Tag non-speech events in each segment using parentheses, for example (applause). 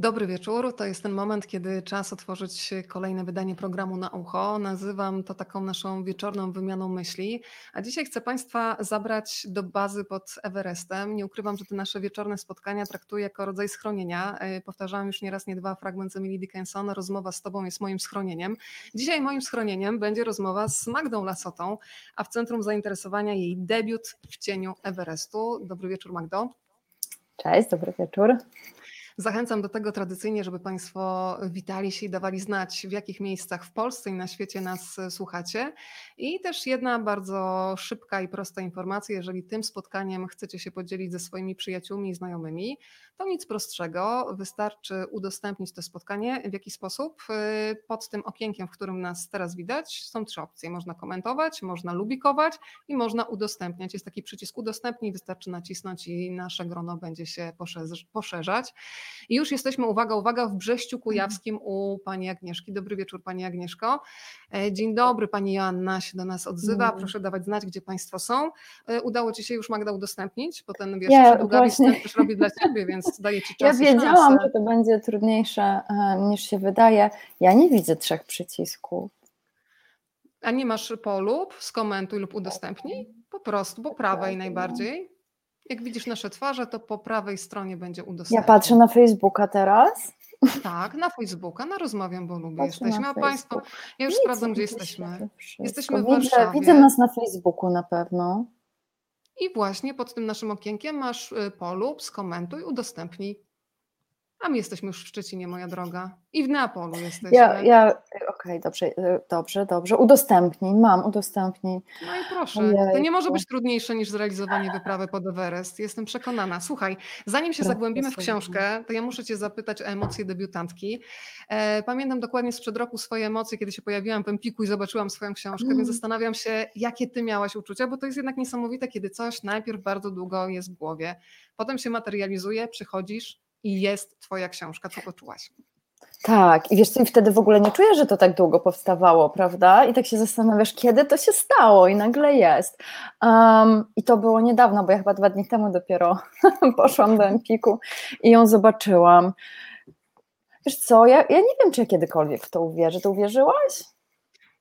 Dobry wieczór. To jest ten moment, kiedy czas otworzyć kolejne wydanie programu na ucho. Nazywam to taką naszą wieczorną wymianą myśli. A dzisiaj chcę Państwa zabrać do bazy pod Everestem. Nie ukrywam, że te nasze wieczorne spotkania traktuję jako rodzaj schronienia. E, powtarzałam już nieraz, nie dwa fragment z Emily Dickinson. Rozmowa z Tobą jest moim schronieniem. Dzisiaj moim schronieniem będzie rozmowa z Magdą Lasotą, a w centrum zainteresowania jej debiut w cieniu Everestu. Dobry wieczór, Magdo. Cześć, dobry wieczór. Zachęcam do tego tradycyjnie, żeby Państwo witali się i dawali znać, w jakich miejscach w Polsce i na świecie nas e, słuchacie. I też jedna bardzo szybka i prosta informacja, jeżeli tym spotkaniem chcecie się podzielić ze swoimi przyjaciółmi i znajomymi, to nic prostszego, wystarczy udostępnić to spotkanie. W jaki sposób? E, pod tym okienkiem, w którym nas teraz widać, są trzy opcje. Można komentować, można lubikować i można udostępniać. Jest taki przycisk udostępnij, wystarczy nacisnąć i nasze grono będzie się poszerzać. I już jesteśmy, uwaga, uwaga, w Brześciu mhm. Kujawskim u pani Agnieszki. Dobry wieczór pani Agnieszko. E, dzień dobry, pani Joanna się do nas odzywa. Proszę dawać znać, gdzie państwo są. E, udało ci się już Magda udostępnić, bo ten wiesz, ja, długawy też robi dla ciebie, więc daję ci czas Ja wiedziałam, że to będzie trudniejsze e, niż się wydaje. Ja nie widzę trzech przycisków. A nie masz polub, skomentuj lub udostępnij? Po prostu, po prawej najbardziej. Jak widzisz nasze twarze, to po prawej stronie będzie udostępnione. Ja patrzę na Facebooka teraz. Tak, na Facebooka, na Rozmawiam, bo lubię Patrzę jesteśmy. A Państwo, ja już Nic, sprawdzam, gdzie jesteśmy. Jesteśmy w widzę, Warszawie. Widzę nas na Facebooku na pewno. I właśnie pod tym naszym okienkiem masz y, polub, skomentuj, udostępnij. A my jesteśmy już w Szczecinie, moja droga. I w Neapolu jesteśmy. Ja, ja okej, okay, dobrze, y, dobrze, dobrze. Udostępnij, mam, udostępnij. No i proszę, Ojejku. to nie może być trudniejsze niż zrealizowanie wyprawy pod Everest. Jestem przekonana. Słuchaj, zanim się zagłębimy w książkę, to ja muszę Cię zapytać o emocje debiutantki. E, pamiętam dokładnie sprzed roku swoje emocje, kiedy się pojawiłam w Empiku i zobaczyłam swoją książkę, mm. więc zastanawiam się, jakie Ty miałaś uczucia, bo to jest jednak niesamowite, kiedy coś najpierw bardzo długo jest w głowie, potem się materializuje, przychodzisz, i jest Twoja książka. Co poczułaś? Tak, i wiesz co, i wtedy w ogóle nie czujesz, że to tak długo powstawało, prawda? I tak się zastanawiasz, kiedy to się stało i nagle jest. Um, I to było niedawno, bo ja chyba dwa dni temu dopiero (laughs) poszłam do Empiku i ją zobaczyłam. Wiesz co, ja, ja nie wiem, czy ja kiedykolwiek w to uwierzę. Ty uwierzyłaś?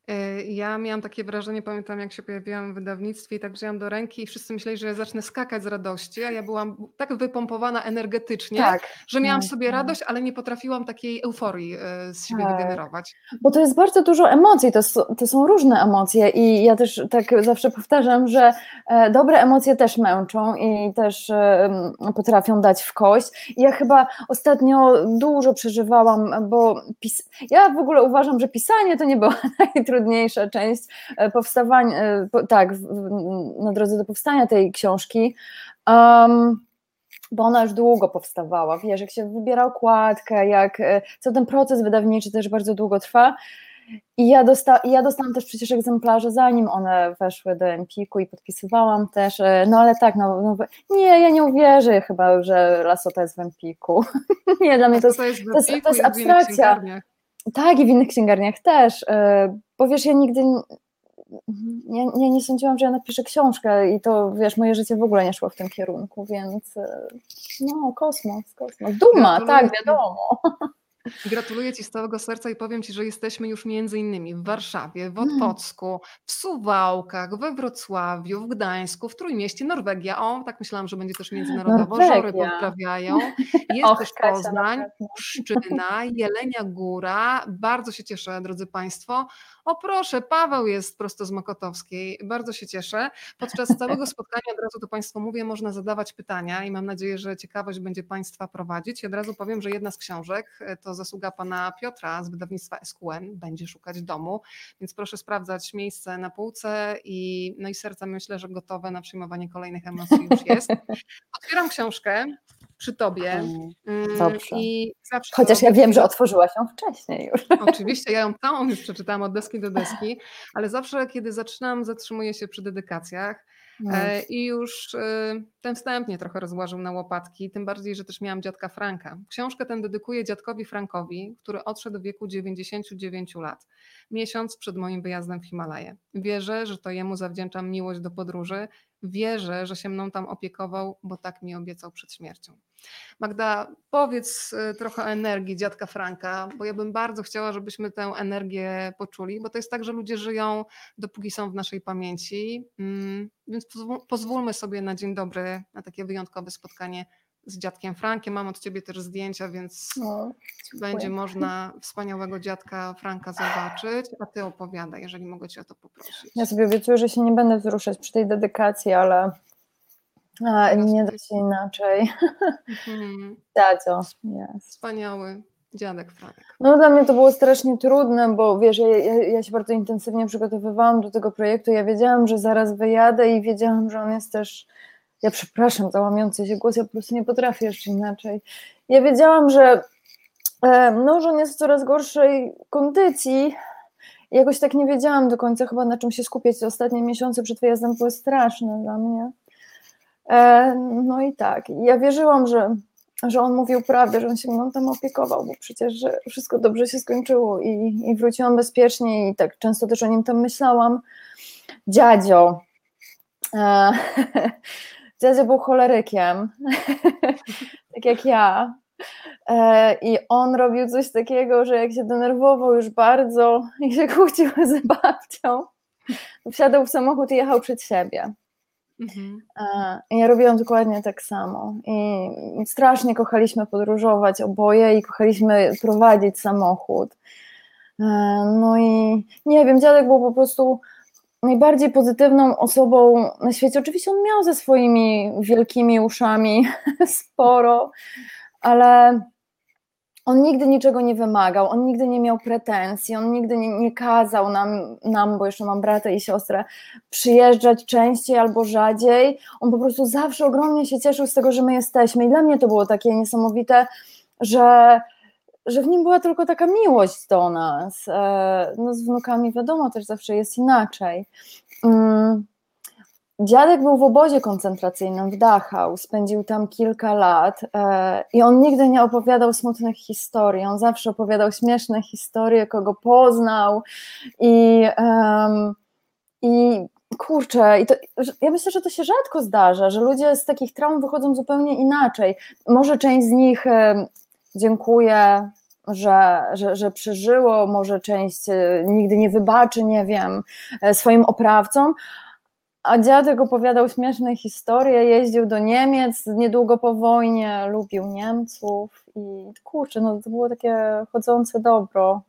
E, ja miałam takie wrażenie, pamiętam jak się pojawiłam w wydawnictwie i tak wzięłam do ręki i wszyscy myśleli, że ja zacznę skakać z radości, a ja byłam tak wypompowana energetycznie, tak, że miałam tak, sobie tak. radość, ale nie potrafiłam takiej euforii e, z siebie tak. wygenerować. Bo to jest bardzo dużo emocji, to, to są różne emocje i ja też tak zawsze powtarzam, że e, dobre emocje też męczą i też potrafią dać w kość. I ja chyba ostatnio dużo przeżywałam, bo pis... ja w ogóle uważam, że pisanie to nie było (laughs) najtrudniejsze najtrudniejsza część e, powstawania, e, tak, na drodze do powstania tej książki. Um, bo ona już długo powstawała, wiesz, jak się wybiera okładkę, jak e, cały ten proces wydawniczy też bardzo długo trwa. I ja, dosta, ja dostałam też przecież egzemplarze, zanim one weszły do Empiku i podpisywałam też, no ale tak, no, no nie, ja nie uwierzę chyba, że Lasota jest w Empiku. (laughs) nie, dla mnie to jest, to jest, to jest, to jest abstrakcja. Tak, i w innych księgarniach też, bo wiesz, ja nigdy nie, nie, nie sądziłam, że ja napiszę książkę i to, wiesz, moje życie w ogóle nie szło w tym kierunku, więc e, no, kosmos, kosmos. Duma, tak, wiadomo. (laughs) Gratuluję Ci z całego serca i powiem Ci, że jesteśmy już między innymi w Warszawie, w mm. Otwocku, w Suwałkach, we Wrocławiu, w Gdańsku, w Trójmieście, Norwegia. O, tak myślałam, że będzie też międzynarodowo. Norwegia. Żory pozdrawiają. (laughs) Jest Och, też Poznań, Pszczyna, (laughs) Jelenia Góra. Bardzo się cieszę, drodzy Państwo. O proszę, Paweł jest prosto z Mokotowskiej. Bardzo się cieszę. Podczas (laughs) całego spotkania, od razu to Państwu mówię, można zadawać pytania i mam nadzieję, że ciekawość będzie Państwa prowadzić. I od razu powiem, że jedna z książek to zasługa pana Piotra z wydawnictwa SQN, będzie szukać domu, więc proszę sprawdzać miejsce na półce i no i serce myślę, że gotowe na przyjmowanie kolejnych emocji już jest. (laughs) Otwieram książkę przy tobie. Mm, dobrze. I Chociaż ja wiem, że otworzyłaś ją wcześniej już. (laughs) Oczywiście, ja ją całą już przeczytałam od deski do deski, ale zawsze, kiedy zaczynam, zatrzymuję się przy dedykacjach E, I już e, ten wstępnie trochę rozłożył na łopatki, tym bardziej, że też miałam dziadka Franka. Książkę tę dedykuję dziadkowi Frankowi, który odszedł w wieku 99 lat, miesiąc przed moim wyjazdem w Himalaje. Wierzę, że to jemu zawdzięczam miłość do podróży, wierzę, że się mną tam opiekował, bo tak mi obiecał przed śmiercią. Magda, powiedz y, trochę o energii dziadka Franka, bo ja bym bardzo chciała, żebyśmy tę energię poczuli, bo to jest tak, że ludzie żyją, dopóki są w naszej pamięci. Mm, więc pozwólmy sobie na dzień dobry, na takie wyjątkowe spotkanie z dziadkiem Frankiem. Mam od ciebie też zdjęcia, więc no, będzie można wspaniałego dziadka Franka zobaczyć. A ty opowiadaj, jeżeli mogę cię o to poprosić. Ja sobie obiecuję, że się nie będę wzruszać przy tej dedykacji, ale a, nie da się inaczej. Mhm. (laughs) Tato, jest. Wspaniały dziadek Franek. No dla mnie to było strasznie trudne, bo wiesz, ja, ja, się bardzo intensywnie przygotowywałam do tego projektu. Ja wiedziałam, że zaraz wyjadę i wiedziałam, że on jest też ja przepraszam za łamiący się głos, ja po prostu nie potrafię jeszcze inaczej. Ja wiedziałam, że e, no, on jest w coraz gorszej kondycji. Jakoś tak nie wiedziałam do końca chyba na czym się skupiać. Ostatnie miesiące przed wyjazdem były straszne dla mnie. E, no i tak, ja wierzyłam, że, że on mówił prawdę, że on się mną tam opiekował, bo przecież że wszystko dobrze się skończyło i, i wróciłam bezpiecznie i tak często też o nim tam myślałam. Dziadzio. (laughs) Dziadzio był cholerykiem, (laughs) tak jak ja. E, I on robił coś takiego, że jak się denerwował już bardzo i się kłócił (laughs) z babcią, wsiadał w samochód i jechał przed siebie. Mhm. E, I ja robiłam dokładnie tak samo. I strasznie kochaliśmy podróżować oboje i kochaliśmy prowadzić samochód. E, no i nie wiem, dziadek był po prostu najbardziej pozytywną osobą na świecie. Oczywiście on miał ze swoimi wielkimi uszami (laughs) sporo, ale on nigdy niczego nie wymagał, on nigdy nie miał pretensji, on nigdy nie, nie kazał nam, nam, bo jeszcze mam brata i siostrę, przyjeżdżać częściej albo rzadziej. On po prostu zawsze ogromnie się cieszył z tego, że my jesteśmy. I dla mnie to było takie niesamowite, że że w nim była tylko taka miłość do nas. E, no z wnukami wiadomo, też zawsze jest inaczej. Mm, dziadek był w obozie koncentracyjnym w Dachau, spędził tam kilka lat e, i on nigdy nie opowiadał smutnych historii, on zawsze opowiadał śmieszne historie, kogo poznał i, i kurczę, i to, ja myślę, że to się rzadko zdarza, że ludzie z takich traum wychodzą zupełnie inaczej. Może część z nich dziękuję, że, że, że przeżyło, może część e, nigdy nie wybaczy, nie wiem, e, swoim oprawcom. A dziadek opowiadał śmieszne historie, jeździł do Niemiec niedługo po wojnie, lubił Niemców i kurczę, no to było takie chodzące dobro.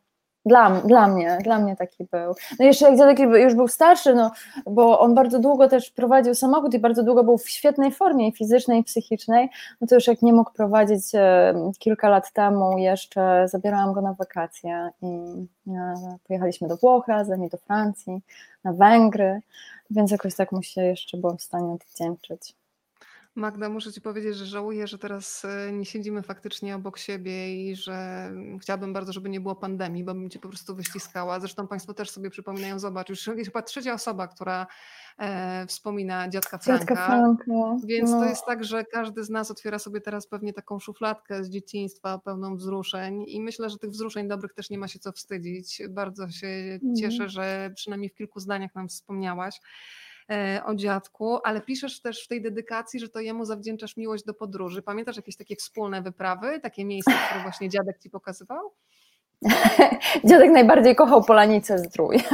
Dla, dla mnie, dla mnie taki był. No jeszcze jak dziadek już był starszy, no, bo on bardzo długo też prowadził samochód i bardzo długo był w świetnej formie fizycznej i psychicznej, no to już jak nie mógł prowadzić e, kilka lat temu, jeszcze zabierałam go na wakacje i e, pojechaliśmy do Włoch razem i do Francji, na Węgry, więc jakoś tak mu się jeszcze byłam w stanie odwdzięczyć. Magda, muszę Ci powiedzieć, że żałuję, że teraz e, nie siedzimy faktycznie obok siebie i że chciałabym bardzo, żeby nie było pandemii, bo bym Cię po prostu wyściskała. Zresztą Państwo też sobie przypominają, zobacz, już jest chyba trzecia osoba, która e, wspomina dziadka Franka. Dziadka Franka. Więc no. to jest tak, że każdy z nas otwiera sobie teraz pewnie taką szufladkę z dzieciństwa pełną wzruszeń i myślę, że tych wzruszeń dobrych też nie ma się co wstydzić. Bardzo się mm. cieszę, że przynajmniej w kilku zdaniach nam wspomniałaś. E, o dziadku, ale piszesz też w tej dedykacji, że to jemu zawdzięczasz miłość do podróży. Pamiętasz jakieś takie wspólne wyprawy, takie miejsca, które właśnie dziadek ci pokazywał? (laughs) Dziadek najbardziej kochał Polanicę Zdrój. (laughs)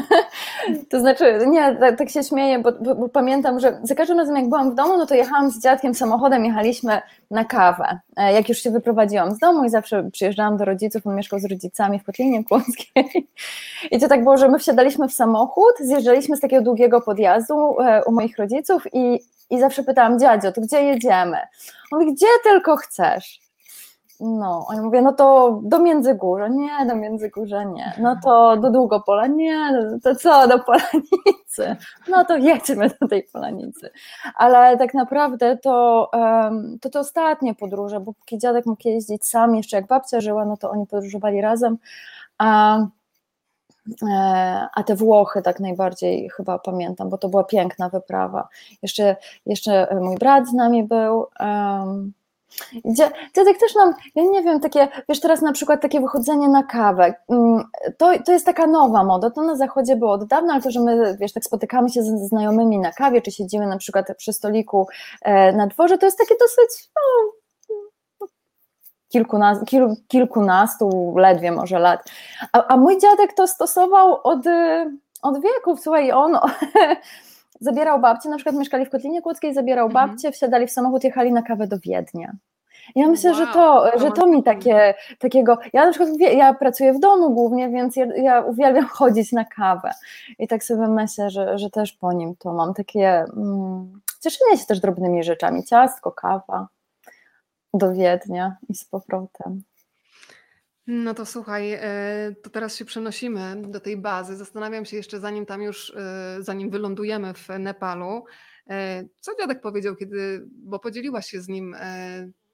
To znaczy, nie, tak, tak się śmieję, bo, bo, bo, pamiętam, że za każdym razem jak byłam w domu, no to jechałam z dziadkiem samochodem, jechaliśmy na kawę. E, jak już się wyprowadziłam z domu i zawsze przyjeżdżałam do rodziców, on mieszkał z rodzicami w Kotlinie Kłodzkiej. (laughs) I to tak było, że my wsiadaliśmy w samochód, zjeżdżaliśmy z takiego długiego podjazdu e, u moich rodziców i, i zawsze pytałam, dziadzio, to gdzie jedziemy? On mówi, gdzie tylko chcesz. No, a ja mówię, no to do Międzygórza, nie, do Międzygórza nie, no to do Długopola, nie, to co, do Polanicy, no to jedźmy do tej Polanicy. Ale tak naprawdę to, to te ostatnie podróże, bo póki dziadek mógł jeździć sam, jeszcze jak babcia żyła, no to oni podróżowali razem, a e, a te Włochy tak najbardziej chyba pamiętam, bo to była piękna wyprawa. Jeszcze, jeszcze mój brat z nami był, um, Dziadek też nam, ja nie wiem, takie, wiesz, teraz na przykład takie wychodzenie na kawę, mm, to, to jest taka nowa moda, to na zachodzie było od dawna, ale to, że my, wiesz, tak spotykamy się ze znajomymi na kawie, czy siedzimy na przykład przy stoliku e, na dworze, to jest takie dosyć, no, kilkunastu, kil, kilkunastu ledwie może lat, a, a mój dziadek to stosował od, od wieków, słuchaj, on (laughs) zabierał babcię, na przykład mieszkali w Kotlinie Kłodzkiej, zabierał mhm. babcię, wsiadali w samochód, jechali na kawę do Wiednia. Ja myślę, wow. że to, że to mi takie, takiego, ja na przykład ja pracuję w domu głównie, więc ja, ja uwielbiam (laughs) chodzić na kawę i tak sobie myślę, że, że też po nim to mam takie mm, cieszenie się też drobnymi rzeczami, ciastko, kawa do Wiednia i z powrotem. No to słuchaj, e, to teraz się przenosimy do tej bazy. Zastanawiam się jeszcze, zanim tam już, e, zanim wylądujemy w Nepalu, e, co dziadek powiedział, kiedy, bo podzieliłaś się z nim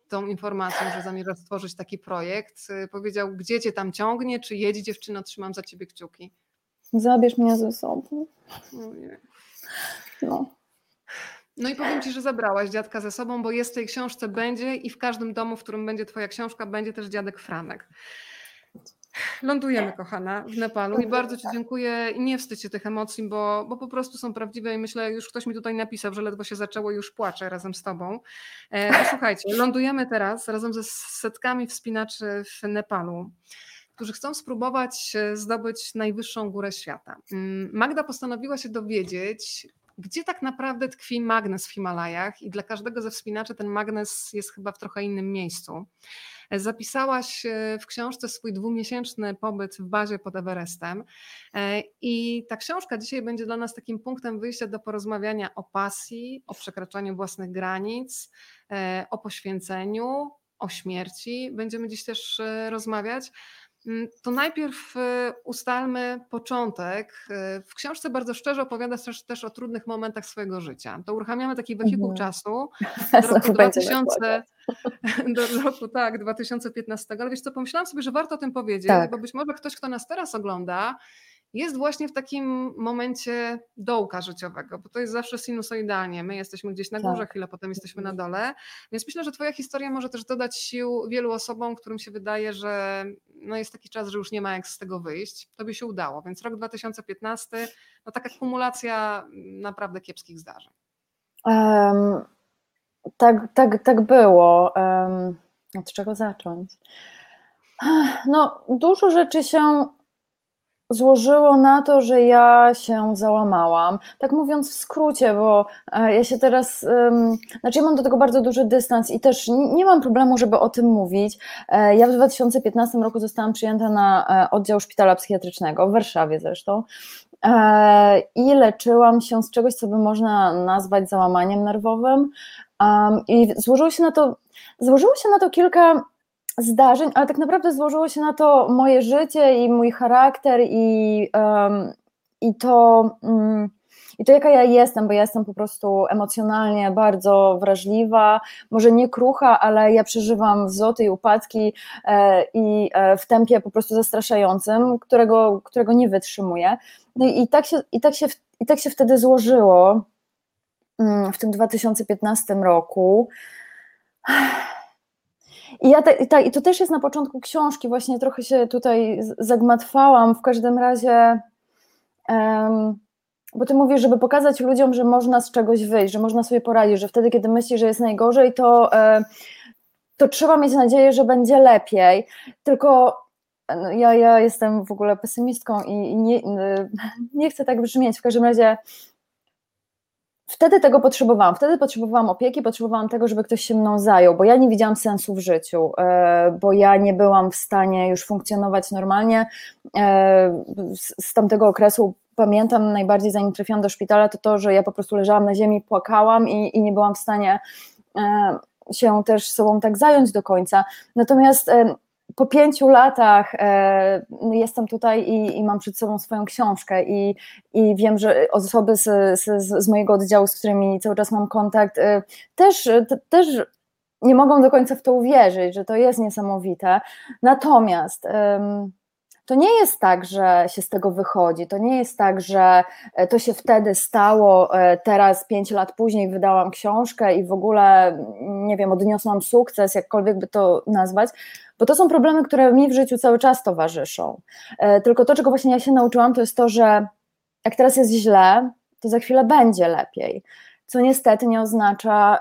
tą informacją, że zamierzasz stworzyć taki projekt. Powiedział, gdzie cię tam ciągnie, czy jedź dziewczyno, trzymam za ciebie kciuki. Zabierz mnie ze sobą. No. No i powiem Ci, że zabrałaś dziadka ze sobą, bo jest w tej książce będzie i w każdym domu, w którym będzie Twoja książka, będzie też dziadek Franek. Lądujemy, kochana, w Nepalu i bardzo Ci dziękuję i nie wstydź się tych emocji, bo, bo po prostu są prawdziwe i myślę, już ktoś mi tutaj napisał, że ledwo się zaczęło i już płaczę razem z Tobą. E, słuchajcie, lądujemy teraz razem ze setkami wspinaczy w Nepalu którzy chcą spróbować e, zdobyć najwyższą górę świata. Mm, Magda postanowiła się dowiedzieć, gdzie tak naprawdę tkwi magnes w Himalajach i dla każdego ze wspinaczy ten magnes jest chyba w trochę innym miejscu. Zapisałaś e, w książce swój dwumiesięczny pobyt w bazie pod Everestem e, i ta książka dzisiaj będzie dla nas takim punktem wyjścia do porozmawiania o pasji, o przekraczaniu własnych granic, e, o poświęceniu, o śmierci. Będziemy dziś też rozmawiać. Mm, to najpierw y, ustalmy początek. Y, w książce bardzo szczerze opowiadasz też, też o trudnych momentach swojego życia. To uruchamiamy taki wehikuł mhm. czasu (laughs) do roku 2000, (laughs) do roku tak, 2015. Ale wiesz co, pomyślałam sobie, że warto o tym powiedzieć, tak. bo być może ktoś, kto nas teraz ogląda, jest właśnie w takim momencie dołka życiowego, bo to jest zawsze sinusoidalnie. My jesteśmy gdzieś na górze, tak. chwilę potem jesteśmy na dole. Więc myślę, że Twoja historia może też dodać sił wielu osobom, którym się wydaje, że no jest taki czas, że już nie ma jak z tego wyjść. To by się udało. Więc rok 2015, no taka kumulacja naprawdę kiepskich zdarzeń. Um, tak, tak, tak było. Um, od czego zacząć? No, dużo rzeczy się złożyło na to, że ja się załamałam. Tak mówiąc w skrócie, bo e, ja się teraz, znaczy ja mam do tego bardzo duży dystans i też nie mam problemu, żeby o tym mówić. E, ja w 2015 roku zostałam przyjęta na e, oddział szpitala psychiatrycznego, w Warszawie zresztą. I leczyłam się z czegoś, co by można nazwać załamaniem nerwowym. I złożyło się na to, złożyło się na to kilka zdarzeń, ale tak naprawdę złożyło się na to moje życie i mój charakter i, um, i to. Um, i to jaka ja jestem, bo ja jestem po prostu emocjonalnie bardzo wrażliwa, może nie krucha, ale ja przeżywam wzloty i upadki e, i e, w tempie po prostu zastraszającym, którego, którego nie wytrzymuję. No i, i, tak się, i, tak się, i tak się wtedy złożyło mm, w tym 2015 roku. I, ja te, ta, I to też jest na początku książki, właśnie trochę się tutaj zagmatwałam. W każdym razie, um, bo ty mówisz, żeby pokazać ludziom, że można z czegoś wyjść, że można sobie poradzić, że wtedy, kiedy myślisz, że jest najgorzej, to, e, to trzeba mieć nadzieję, że będzie lepiej. Tylko no, ja, ja jestem w ogóle pesymistką i, i nie, (laughs) nie chcę tak brzmieć. W każdym razie wtedy tego potrzebowałam. Wtedy potrzebowałam opieki, potrzebowałam tego, żeby ktoś się mną zajął, bo ja nie widziałam sensu w życiu, e, bo ja nie byłam w stanie już funkcjonować normalnie. E, z tamtego okresu pamiętam najbardziej, zanim trafiłam do szpitala, to to, że ja po prostu leżałam na ziemi, płakałam i, i nie byłam w stanie e, się też sobą tak zająć do końca. Natomiast po pięciu latach e, jestem tutaj i, i, mam przed sobą swoją książkę i, i wiem, że osoby z, z, z, mojego oddziału, z którymi cały czas mam kontakt, e, też, te, też nie mogą do końca w to uwierzyć, że to jest niesamowite. Natomiast to nie jest tak, że się z tego wychodzi. To nie jest tak, że e, to się wtedy stało, e, teraz pięć lat później wydałam książkę i w ogóle, nie wiem, odniosłam sukces, jakkolwiek by to nazwać, bo to są problemy, które mi w życiu cały czas towarzyszą. E, tylko to, czego właśnie ja się nauczyłam, to jest to, że jak teraz jest źle, to za chwilę będzie lepiej. Co niestety nie oznacza,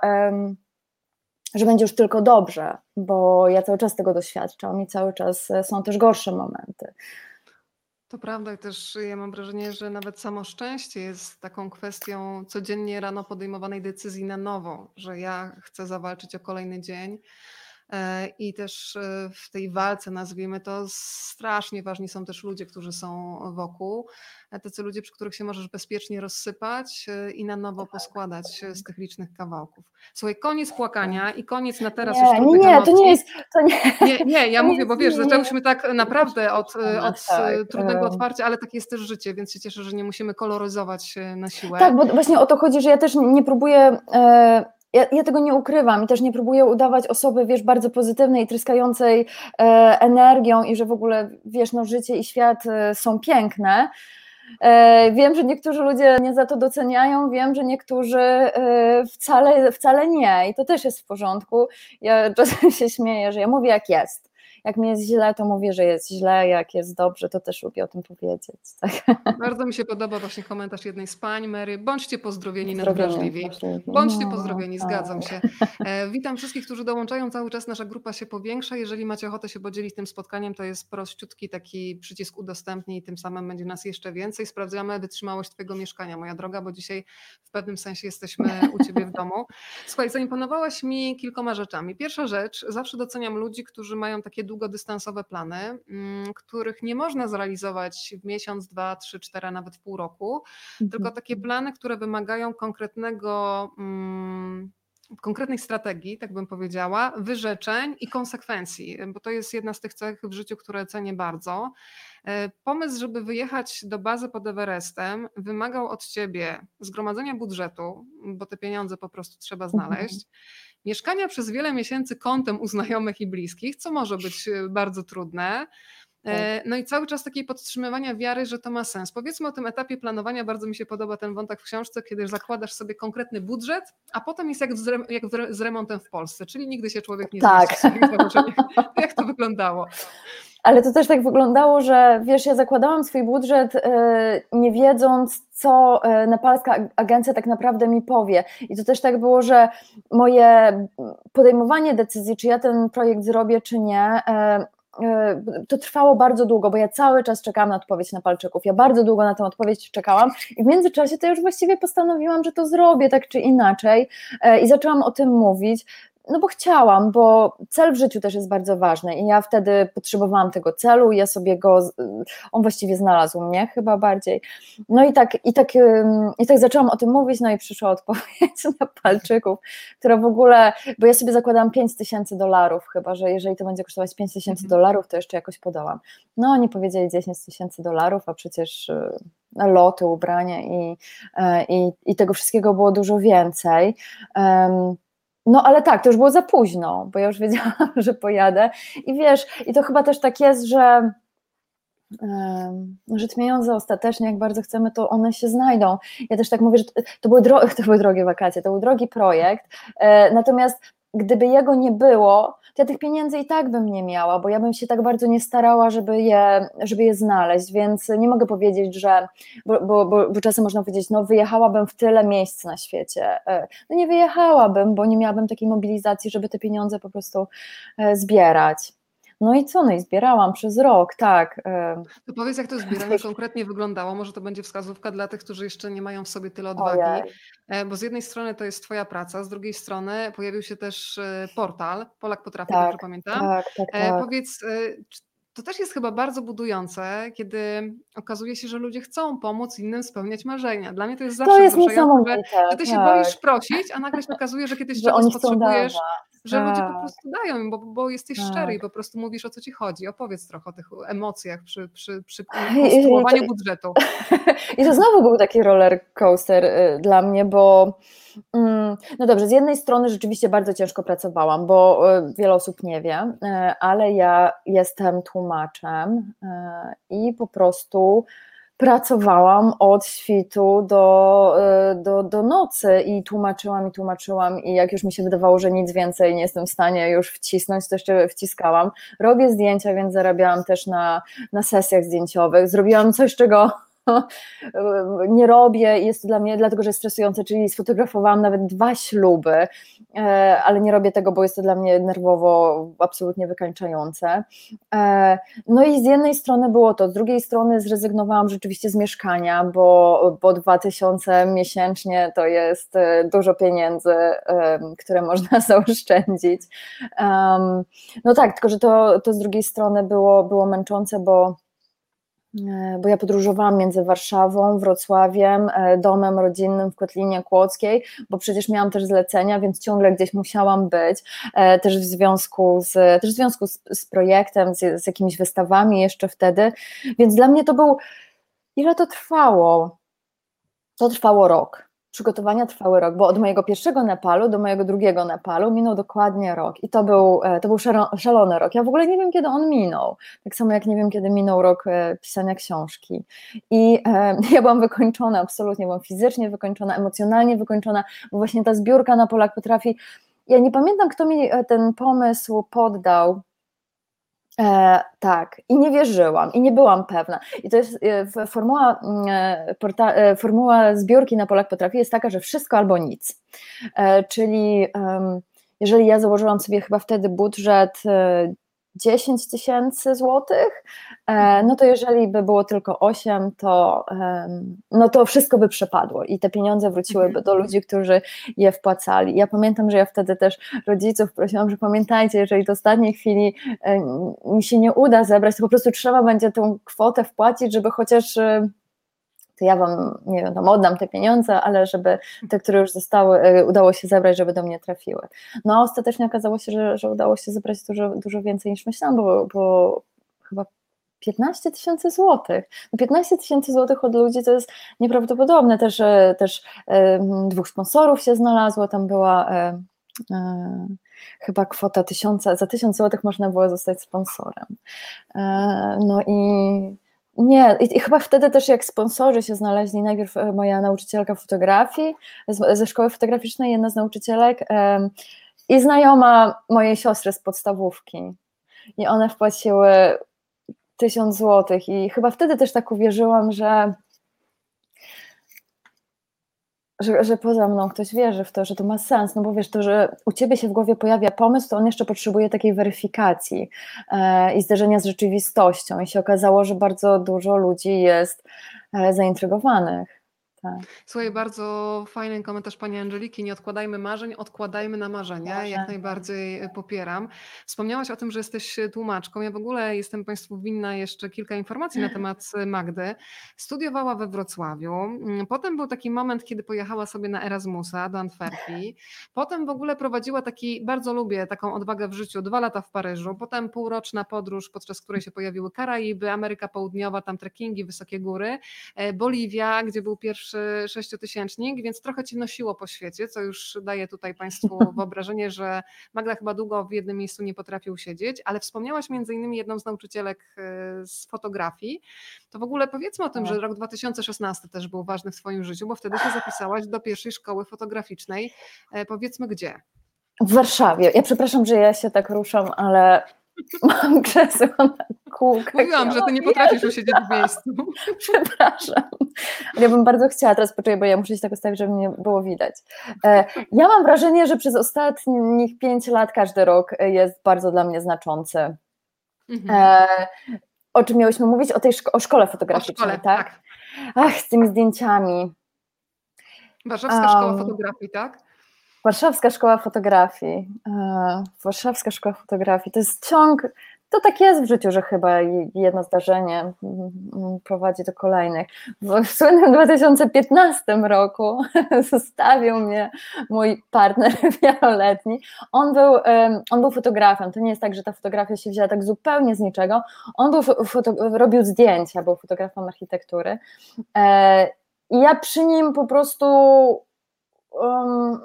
że będzie już tylko dobrze, bo ja cały czas tego doświadczam i cały czas e, są też gorsze momenty. To prawda i też ja mam wrażenie, że nawet samo szczęście jest taką kwestią codziennie rano podejmowanej decyzji na nowo, że ja chcę zawalczyć o kolejny dzień I też e, w tej walce, nazwijmy to, strasznie ważni są też ludzie, którzy są wokół. E, tacy ludzie, przy których się możesz bezpiecznie rozsypać i na nowo tak. poskładać z tych licznych kawałków. Słuchaj, koniec płakania i koniec na teraz nie, już Nie, nie, to nie jest. To nie, nie, nie ja mówię, bo wiesz, zaczęłyśmy tak naprawdę od, od tak, trudnego otwarcia, ale tak jest też życie, więc się cieszę, że nie musimy koloryzować na siłę. Tak, bo właśnie o to chodzi, że ja też nie próbuję. Ja, ja, tego nie ukrywam i też nie próbuję udawać osoby, wiesz, bardzo pozytywnej, tryskającej e, energią i że w ogóle, wiesz, no życie i świat e, są piękne. E, wiem, że niektórzy ludzie nie za to doceniają, wiem, że niektórzy e, wcale, wcale nie i to też jest w porządku. Ja (laughs) czasem się śmieję, że ja mówię jak jest jak mi jest źle, to mówię, że jest źle, jak jest dobrze, to też lubię o tym powiedzieć. (laughs) Tak? Bardzo mi się podoba właśnie komentarz jednej z pań, Mary. Bądźcie pozdrowieni nadwrażliwi. Bądźcie no, pozdrowieni, zgadzam się. E, witam wszystkich, którzy dołączają. Cały czas nasza grupa się powiększa. Jeżeli macie ochotę się podzielić tym spotkaniem, to jest prościutki taki przycisk udostępnij i tym samym będzie nas jeszcze więcej. Sprawdzamy wytrzymałość Twojego mieszkania, moja droga, bo dzisiaj w pewnym sensie jesteśmy u Ciebie w domu. (laughs) Słuchaj, zaimponowałaś mi kilkoma rzeczami. Pierwsza rzecz, zawsze doceniam ludzi, którzy mają takie długodystansowe plany, mm, których nie można zrealizować w miesiąc, dwa, trzy, cztery, nawet w pół roku, mhm. tylko takie plany, które wymagają konkretnego mm, konkretnej strategii, tak bym powiedziała, wyrzeczeń i konsekwencji, bo to jest jedna z tych cech w życiu, które cenię bardzo. E, pomysł, żeby wyjechać do bazy pod Everestem, wymagał od ciebie zgromadzenia budżetu, bo te pieniądze po prostu trzeba mhm. Mieszkania przez wiele miesięcy kątem u znajomych i bliskich, co może być e, bardzo trudne. E, tak. No i cały czas takiej podtrzymywania wiary, że to ma sens. Powiedzmy o tym etapie planowania, bardzo mi się podoba ten wątek w książce, kiedy zakładasz sobie konkretny budżet, a potem jest jak z, jak z remontem w Polsce, czyli nigdy się człowiek nie tak. zmieści. (laughs) Jak to wyglądało? Ale to też tak wyglądało, że wiesz, ja zakładałam swój budżet e, nie wiedząc, co e, nepalska agencja tak naprawdę mi powie. I to też tak było, że moje podejmowanie decyzji, czy ja ten projekt zrobię, czy nie, e, to trwało bardzo długo, bo ja cały czas czekałam na odpowiedź na palczyków. Ja bardzo długo na tę odpowiedź czekałam i w międzyczasie to już właściwie postanowiłam, że to zrobię tak czy inaczej i zaczęłam o tym mówić no bo chciałam, bo cel w życiu też jest bardzo ważny i ja wtedy potrzebowałam tego celu, ja sobie go, on właściwie znalazł mnie chyba bardziej. No i tak, i tak, i tak zaczęłam o tym mówić, no i przyszła odpowiedź na palczyków, która w ogóle, bo ja sobie zakładałam 5 tysięcy dolarów chyba, że jeżeli to będzie kosztować 5 tysięcy mhm. dolarów, to jeszcze jakoś podałam. No oni powiedzieli 10 tysięcy dolarów, a przecież y, loty, ubrania i, e, i, i tego wszystkiego było dużo więcej. Um, no ale tak, to już było za późno, bo ja już wiedziałam, (laughs) że pojadę. I wiesz, i to chyba też tak jest, że że pieniądze ostatecznie, jak bardzo chcemy, to one się znajdą. Ja też tak mówię, że to były, dro- (laughs) to były drogie wakacje, to był drogi projekt, e, natomiast gdyby jego nie było, to ja tych pieniędzy i tak bym nie miała, bo ja bym się tak bardzo nie starała, żeby je, żeby je znaleźć, więc nie mogę powiedzieć, że, bo, bo, bo, bo czasem można powiedzieć, no wyjechałabym w tyle miejsc na świecie. E, no nie wyjechałabym, bo nie miałabym takiej mobilizacji, żeby te pieniądze po prostu e, zbierać. No i co? No i zbierałam przez rok, tak. To powiedz, jak to zbieranie konkretnie wyglądało. Może to będzie wskazówka dla tych, którzy jeszcze nie mają w sobie tyle odwagi. Ojej. E, bo z jednej strony to jest Twoja praca, z drugiej strony pojawił się też e, portal Polak Potrafi, tak, dobrze pamiętam. Tak, tak, e, tak. Powiedz, to też jest chyba bardzo budujące, kiedy okazuje się, że ludzie chcą pomóc innym spełniać marzenia. Dla mnie to jest zawsze to jest że, że ty się tak. boisz prosić, a nagle się okazuje, że kiedyś że czegoś potrzebujesz, że tak. ludzie po prostu dają, bo, bo jesteś tak. szczery i po prostu mówisz o co ci chodzi. Opowiedz trochę o tych emocjach przy, przy, przy konstruowaniu (laughs) budżetu. (laughs) I to znowu był taki roller coaster y, dla mnie, bo mm, no dobrze, z jednej strony rzeczywiście bardzo ciężko pracowałam, bo y, wiele osób nie wie, y, ale ja jestem tłumaczem i po prostu pracowałam od świtu do, y, do, do nocy i tłumaczyłam i tłumaczyłam i jak już mi się wydawało, że nic więcej nie jestem w stanie już wcisnąć, to jeszcze wciskałam. Robię zdjęcia, więc zarabiałam też na, na sesjach zdjęciowych. Zrobiłam coś, czego (laughs) nie robię jest to dla mnie dlatego, że jest stresujące, czyli sfotografowałam nawet dwa śluby, e, ale nie robię tego, bo jest to dla mnie nerwowo absolutnie wykańczające. E, no i z jednej strony było to, z drugiej strony zrezygnowałam rzeczywiście z mieszkania, bo, bo 2000 miesięcznie to jest e, dużo pieniędzy, które można (laughs) zaoszczędzić. No tak, tylko że to, to z drugiej strony było, było męczące, bo bo ja podróżowałam między Warszawą, Wrocławiem, e, domem rodzinnym w Kotlinie Kłodzkiej, bo przecież miałam też zlecenia, więc ciągle gdzieś musiałam być, e, też w związku z, też w związku z, z projektem, z, z jakimiś wystawami jeszcze wtedy, więc dla mnie to był, ile to trwało? To trwało rok przygotowania trwały rok, bo od mojego pierwszego Nepalu do mojego drugiego Nepalu minął dokładnie rok i to był, e, to był szalony rok. Ja w ogóle nie wiem, kiedy on minął, tak samo jak nie wiem, kiedy minął rok e, pisania książki. I e, (laughs) ja byłam wykończona, absolutnie, byłam fizycznie wykończona, emocjonalnie wykończona, bo właśnie ta zbiórka na Polak potrafi ja nie pamiętam, kto mi ten pomysł poddał, E, tak, i nie wierzyłam, i nie byłam pewna. I to jest e, formuła, mm, e, porta, e, formuła zbiórki na Polak Potrafi jest taka, że wszystko albo nic. E, czyli jeżeli ja założyłam sobie chyba wtedy budżet e, 10 tysięcy złotych, e, no to jeżeli by było tylko 8, to, no to wszystko by przepadło i te pieniądze wróciłyby do ludzi, którzy je wpłacali. Ja pamiętam, że ja wtedy też rodziców prosiłam, że pamiętajcie, jeżeli do ostatniej chwili mi się nie uda zebrać, to po prostu trzeba będzie tę kwotę wpłacić, żeby chociaż to ja wam, nie wiem, tam oddam te pieniądze, ale żeby te, które już zostały, e, udało się zebrać, żeby do mnie trafiły. No a ostatecznie okazało się, że, że udało się zebrać dużo, dużo więcej niż myślałam, bo, bo chyba 15 tysięcy złotych. 15 no, tysięcy złotych od ludzi to jest nieprawdopodobne. Też, e, też dwóch sponsorów się znalazło, tam była e, chyba kwota tysiąca, za tysiąc złotych można było zostać sponsorem. No i nie, i, i, chyba wtedy też jak sponsorzy się znaleźli, najpierw e, moja nauczycielka fotografii z, ze szkoły fotograficznej, jedna z nauczycielek um, i znajoma mojej siostry z podstawówki. I one wpłaciły tysiąc złotych i chyba wtedy też tak uwierzyłam, że że, że poza mną ktoś wierzy w to, że to ma sens, no bo wiesz, to, że u ciebie się w głowie pojawia pomysł, to on jeszcze potrzebuje takiej weryfikacji e, i zderzenia z rzeczywistością. I się okazało, że bardzo dużo ludzi jest e, zaintrygowanych. Tak. Słuchaj, bardzo fajny komentarz pani Angeliki. Nie odkładajmy marzeń, odkładajmy na marzenia. Może. Jak najbardziej e, popieram. Wspomniałaś o tym, że jesteś e, tłumaczką. Ja w ogóle jestem Państwu winna jeszcze kilka informacji na temat e, Magdy. Studiowała we Wrocławiu. Mm, potem był taki moment, kiedy pojechała sobie na Erasmusa do Antwerpii. Potem w ogóle prowadziła taki, bardzo lubię taką odwagę w życiu, dwa lata w Paryżu. Potem półroczna podróż, podczas której się pojawiły Karaiby, Ameryka Południowa, tam trekkingi, wysokie góry. Boliwia, gdzie był pierwszy pierwszy sześciotysięcznik, więc trochę ci nosiło po świecie, co już daje tutaj Państwu (laughs) wyobrażenie, że Magda chyba długo w jednym miejscu nie potrafił siedzieć, ale wspomniałaś między innymi jedną z nauczycielek e, z fotografii. To w ogóle powiedzmy o tym, że tak. rok 2016 też był ważny w Twoim życiu, bo wtedy się zapisałaś do pierwszej szkoły fotograficznej. E, powiedzmy gdzie? W Warszawie. Ja przepraszam, że ja się tak ruszam, ale Mam krzesło na kółkach. Mówiłam, że ty nie potrafisz usiedzieć w miejscu. (laughs) Przepraszam. Ja bym bardzo chciała teraz poczekać, bo ja muszę się tak ustawić, żeby mnie było widać. E, ja mam wrażenie, że przez ostatnich pięć lat każdy rok jest bardzo dla mnie znaczący. Mhm. E, o czym miałyśmy mówić? O tej szko o szkole fotograficznej, o szkole, tak? tak? Ach, z tymi zdjęciami. Warszawska um, Szkoła Fotografii, tak? Warszawska Szkoła Fotografii. E, Warszawska Szkoła Fotografii to jest ciąg to tak jest w życiu, że chyba jedno zdarzenie mm, mm, prowadzi do kolejnych. W słynnym 2015 roku (laughs) zostawił mnie mój partner (laughs) wieloletni. On był, on był fotografem. To nie jest tak, że ta fotografia się wzięła tak zupełnie z niczego. On był robił zdjęcia, był fotografem architektury. E, I ja przy nim po prostu um,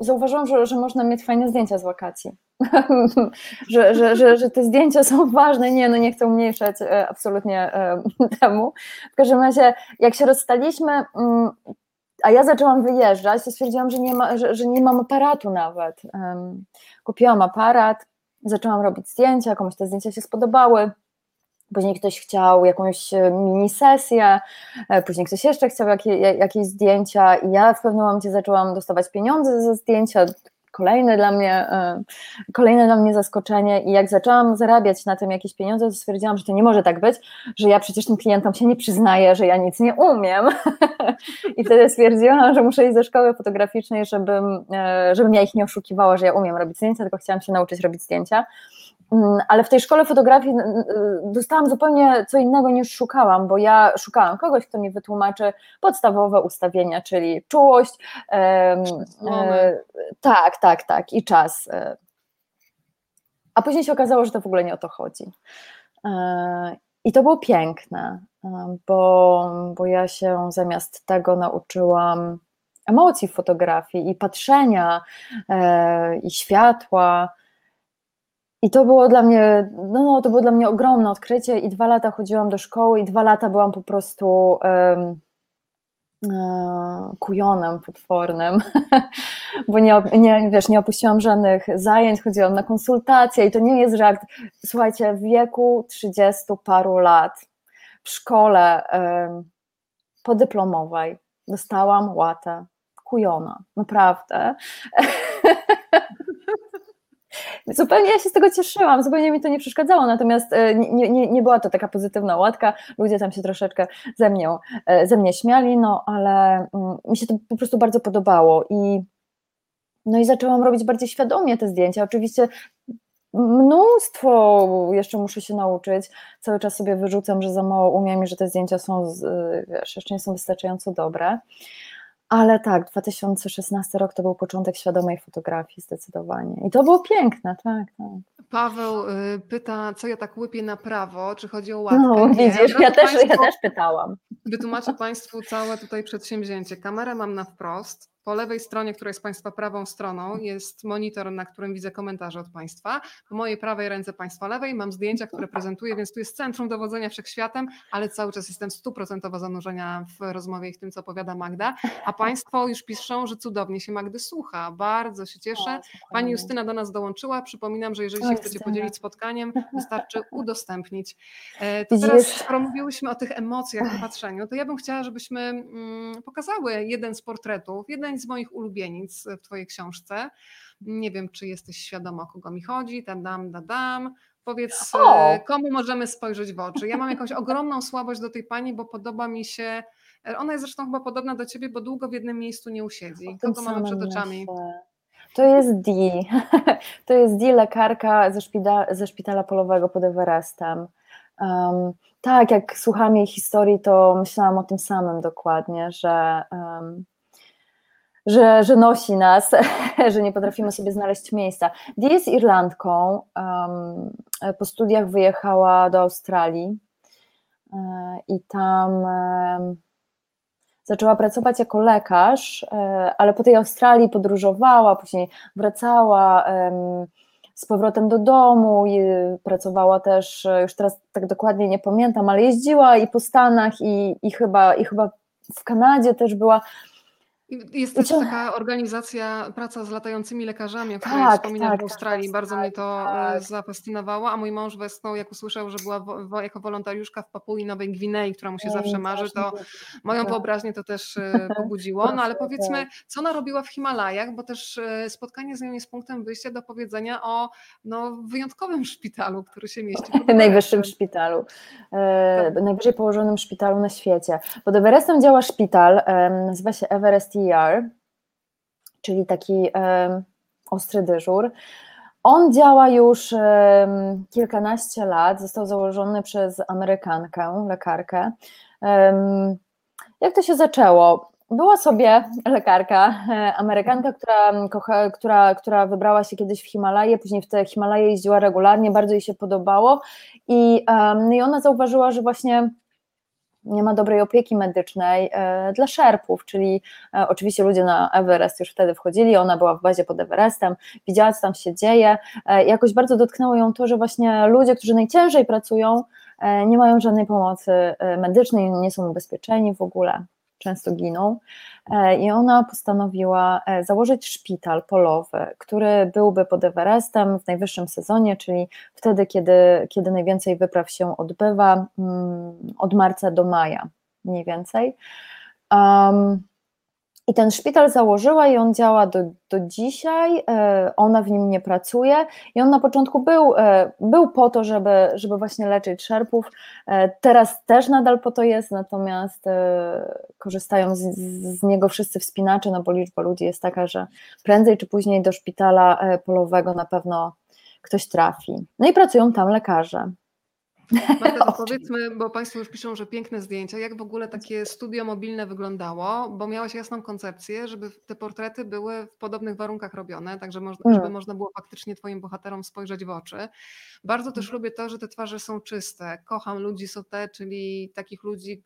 zauważyłam, że, że można mieć fajne zdjęcia z wakacji. (laughs) że, że, że, że te zdjęcia są ważne. Nie, no nie chcę umniejszać e, absolutnie e, (laughs) temu. W każdym razie, jak się rozstaliśmy, mm, a ja zaczęłam wyjeżdżać, to stwierdziłam, że nie, ma, że, że nie mam aparatu nawet. Kupiłam aparat, zaczęłam robić zdjęcia, komuś te zdjęcia się spodobały. Później ktoś chciał jakąś e, mini sesję, później ktoś jeszcze chciał jakie, jakieś zdjęcia, i ja w pewnym momencie zaczęłam dostawać pieniądze za zdjęcia, kolejne dla mnie, e, kolejne dla mnie zaskoczenie i jak zaczęłam zarabiać na tym jakieś pieniądze, to stwierdziłam, że to nie może tak być, że ja przecież tym klientom się nie przyznaję, że ja nic nie umiem. (laughs) I wtedy stwierdziłam, że muszę iść do szkoły fotograficznej, żebym, e, żebym ja ich nie oszukiwała, że ja umiem robić zdjęcia, tylko chciałam się nauczyć robić zdjęcia ale w tej szkole fotografii dostałam zupełnie co innego niż szukałam, bo ja szukałam kogoś, kto mi wytłumaczy podstawowe ustawienia, czyli czułość, e, tak, tak, tak i czas. E. A później się okazało, że to w ogóle nie o to chodzi. E, I to było piękne, e, bo, bo ja się zamiast tego nauczyłam emocji w fotografii i patrzenia e, i światła i to było dla mnie, no, no, to było dla mnie ogromne odkrycie i dwa lata chodziłam do szkoły i dwa lata byłam po prostu um, kujonem potwornym, (laughs) bo nie, nie, wiesz, nie opuściłam żadnych zajęć, chodziłam na konsultacje i to nie jest żart. Słuchajcie, w wieku 30 paru lat w szkole um, podyplomowej dostałam łatę kujona, naprawdę. (laughs) Zupełnie ja się z tego cieszyłam, zupełnie mi to nie przeszkadzało, natomiast e, nie, nie, nie była to taka pozytywna łatka, ludzie tam się troszeczkę ze, mnie, e, ze mnie śmiali, no ale mm, mi się to po prostu bardzo podobało i no i zaczęłam robić bardziej świadomie te zdjęcia. Oczywiście mnóstwo jeszcze muszę się nauczyć. Cały czas sobie wyrzucam, że za mało umiem i że te zdjęcia są, wiesz, jeszcze nie są wystarczająco dobre. Ale tak, 2016 rok to był początek świadomej fotografii zdecydowanie. I to było piękne, tak, tak. Paweł y, pyta, co ja tak łypię na prawo, czy chodzi o łatkę? No, widzisz, ja też, Państwu, ja też pytałam. Wytłumaczę Państwu całe tutaj przedsięwzięcie. Kamerę mam na wprost, po lewej stronie, która jest Państwa prawą stroną, jest monitor, na którym widzę komentarze od Państwa. Po mojej prawej ręce Państwa lewej mam zdjęcia, które prezentuję, więc tu jest centrum dowodzenia wszechświatem, ale cały czas jestem stuprocentowo zanurzenia w rozmowie i w tym, co opowiada Magda. A Państwo już piszą, że cudownie się Magdy słucha. Bardzo się cieszę. Pani Justyna do nas dołączyła. Przypominam, że jeżeli się chcecie podzielić spotkaniem, wystarczy (laughs) udostępnić. E, to teraz, skoro mówiłyśmy o tych emocjach w patrzeniu, to ja bym chciała, żebyśmy mm, pokazały jeden z portretów, jeden z moich ulubienic w Twojej książce. Nie wiem, czy jesteś świadoma, o kogo mi chodzi. Tadam, dadam. Powiedz, o! Komu możemy spojrzeć w oczy. Ja mam jakąś ogromną (laughs) słabość do tej pani, bo podoba mi się. E, ona jest zresztą chyba podobna do ciebie, bo długo w jednym miejscu nie usiedzi. Kogo mamy przed oczami? To jest Dee. (laughs) To jest Dee, lekarka ze, szpitala, ze szpitala polowego pod Everestem. Um, tak, jak słucham jej historii, to myślałam o tym samym dokładnie, że um, że, że nosi nas, (laughs) że nie potrafimy sobie znaleźć miejsca. Dee jest Irlandką, um, po studiach wyjechała do Australii um, i tam zaczęła pracować jako lekarz, e, ale po tej Australii podróżowała, później wracała z powrotem do domu pracowała też, e, już teraz tak dokładnie nie pamiętam, ale jeździła i po Stanach i, i, chyba, i chyba w Kanadzie też była jest też taka organizacja Praca z latającymi lekarzami, o której tak, wspominasz tak, w Australii. Bardzo tak, mnie to e, tak. zafascynowało, a mój mąż westchnął, jak usłyszał, że była wo, jako wolontariuszka w Papui Nowej Gwinei, która mu się zawsze marzy, to moją tak. wyobraźnię to też e, (laughs) pobudziło. No ale powiedzmy, co ona robiła w Himalajach, bo też e, spotkanie z nią jest punktem wyjścia do powiedzenia o no, wyjątkowym szpitalu, który się mieści. (laughs) Najwyższym szpitalu, najwyżej położonym szpitalu na świecie. Pod Everestem działa szpital, nazywa się Everest Czyli taki ostry dyżur. On działa już kilkanaście lat, został założony przez Amerykankę, lekarkę. Jak to się zaczęło? Była sobie lekarka, e, Amerykanka, która, kocha, która, która wybrała się kiedyś w Himalaje, później w te Himalaje jeździła regularnie, bardzo jej się podobało i, um, i ona zauważyła, że właśnie nie ma dobrej opieki medycznej e, dla szerpów, czyli e, oczywiście ludzie na Everest już wtedy wchodzili, ona była w bazie pod Everestem, widziała co tam się dzieje, e, jakoś bardzo dotknęło ją to, że właśnie ludzie, którzy najciężej pracują, nie mają żadnej pomocy medycznej, nie są ubezpieczeni w ogóle często giną. E, I ona postanowiła e, założyć szpital polowy, który byłby pod Everestem w najwyższym sezonie, czyli wtedy, kiedy, kiedy najwięcej wypraw się odbywa, mm, od marca do maja mniej więcej. I ten szpital założyła i on działa do, do dzisiaj, e, ona w nim nie pracuje i on na początku był, e, był po to, żeby, żeby właśnie leczyć szerpów, e, teraz też nadal po to jest, natomiast korzystają z, z niego wszyscy wspinacze, no bo liczba ludzi jest taka, że prędzej czy później do szpitala polowego na pewno ktoś trafi. No i pracują tam lekarze. Marta, (laughs) powiedzmy, bo Państwo już piszą, że piękne zdjęcia, jak w ogóle takie studio mobilne wyglądało, bo miałaś jasną koncepcję, żeby te portrety były w podobnych warunkach robione, tak żeby mm. można było faktycznie Twoim bohaterom spojrzeć w oczy. Bardzo też mm. lubię to, że te twarze są czyste. Kocham ludzi sote, czyli takich ludzi,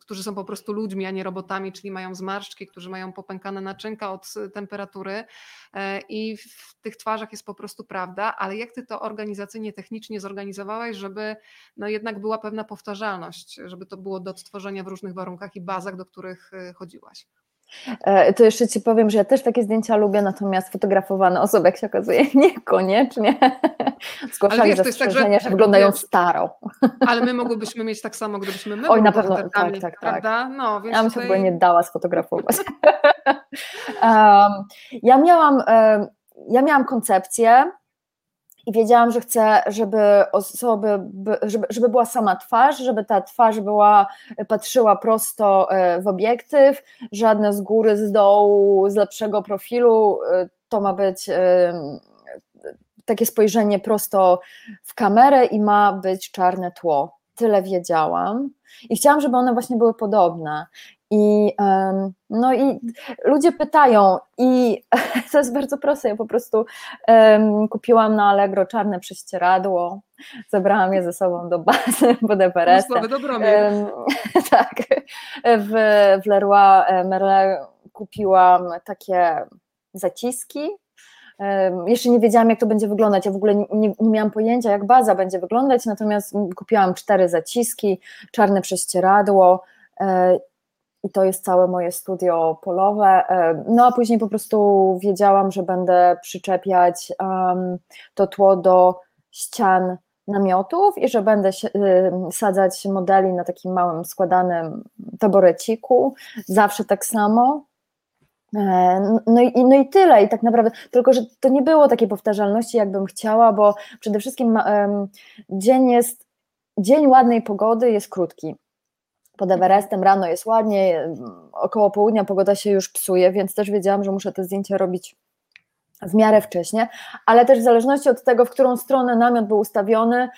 którzy są po prostu ludźmi, a nie robotami, czyli mają zmarszczki, którzy mają popękane naczynka od temperatury e, i w tych twarzach jest po prostu prawda, ale jak ty to organizacyjnie, technicznie zorganizowałeś, żeby no jednak była pewna powtarzalność, żeby to było do odtworzenia w różnych warunkach i bazach, do których e, chodziłaś? E, to jeszcze Ci powiem, że ja też takie zdjęcia lubię, natomiast fotografowane osoby, jak się okazuje, (laughs) niekoniecznie (laughs) zgłaszali zastrzeżenia, tak, że, że wyglądają wiesz, staro. Ale my mogłybyśmy mieć tak samo, gdybyśmy my Oj, na pewno, tak, tak, tak. Prawda? No, więc ja bym tutaj... się nie dała sfotografować. (laughs) um, ja miałam, um, ja miałam koncepcję, i wiedziałam, że chcę, żeby osoby, żeby, żeby była sama twarz, żeby ta twarz była, patrzyła prosto e, w obiektyw, żadne z góry, z dołu, z lepszego profilu, e, to ma być e, takie spojrzenie prosto w kamerę i ma być czarne tło. Tyle wiedziałam. I chciałam, żeby one właśnie były podobne. I, no i ludzie pytają, i (laughs) to jest bardzo proste. Ja po prostu um, kupiłam na Allegro czarne prześcieradło, zabrałam je ze sobą do bazy (laughs) pod Everestem. Um, (laughs) tak. W, w Leroy Merlin kupiłam takie zaciski. Jeszcze nie wiedziałam, jak to będzie wyglądać. Ja w ogóle nie, nie miałam pojęcia, jak baza będzie wyglądać, natomiast kupiłam cztery zaciski, czarne prześcieradło e, i to jest całe moje studio polowe. E, no a później po prostu wiedziałam, że będę przyczepiać um, to tło do ścian namiotów i że będę sadzać modeli na takim małym składanym taboreciku, zawsze tak samo. E, no i, no i tyle, i tak naprawdę, tylko że to nie było takiej powtarzalności, jakbym chciała, bo przede wszystkim um, dzień jest, dzień ładnej pogody jest krótki pod Everestem rano jest ładnie, około południa pogoda się już psuje, więc też wiedziałam, że muszę te zdjęcia robić w miarę wcześnie, ale też w zależności od tego, w którą stronę namiot był ustawiony,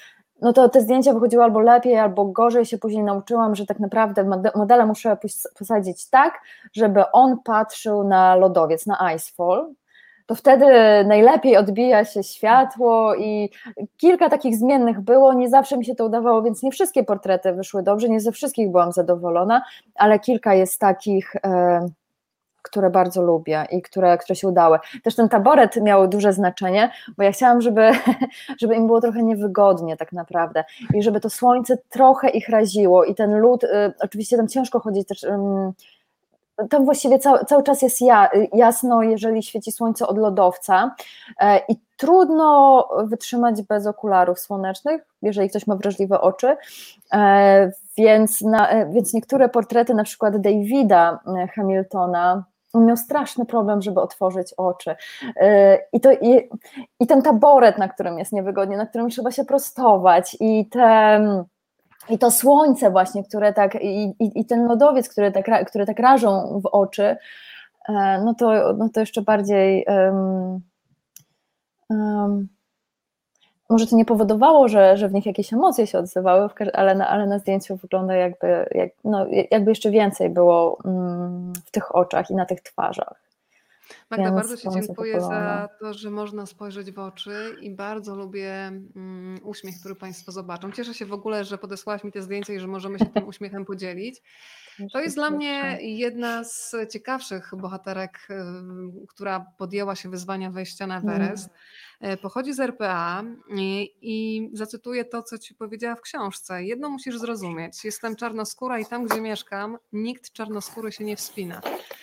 no to te zdjęcia wychodziły albo lepiej, albo gorzej. Się później nauczyłam, że tak naprawdę modele muszę posadzić tak, żeby on patrzył na lodowiec, na icefall, to wtedy najlepiej odbija się światło i kilka takich zmiennych było, nie zawsze mi się to udawało, więc nie wszystkie portrety wyszły dobrze, nie ze wszystkich byłam zadowolona, ale kilka jest takich, e, które bardzo lubię i które, które się udały. Też ten taboret miał duże znaczenie, bo ja chciałam, żeby, (laughs) żeby im było trochę niewygodnie tak naprawdę i żeby to słońce trochę ich raziło i ten lód, y, oczywiście tam ciężko chodzić też tam właściwie cały, cały czas jest ja, jasno, jeżeli świeci słońce od lodowca e, i trudno wytrzymać bez okularów słonecznych, jeżeli ktoś ma wrażliwe oczy, e, więc, na, e, więc niektóre portrety, na przykład Davida Hamiltona, on miał straszny problem, żeby otworzyć oczy. I, to, i, i ten taboret, na którym jest niewygodnie, na którym trzeba się prostować, i te i to słońce właśnie, które tak, i, i, i ten lodowiec, które tak, które tak rażą w oczy, e, no to, no to jeszcze bardziej um, um, może to nie powodowało, że, że w nich jakieś emocje się odzywały, ale na, ale na zdjęciu wygląda jakby, jak, no, jakby jeszcze więcej było mm, w tych oczach i na tych twarzach. Magda, Więc bardzo Ci dziękuję za to, że można spojrzeć w oczy i bardzo lubię mm, uśmiech, który Państwo zobaczą. Cieszę się w ogóle, że podesłałaś mi te zdjęcia i że możemy się tym (laughs) uśmiechem podzielić. To jest dla mnie jedna z ciekawszych bohaterek, y, która podjęła się wyzwania wejścia na Everest. Mm. Pochodzi z RPA i, i zacytuję to, co ci powiedziała w książce. Jedno musisz zrozumieć. Jestem czarnoskóra i tam, gdzie mieszkam, nikt czarnoskóry się nie wspina.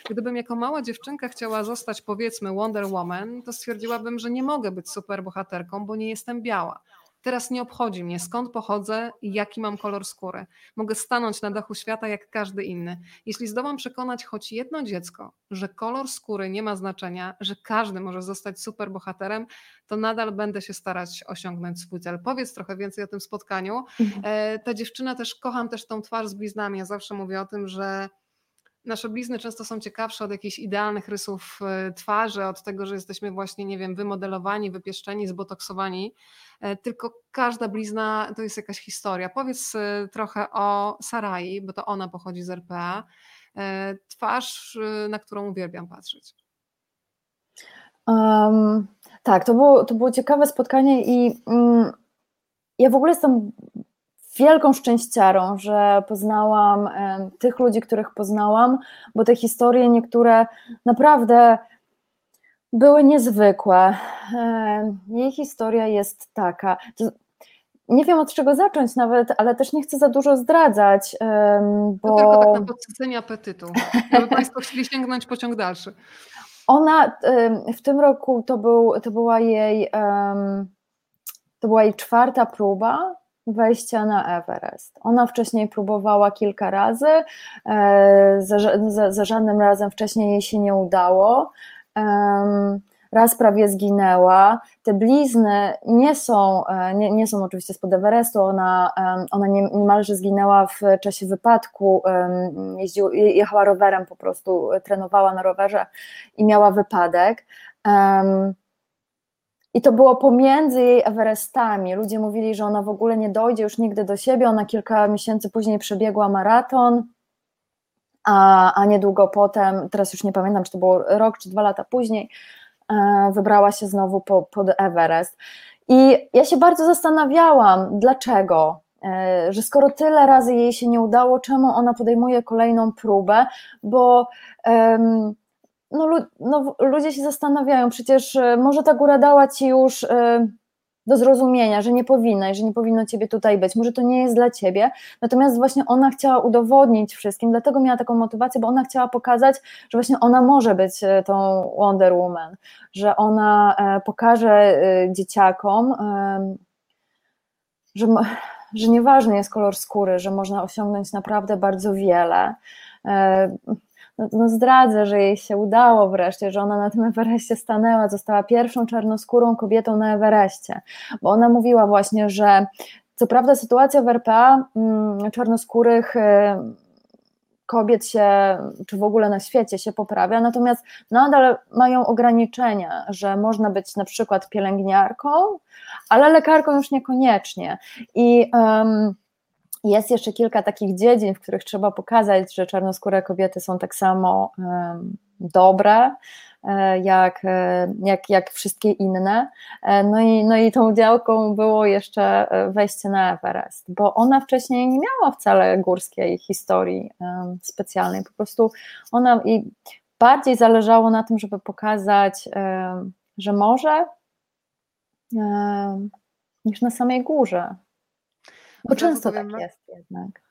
Gdybym jako mała dziewczynka chciała zostać powiedzmy Wonder Woman, to stwierdziłabym, że nie mogę być superbohaterką, bo nie jestem biała. Teraz nie obchodzi mnie, skąd pochodzę i jaki mam kolor skóry. Mogę stanąć na dachu świata jak każdy inny. Jeśli zdołam przekonać choć jedno dziecko, że kolor skóry nie ma znaczenia, że każdy może zostać superbohaterem, to nadal będę się starać osiągnąć swój cel. Powiedz trochę więcej o tym spotkaniu. Mhm. E, ta dziewczyna też, kocham też tą twarz z bliznami. Ja zawsze mówię o tym, że nasze blizny często są ciekawsze od jakichś idealnych rysów e, twarzy, od tego, że jesteśmy właśnie, nie wiem, wymodelowani, wypieszczeni, zbotoksowani, e, tylko każda blizna to jest jakaś historia. Powiedz e, trochę o Sarai, bo to ona pochodzi z RPA. Twarz, na którą uwielbiam patrzeć. Um, tak, to było, to było ciekawe spotkanie i um, ja w ogóle jestem wielką szczęściarą, że poznałam tych ludzi, których poznałam, bo te historie niektóre naprawdę były niezwykłe. Jej historia jest taka. Nie wiem od czego zacząć nawet, ale też nie chcę za dużo zdradzać. Bo... To tylko tak na podsycenie apetytu, żeby Państwo chcieli sięgnąć pociąg dalszy. Ona w tym roku to, był, to była jej to była jej czwarta próba wejścia na Everest. Ona wcześniej próbowała kilka razy, e, za, za, za żadnym razem wcześniej jej się nie udało. Raz prawie zginęła. Te blizny nie są, e, nie, nie są oczywiście spod Everestu. Ona, ona niemalże zginęła w czasie wypadku. Jeździł, jechała rowerem, po prostu trenowała na rowerze i miała wypadek. I to było pomiędzy jej Everestami. Ludzie mówili, że ona w ogóle nie dojdzie już nigdy do siebie. Ona kilka miesięcy później przebiegła maraton, a, a niedługo potem, teraz już nie pamiętam, czy to było rok czy dwa lata później, e, wybrała się znowu po, pod Everest. I ja się bardzo zastanawiałam, dlaczego, e, że skoro tyle razy jej się nie udało, czemu ona podejmuje kolejną próbę, bo. No, no, ludzie się zastanawiają, przecież e, może ta góra dała ci już e, do zrozumienia, że nie powinna że nie powinno ciebie tutaj być, może to nie jest dla ciebie, natomiast właśnie ona chciała udowodnić wszystkim, dlatego miała taką motywację, bo ona chciała pokazać, że właśnie ona może być e, tą Wonder Woman, że ona pokaże dzieciakom, że, że nieważny jest kolor skóry, że można osiągnąć naprawdę bardzo wiele no, no zdradzę, że jej się udało wreszcie, że ona na tym Everestie stanęła, została pierwszą czarnoskórą kobietą na Everestie, bo ona mówiła właśnie, że co prawda sytuacja w RPA mm, czarnoskórych y, kobiet się, czy w ogóle na świecie się poprawia, natomiast nadal mają ograniczenia, że można być na przykład pielęgniarką, ale lekarką już niekoniecznie. I um, jest jeszcze kilka takich dziedzin, w których trzeba pokazać, że czarnoskóre kobiety są tak samo dobre, e, jak, e, jak, jak wszystkie inne. E, no i, no i tą działką było jeszcze wejście na Everest, bo ona wcześniej nie miała wcale górskiej historii specjalnej. Po prostu ona i bardziej zależało na tym, żeby pokazać, że może niż na samej górze. Bo często tak jest jednak.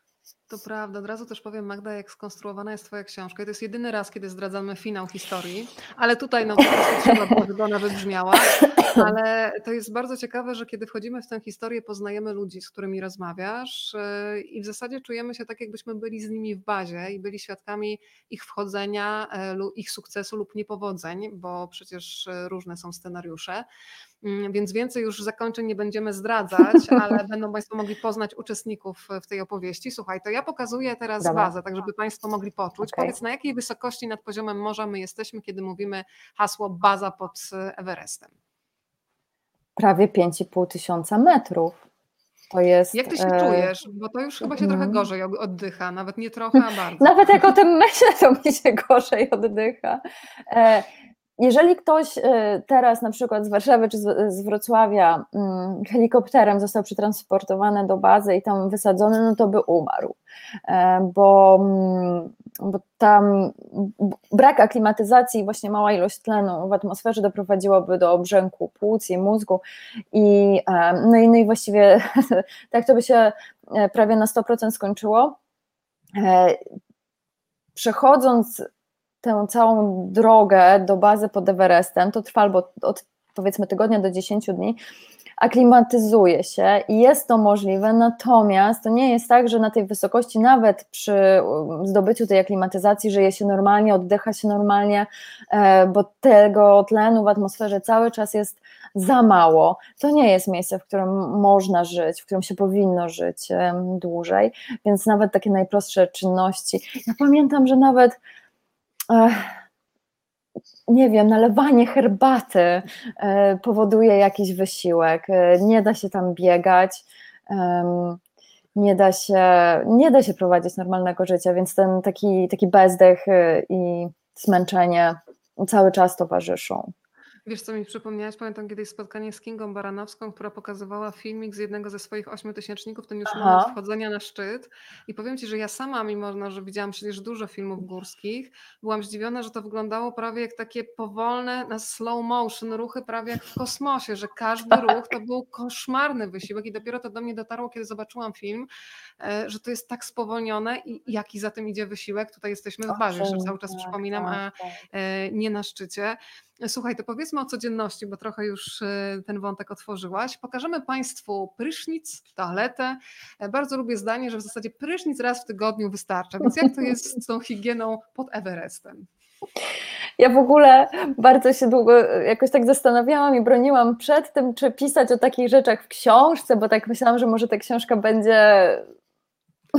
To prawda, od razu też powiem Magda, jak skonstruowana jest Twoja książka. I to jest jedyny raz, kiedy zdradzamy finał historii, ale tutaj no po prostu trzeba żeby ona wybrzmiała. (clears throat) Ale to jest bardzo ciekawe, że kiedy wchodzimy w tę historię, poznajemy ludzi, z którymi rozmawiasz yy, i w zasadzie czujemy się tak, jakbyśmy byli z nimi w bazie i byli świadkami ich wchodzenia, yy, ich sukcesu lub niepowodzeń, bo przecież yy, różne są scenariusze. Mm, więc więcej już zakończeń nie będziemy zdradzać, (laughs) ale będą Państwo mogli poznać uczestników w tej opowieści. Słuchaj, to ja pokazuję teraz Dobra. bazę, tak żeby Państwo mogli poczuć. Okay. Powiedz, na jakiej wysokości nad poziomem morza my jesteśmy, kiedy mówimy hasło baza pod Everestem? Prawie 5,5 tysiąca metrów. To jest, jak ty się e... czujesz? Bo to już chyba się trochę mhm. gorzej oddycha, nawet nie trochę, a (laughs) bardzo. Nawet jak o tym myślę, to mi się gorzej oddycha. E, jeżeli ktoś e, teraz na przykład z Warszawy czy z Wrocławia mm, helikopterem został przetransportowany do bazy i tam wysadzony, no to by umarł, e, bo, mm, bo tam brak aklimatyzacji i właśnie mała ilość tlenu w atmosferze doprowadziłoby do obrzęku płuc i mózgu i e, no i, no i właściwie (laughs) tak to by się prawie na 100% skończyło. Przechodząc tę całą drogę do bazy pod Everestem, to trwa albo od powiedzmy tygodnia do 10 dni, aklimatyzuje się i jest to możliwe, natomiast to nie jest tak, że na tej wysokości, nawet przy um, zdobyciu tej aklimatyzacji, żyje się normalnie, oddycha się normalnie, e, bo tego tlenu w atmosferze cały czas jest za mało. To nie jest miejsce, w którym można żyć, w którym się powinno żyć dłużej, więc nawet takie najprostsze czynności. Ja pamiętam, że nawet nie wiem, nalewanie herbaty e, powoduje jakiś wysiłek. E, nie da się tam biegać, nie da się, nie da się prowadzić normalnego życia, więc ten taki, taki bezdech e, i zmęczenie cały czas towarzyszą. Wiesz, co mi przypomniałaś? Pamiętam kiedyś spotkanie z Kingą Baranowską, która pokazywała filmik z jednego ze swoich ośmiotysięczników, ten już Aha. moment wchodzenia na szczyt. I powiem Ci, że ja sama, mimo no, że widziałam przecież dużo filmów górskich, byłam zdziwiona, że to wyglądało prawie jak takie powolne, na slow motion ruchy, prawie jak w kosmosie, że każdy tak. ruch to był koszmarny wysiłek i dopiero to do mnie dotarło, kiedy zobaczyłam film, e, że to jest tak spowolnione i jaki za tym idzie wysiłek. Tutaj jesteśmy w barze, jeszcze cały czas tak, przypominam, a tak, e, nie na szczycie. Słuchaj, to powiedzmy o codzienności, bo trochę już e, ten wątek otworzyłaś. Pokażemy Państwu prysznic, toaletę. E, bardzo lubię zdanie, że w zasadzie prysznic raz w tygodniu wystarcza. Więc jak to jest z tą higieną pod Everestem? Ja w ogóle bardzo się długo jakoś tak zastanawiałam i broniłam przed tym, czy pisać o takich rzeczach w książce, bo tak myślałam, że może ta książka będzie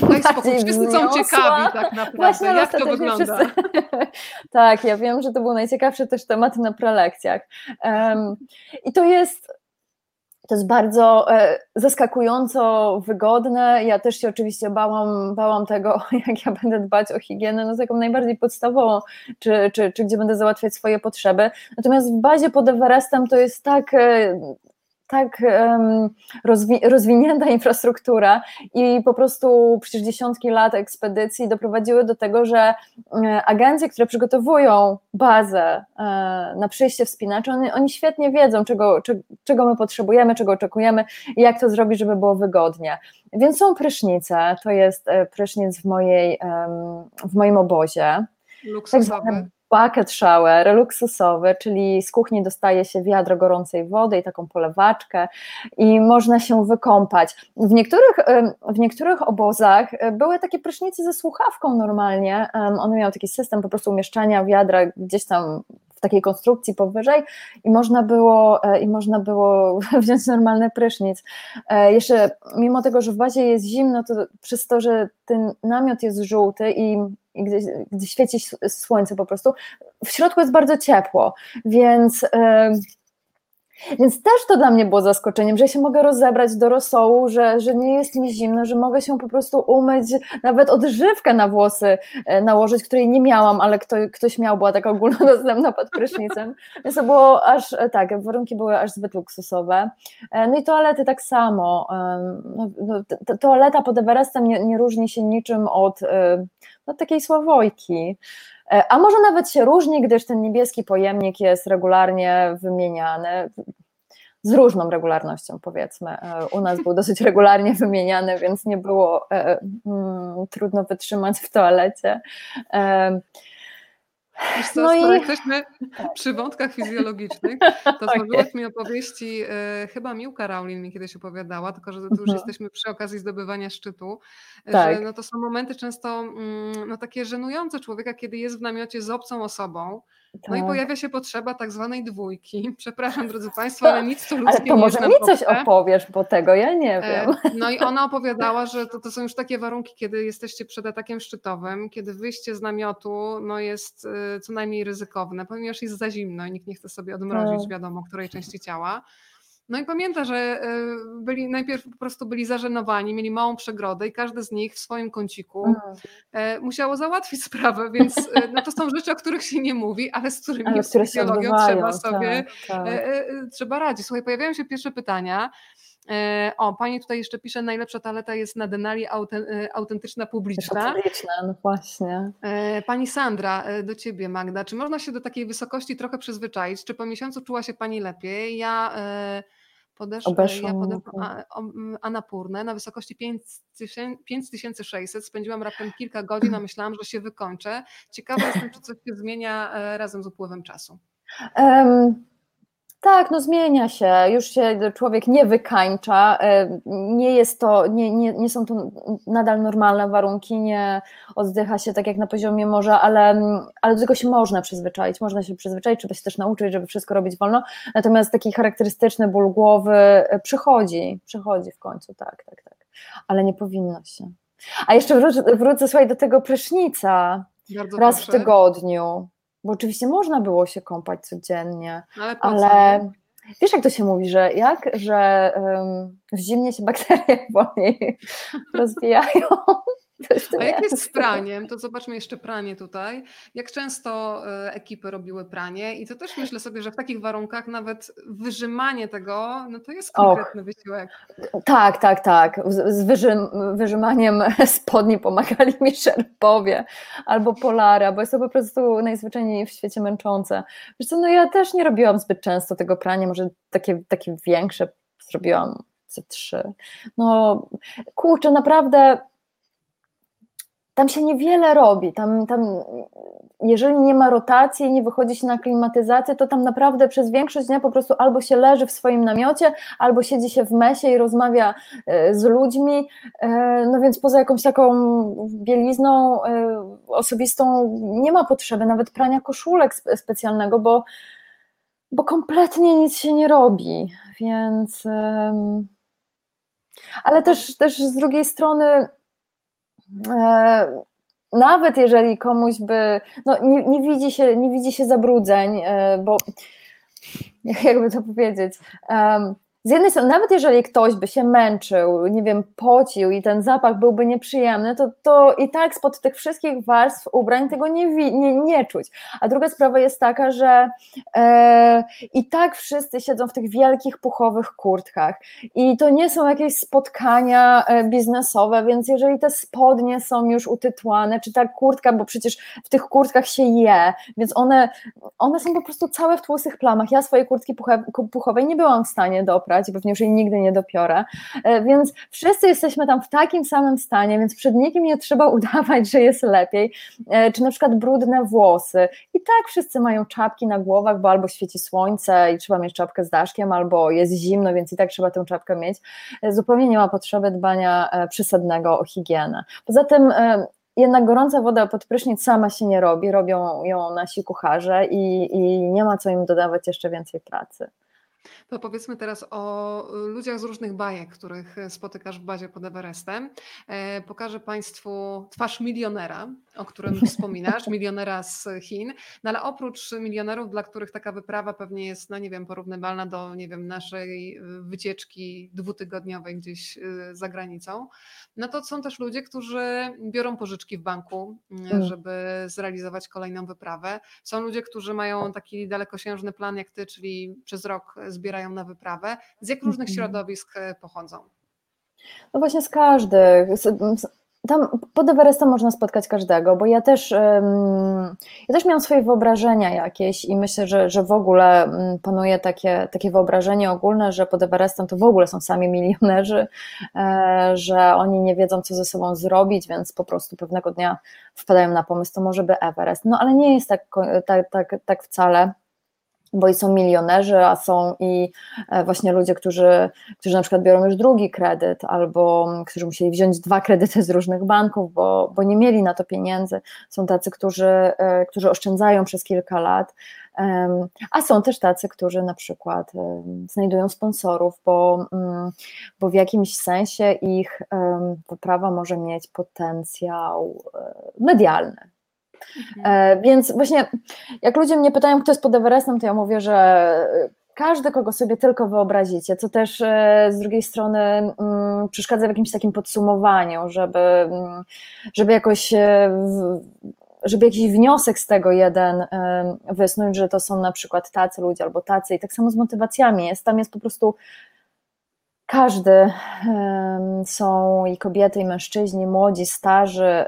Daj spokój, wszyscy są ciekawi tak naprawdę, Właśnie, jak to wygląda. Wszyscy... (laughs) tak, ja wiem, że to był najciekawszy też temat na prelekcjach. Um, I to jest to jest bardzo e, zaskakująco wygodne. Ja też się oczywiście bałam, bałam tego, (laughs) jak ja będę dbać o higienę, no taką najbardziej podstawową, czy, czy, czy gdzie będę załatwiać swoje potrzeby. Natomiast w bazie pod Everestem to jest tak e, tak rozwi rozwinięta infrastruktura i po prostu przecież dziesiątki lat ekspedycji doprowadziły do tego, że e, agencje, które przygotowują bazę e, na przyjście wspinaczy, oni, oni świetnie wiedzą, czego, czego my potrzebujemy, czego oczekujemy i jak to zrobić, żeby było wygodnie. Więc są prysznice, to jest e, prysznic w, mojej, w moim obozie. Luksusowy. Tak bucket shower luksusowy, czyli z kuchni dostaje się wiadro gorącej wody i taką polewaczkę i można się wykąpać. W niektórych, w niektórych obozach e, były takie prysznice ze słuchawką normalnie, one miały taki system po prostu umieszczania wiadra gdzieś tam takiej konstrukcji powyżej i można było, e, i można było (laughs) wziąć normalny prysznic. E, jeszcze mimo tego, że w bazie jest zimno, to przez to, że ten namiot jest żółty i i gdy, gdy świeci słońce po prostu, w środku jest bardzo ciepło, więc... Yy, więc też to dla mnie było zaskoczeniem, że się mogę rozebrać do rosołu, że, że nie jest mi zimno, że mogę się po prostu umyć, nawet odżywkę na włosy e, nałożyć, której nie miałam, ale kto, ktoś miał, była taka ogólnodostępna pod prysznicem. (laughs) Więc to było aż, e, tak, warunki były aż zbyt luksusowe. E, no i toalety tak samo. No, no, toaleta pod Everestem nie, nie różni się niczym od no, takiej sławojki. E, a może nawet się różni, gdyż ten niebieski pojemnik jest regularnie wymieniany z różną regularnością, powiedzmy. E, u nas był dosyć regularnie wymieniany, więc nie było e, mm, trudno wytrzymać w toalecie. Wiesz co, no i... jesteśmy przy wątkach fizjologicznych, (laughs) to złożyłaś okay. mi opowieści, e, chyba Miłka Raulin mi kiedyś opowiadała, tylko że tu już mhm. jesteśmy przy okazji zdobywania szczytu, tak. że no to są momenty często mm, no, takie żenujące człowieka, kiedy jest w namiocie z obcą osobą, tak. No i tak. pojawia się potrzeba tak zwanej dwójki. (laughs) Przepraszam, drodzy Państwo, ale nic tu ludzkie Ale to może mi coś opowiesz, bo tego ja nie e, wiem. (laughs) No i ona opowiadała, że to, to są już takie warunki, kiedy jesteście przed atakiem szczytowym, kiedy wyjście z namiotu no jest e, co najmniej ryzykowne, ponieważ jest za zimno i nikt nie chce sobie odmrozić, tak. wiadomo, której części ciała. No i pamięta, że e, byli najpierw po prostu byli zażenowani, mieli małą przegrodę i każdy z nich w swoim kąciku mhm. E, musiało załatwić (laughs) sprawę, więc e, no to są rzeczy, o których się nie mówi, ale z którymi ale psychologią trzeba sobie, tak, tak. trzeba radzić. Słuchaj, pojawiają się pierwsze pytania. O, pani tutaj jeszcze pisze, najlepsza taleta jest na Denali autentyczna publiczna. Publiczna, no właśnie. Pani Sandra, do ciebie Magda, czy można się do takiej wysokości trochę przyzwyczaić? Czy po miesiącu czuła się pani lepiej? Ja podeszłam, ja podeszłam Anapurnę na wysokości 5600, spędziłam raptem kilka godzin, a myślałam, że się wykończę. Ciekawa jestem, czy coś się zmienia e, razem z upływem czasu. Um, tak, no zmienia się, już się człowiek nie wykańcza, e, nie jest to, nie, nie, nie są to nadal normalne warunki, nie oddycha się tak jak na poziomie morza, ale, ale do tego się można przyzwyczaić, można się przyzwyczaić, trzeba się też nauczyć, żeby wszystko robić wolno, natomiast taki charakterystyczny ból głowy e, przychodzi, przychodzi w końcu, tak, tak, tak, ale nie powinno się. A jeszcze wrócę, wrócę słuchaj, do tego prysznica, Bardzo raz proszę. w tygodniu, bo oczywiście można było się kąpać codziennie, ale, ale wiesz jak to się mówi, że jak, że um, w zimnie się bakterie (laughs) wolniej (laughs) rozwijają. (laughs) A jak jest z praniem? To zobaczmy jeszcze pranie tutaj. Jak często e, ekipy robiły pranie i to też myślę sobie, że w takich warunkach nawet wyrzymanie tego, no to jest konkretny Och, wysiłek. Tak, tak, tak. Z wyrzym, wyrzymaniem (laughs) spodni pomagali mi szerpowie albo polara, bo jest to po prostu najzwyczajniej w świecie męczące. Wiesz co, no ja też nie robiłam zbyt często tego prania, może takie, takie większe zrobiłam ze trzy. No kurczę, naprawdę tam się niewiele robi. Tam, tam, jeżeli nie ma rotacji, nie wychodzi się na klimatyzację, to tam naprawdę przez większość dnia po prostu albo się leży w swoim namiocie, albo siedzi się w mesie i rozmawia e, z ludźmi. E, no więc poza jakąś taką bielizną e, osobistą nie ma potrzeby nawet prania koszulek specjalnego, bo, bo kompletnie nic się nie robi. Więc. Ale też, też z drugiej strony nawet jeżeli komuś by, no nie, nie, widzi, się, nie widzi się zabrudzeń, e, bo (laughs) jakby to powiedzieć, z jednej strony, nawet jeżeli ktoś by się męczył, nie wiem, pocił i ten zapach byłby nieprzyjemny, to, to i tak spod tych wszystkich warstw ubrań tego nie, nie, nie czuć. A druga sprawa jest taka, że e, i tak wszyscy siedzą w tych wielkich, puchowych kurtkach i to nie są jakieś spotkania e, biznesowe, więc jeżeli te spodnie są już utytłane, czy ta kurtka, bo przecież w tych kurtkach się je, więc one, one są po prostu całe w tłustych plamach. Ja swojej kurtki puchowej nie byłam w stanie doprać, i pewnie już jej nigdy nie dopiorę. E, więc wszyscy jesteśmy tam w takim samym stanie, więc przed nikim nie trzeba (laughs) udawać, że jest lepiej. E, czy na przykład brudne włosy. I tak wszyscy mają czapki na głowach, bo albo świeci słońce i trzeba mieć czapkę z daszkiem, albo jest zimno, więc i tak trzeba tę czapkę mieć. E, zupełnie nie ma potrzeby dbania przysadnego o higienę. Poza tym jednak gorąca woda pod prysznic sama się nie robi, robią ją nasi kucharze i, i nie ma co im dodawać jeszcze więcej pracy. To powiedzmy teraz o y, ludziach z różnych bajek, których y, spotykasz w bazie pod Everestem. E, pokażę Państwu twarz milionera, o którym (laughs) wspominasz, milionera z Chin. No ale oprócz milionerów, dla których taka wyprawa pewnie jest, no nie wiem, porównywalna do, nie wiem, naszej y, wycieczki dwutygodniowej gdzieś za granicą, no to są też ludzie, którzy biorą pożyczki w banku, mm. żeby zrealizować kolejną wyprawę. Są ludzie, którzy mają taki dalekosiężny plan jak ty, czyli przez rok zbierają na wyprawę. Z jak różnych mhm. środowisk e, pochodzą? No właśnie z każdych. Tam pod Everestem można spotkać każdego, bo ja też, ja też miałam swoje wyobrażenia jakieś i myślę, że, że w ogóle panuje takie, takie wyobrażenie ogólne, że pod Everestem to w ogóle są sami milionerzy, e, że oni nie wiedzą, co ze sobą zrobić, więc po prostu pewnego dnia wpadają na pomysł, to może by Everest. No ale nie jest tak, tak, tak, tak wcale bo i są milionerzy, a są i e, właśnie ludzie, którzy, którzy na przykład biorą już drugi kredyt, albo którzy musieli wziąć dwa kredyty z różnych banków, bo, bo nie mieli na to pieniędzy. Są tacy, którzy, e, którzy oszczędzają przez kilka lat, a są też tacy, którzy na przykład znajdują sponsorów, bo, mm, bo w jakimś sensie ich wyprawa może mieć potencjał e, medialny Mhm. E, więc właśnie jak ludzie mnie pytają, kto jest pod Everestem, to ja mówię, że każdy, kogo sobie tylko wyobrazicie, co też e, z drugiej strony mm, przeszkadza w jakimś takim podsumowaniu, żeby, mm, żeby jakoś e, żeby jakiś wniosek z tego jeden wysnuć, że to są na przykład tacy ludzie albo tacy i tak samo z motywacjami jest, tam jest po prostu każdy, są i kobiety i mężczyźni, młodzi, starzy,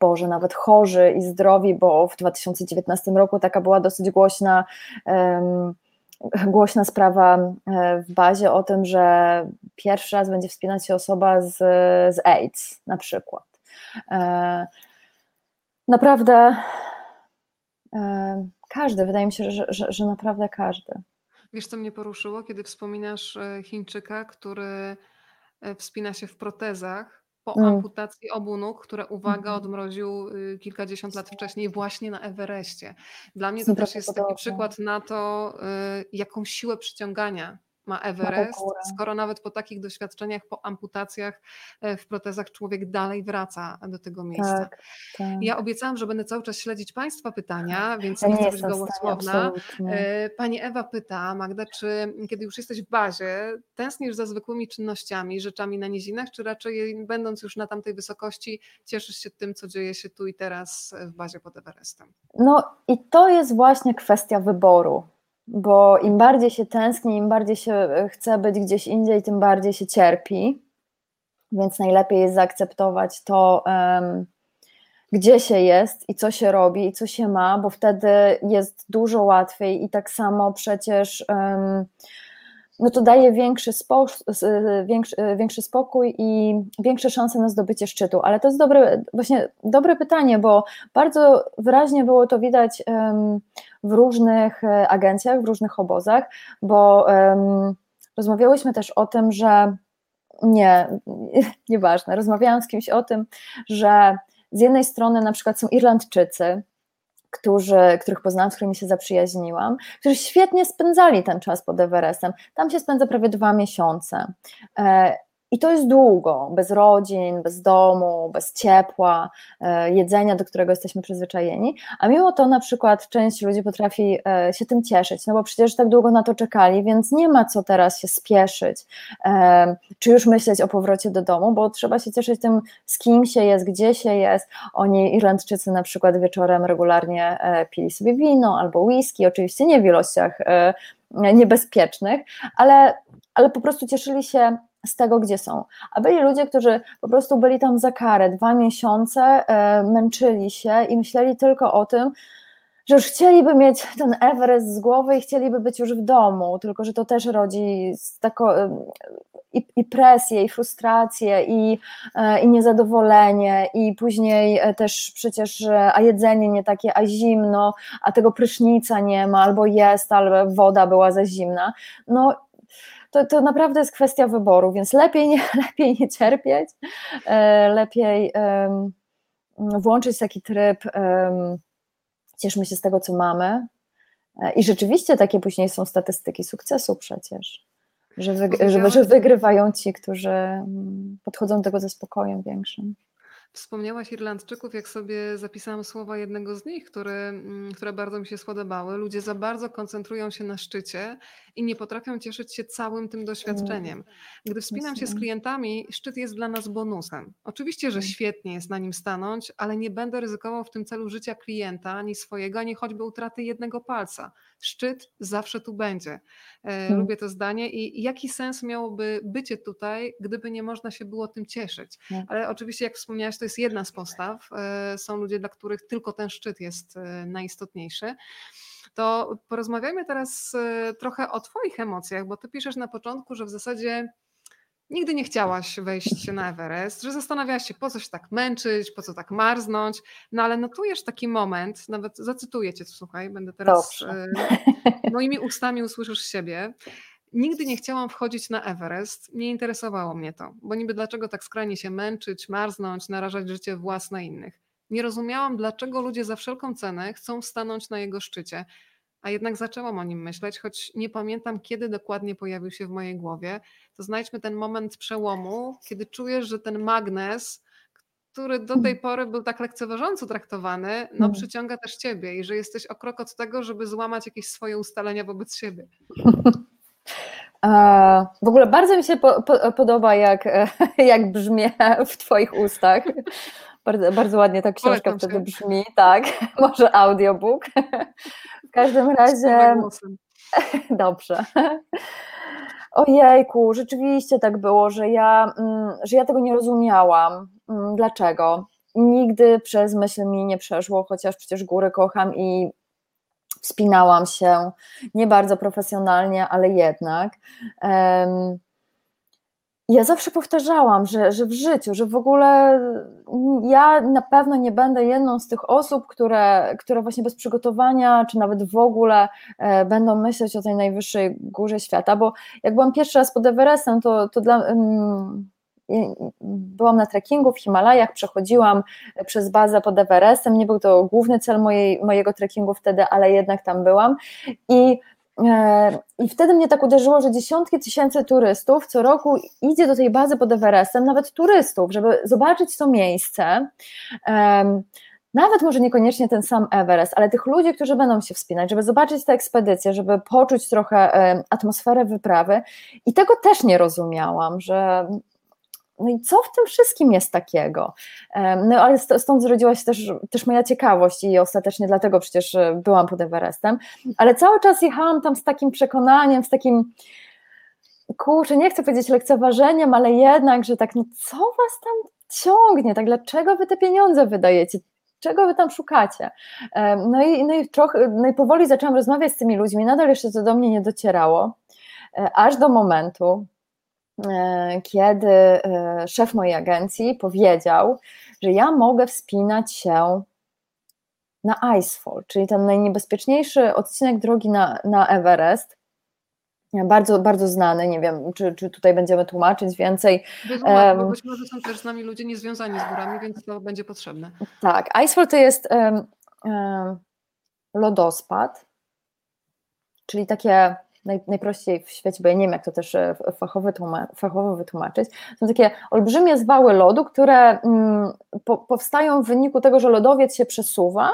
Boże, nawet chorzy i zdrowi, bo w 2019 roku taka była dosyć głośna, um, głośna sprawa e, w bazie o tym, że pierwszy raz będzie wspinać się osoba z, z AIDS na przykład. E, naprawdę e, każdy, wydaje mi się, że, że, że naprawdę każdy. Wiesz, co mnie poruszyło, kiedy wspominasz Chińczyka, który wspina się w protezach po mm. amputacji obu nóg, które, uwaga, mhm. odmroził y, kilkadziesiąt lat wcześniej właśnie na Everestie. Dla mnie to też jest taki przykład na to, y, jaką siłę przyciągania ma Everest, skoro nawet po takich doświadczeniach, po amputacjach e, w protezach człowiek dalej wraca do tego miejsca. Tak, tak. Ja obiecałam, że będę cały czas śledzić Państwa pytania, więc ja nie, chcę być gołosłowna. E, pani Ewa pyta, Magda, czy kiedy już jesteś w bazie, tęsknisz za zwykłymi czynnościami, rzeczami na nizinach, czy raczej będąc już na tamtej wysokości, cieszysz się tym, co dzieje się tu i teraz w bazie pod Everestem? No i to jest właśnie kwestia wyboru bo im bardziej się tęskni, im bardziej się e, chce być gdzieś indziej, tym bardziej się cierpi. Więc najlepiej jest zaakceptować to, um, gdzie się jest i co się robi i co się ma, bo wtedy jest dużo łatwiej i tak samo przecież. Um, no to daje większy, spo, większy, większy spokój i większe szanse na zdobycie szczytu. Ale to jest dobre, właśnie dobre pytanie, bo bardzo wyraźnie było to widać w różnych e, agencjach, w różnych obozach, bo rozmawiałyśmy też o tym, że nie, (laughs) nieważne, rozmawiałam z kimś o tym, że z jednej strony na przykład są Irlandczycy, którzy, których poznałam, z którymi się zaprzyjaźniłam, którzy świetnie spędzali ten czas pod Everestem. Tam się spędza prawie dwa miesiące. I to jest długo, bez rodzin, bez domu, bez ciepła, e, jedzenia, do którego jesteśmy przyzwyczajeni, a mimo to na przykład część ludzi potrafi e, się tym cieszyć, no bo przecież tak długo na to czekali, więc nie ma co teraz się spieszyć, e, czy już myśleć o powrocie do domu, bo trzeba się cieszyć tym, z kim się jest, gdzie się jest. Oni, Irlandczycy na przykład wieczorem regularnie pili sobie wino albo whisky, oczywiście nie w ilościach niebezpiecznych, ale, ale po prostu cieszyli się z tego, gdzie są. A byli ludzie, którzy po prostu byli tam za karę, dwa miesiące, e, męczyli się i myśleli tylko o tym, że już chcieliby mieć ten Everest z głowy i chcieliby być już w domu, tylko że to też rodzi tako, e, i, i presję, i frustrację, i, e, i niezadowolenie, i później też przecież, a jedzenie nie takie, a zimno, a tego prysznica nie ma, albo jest, albo woda była za zimna. No to, to naprawdę jest kwestia wyboru, więc lepiej nie, (laughs) lepiej nie cierpieć, e, lepiej włączyć taki tryb, cieszmy się z tego, co mamy. E, I rzeczywiście takie później są statystyki sukcesu przecież, że, że, że wygrywają ci, którzy mm, podchodzą do tego ze spokojem większym. Wspomniałaś Irlandczyków, jak sobie zapisałam słowa jednego z nich, który, mm, które bardzo mi się spodobały. Ludzie za bardzo koncentrują się na szczycie i nie potrafią cieszyć się całym tym doświadczeniem. Gdy wspinam się z klientami, szczyt jest dla nas bonusem. Oczywiście, że mm. świetnie jest na nim stanąć, ale nie będę ryzykował w tym celu życia klienta, ani swojego, ani choćby utraty jednego palca. Szczyt zawsze tu będzie. Hmm. Lubię to zdanie i jaki sens miałoby bycie tutaj, gdyby nie można się było tym cieszyć. Hmm. Ale oczywiście, jak wspomniałaś, to jest jedna z postaw. E, są ludzie, dla których tylko ten szczyt jest e, najistotniejszy. To porozmawiajmy teraz trochę o Twoich emocjach, bo Ty piszesz na początku, że w zasadzie nigdy nie chciałaś wejść na Everest, że zastanawiałaś się, po co się tak męczyć, po co tak marznąć, no ale notujesz taki moment, nawet zacytuję cię, słuchaj, będę teraz Dobrze. moimi ustami usłyszysz siebie. Nigdy nie chciałam wchodzić na Everest, nie interesowało mnie to, bo niby dlaczego tak skrajnie się męczyć, marznąć, narażać życie własne innych. Nie rozumiałam, dlaczego ludzie za wszelką cenę chcą stanąć na jego szczycie, a jednak zaczęłam o nim myśleć, choć nie pamiętam, kiedy dokładnie pojawił się w mojej głowie. To znajdźmy ten moment przełomu, kiedy czujesz, że ten magnes, który do tej pory był tak lekceważąco traktowany, no Mm. przyciąga też ciebie i że jesteś o krok od tego, żeby złamać jakieś swoje ustalenia wobec siebie. (laughs) W ogóle bardzo mi się po, po, podoba, jak, (laughs) jak brzmię w Twoich ustach. Bardzo, bardzo ładnie ta książka Polecam wtedy się. brzmi, tak. (laughs) Może audiobook. W każdym razie. (laughs) Dobrze. Ojejku, rzeczywiście tak było, że ja, mm, że ja tego nie rozumiałam. Mm, Dlaczego? Nigdy przez myśl mi nie przeszło, chociaż przecież góry kocham i wspinałam się, nie bardzo profesjonalnie, ale jednak. Ja zawsze powtarzałam, że, że w życiu, że w ogóle ja na pewno nie będę jedną z tych osób, które, które właśnie bez przygotowania, czy nawet w ogóle e, będą myśleć o tej najwyższej górze świata, bo jak byłam pierwszy raz pod Everestem, to, to dla, um, byłam na trekkingu w Himalajach, przechodziłam przez bazę pod Everestem, nie był to główny cel mojej, mojego trekkingu wtedy, ale jednak tam byłam. I i wtedy mnie tak uderzyło, że dziesiątki tysięcy turystów co roku idzie do tej bazy pod Everestem, nawet turystów, żeby zobaczyć to miejsce. Um, nawet może niekoniecznie ten sam Everest, ale tych ludzi, którzy będą się wspinać, żeby zobaczyć tę ekspedycję, żeby poczuć trochę um, atmosferę wyprawy. I tego też nie rozumiałam, że no i co w tym wszystkim jest takiego? No ale stąd zrodziła się też, też moja ciekawość i ostatecznie dlatego przecież e, byłam pod Everestem, ale cały czas jechałam tam z takim przekonaniem, z takim kurczę, nie chcę powiedzieć lekceważeniem, ale jednak, że tak, no co was tam ciągnie, tak dlaczego wy te pieniądze wydajecie, czego wy tam szukacie? No i, no i trochę, no i powoli zaczęłam rozmawiać z tymi ludźmi, nadal jeszcze to do mnie nie docierało, e, aż do momentu, kiedy e, szef mojej agencji powiedział, że ja mogę wspinać się na Icefall, czyli ten najniebezpieczniejszy odcinek drogi na, na Everest. Bardzo, bardzo znany, nie wiem, czy, czy tutaj będziemy tłumaczyć więcej. Być może są też z nami ludzie niezwiązani z górami, więc to będzie potrzebne. Tak, Icefall to jest um, um, lodospad, czyli takie naj, najprościej w świecie, bo ja nie wiem, jak to też e, fachowo, fachowo wytłumaczyć, są takie olbrzymie zwały lodu, które mm, po, powstają w wyniku tego, że lodowiec się przesuwa,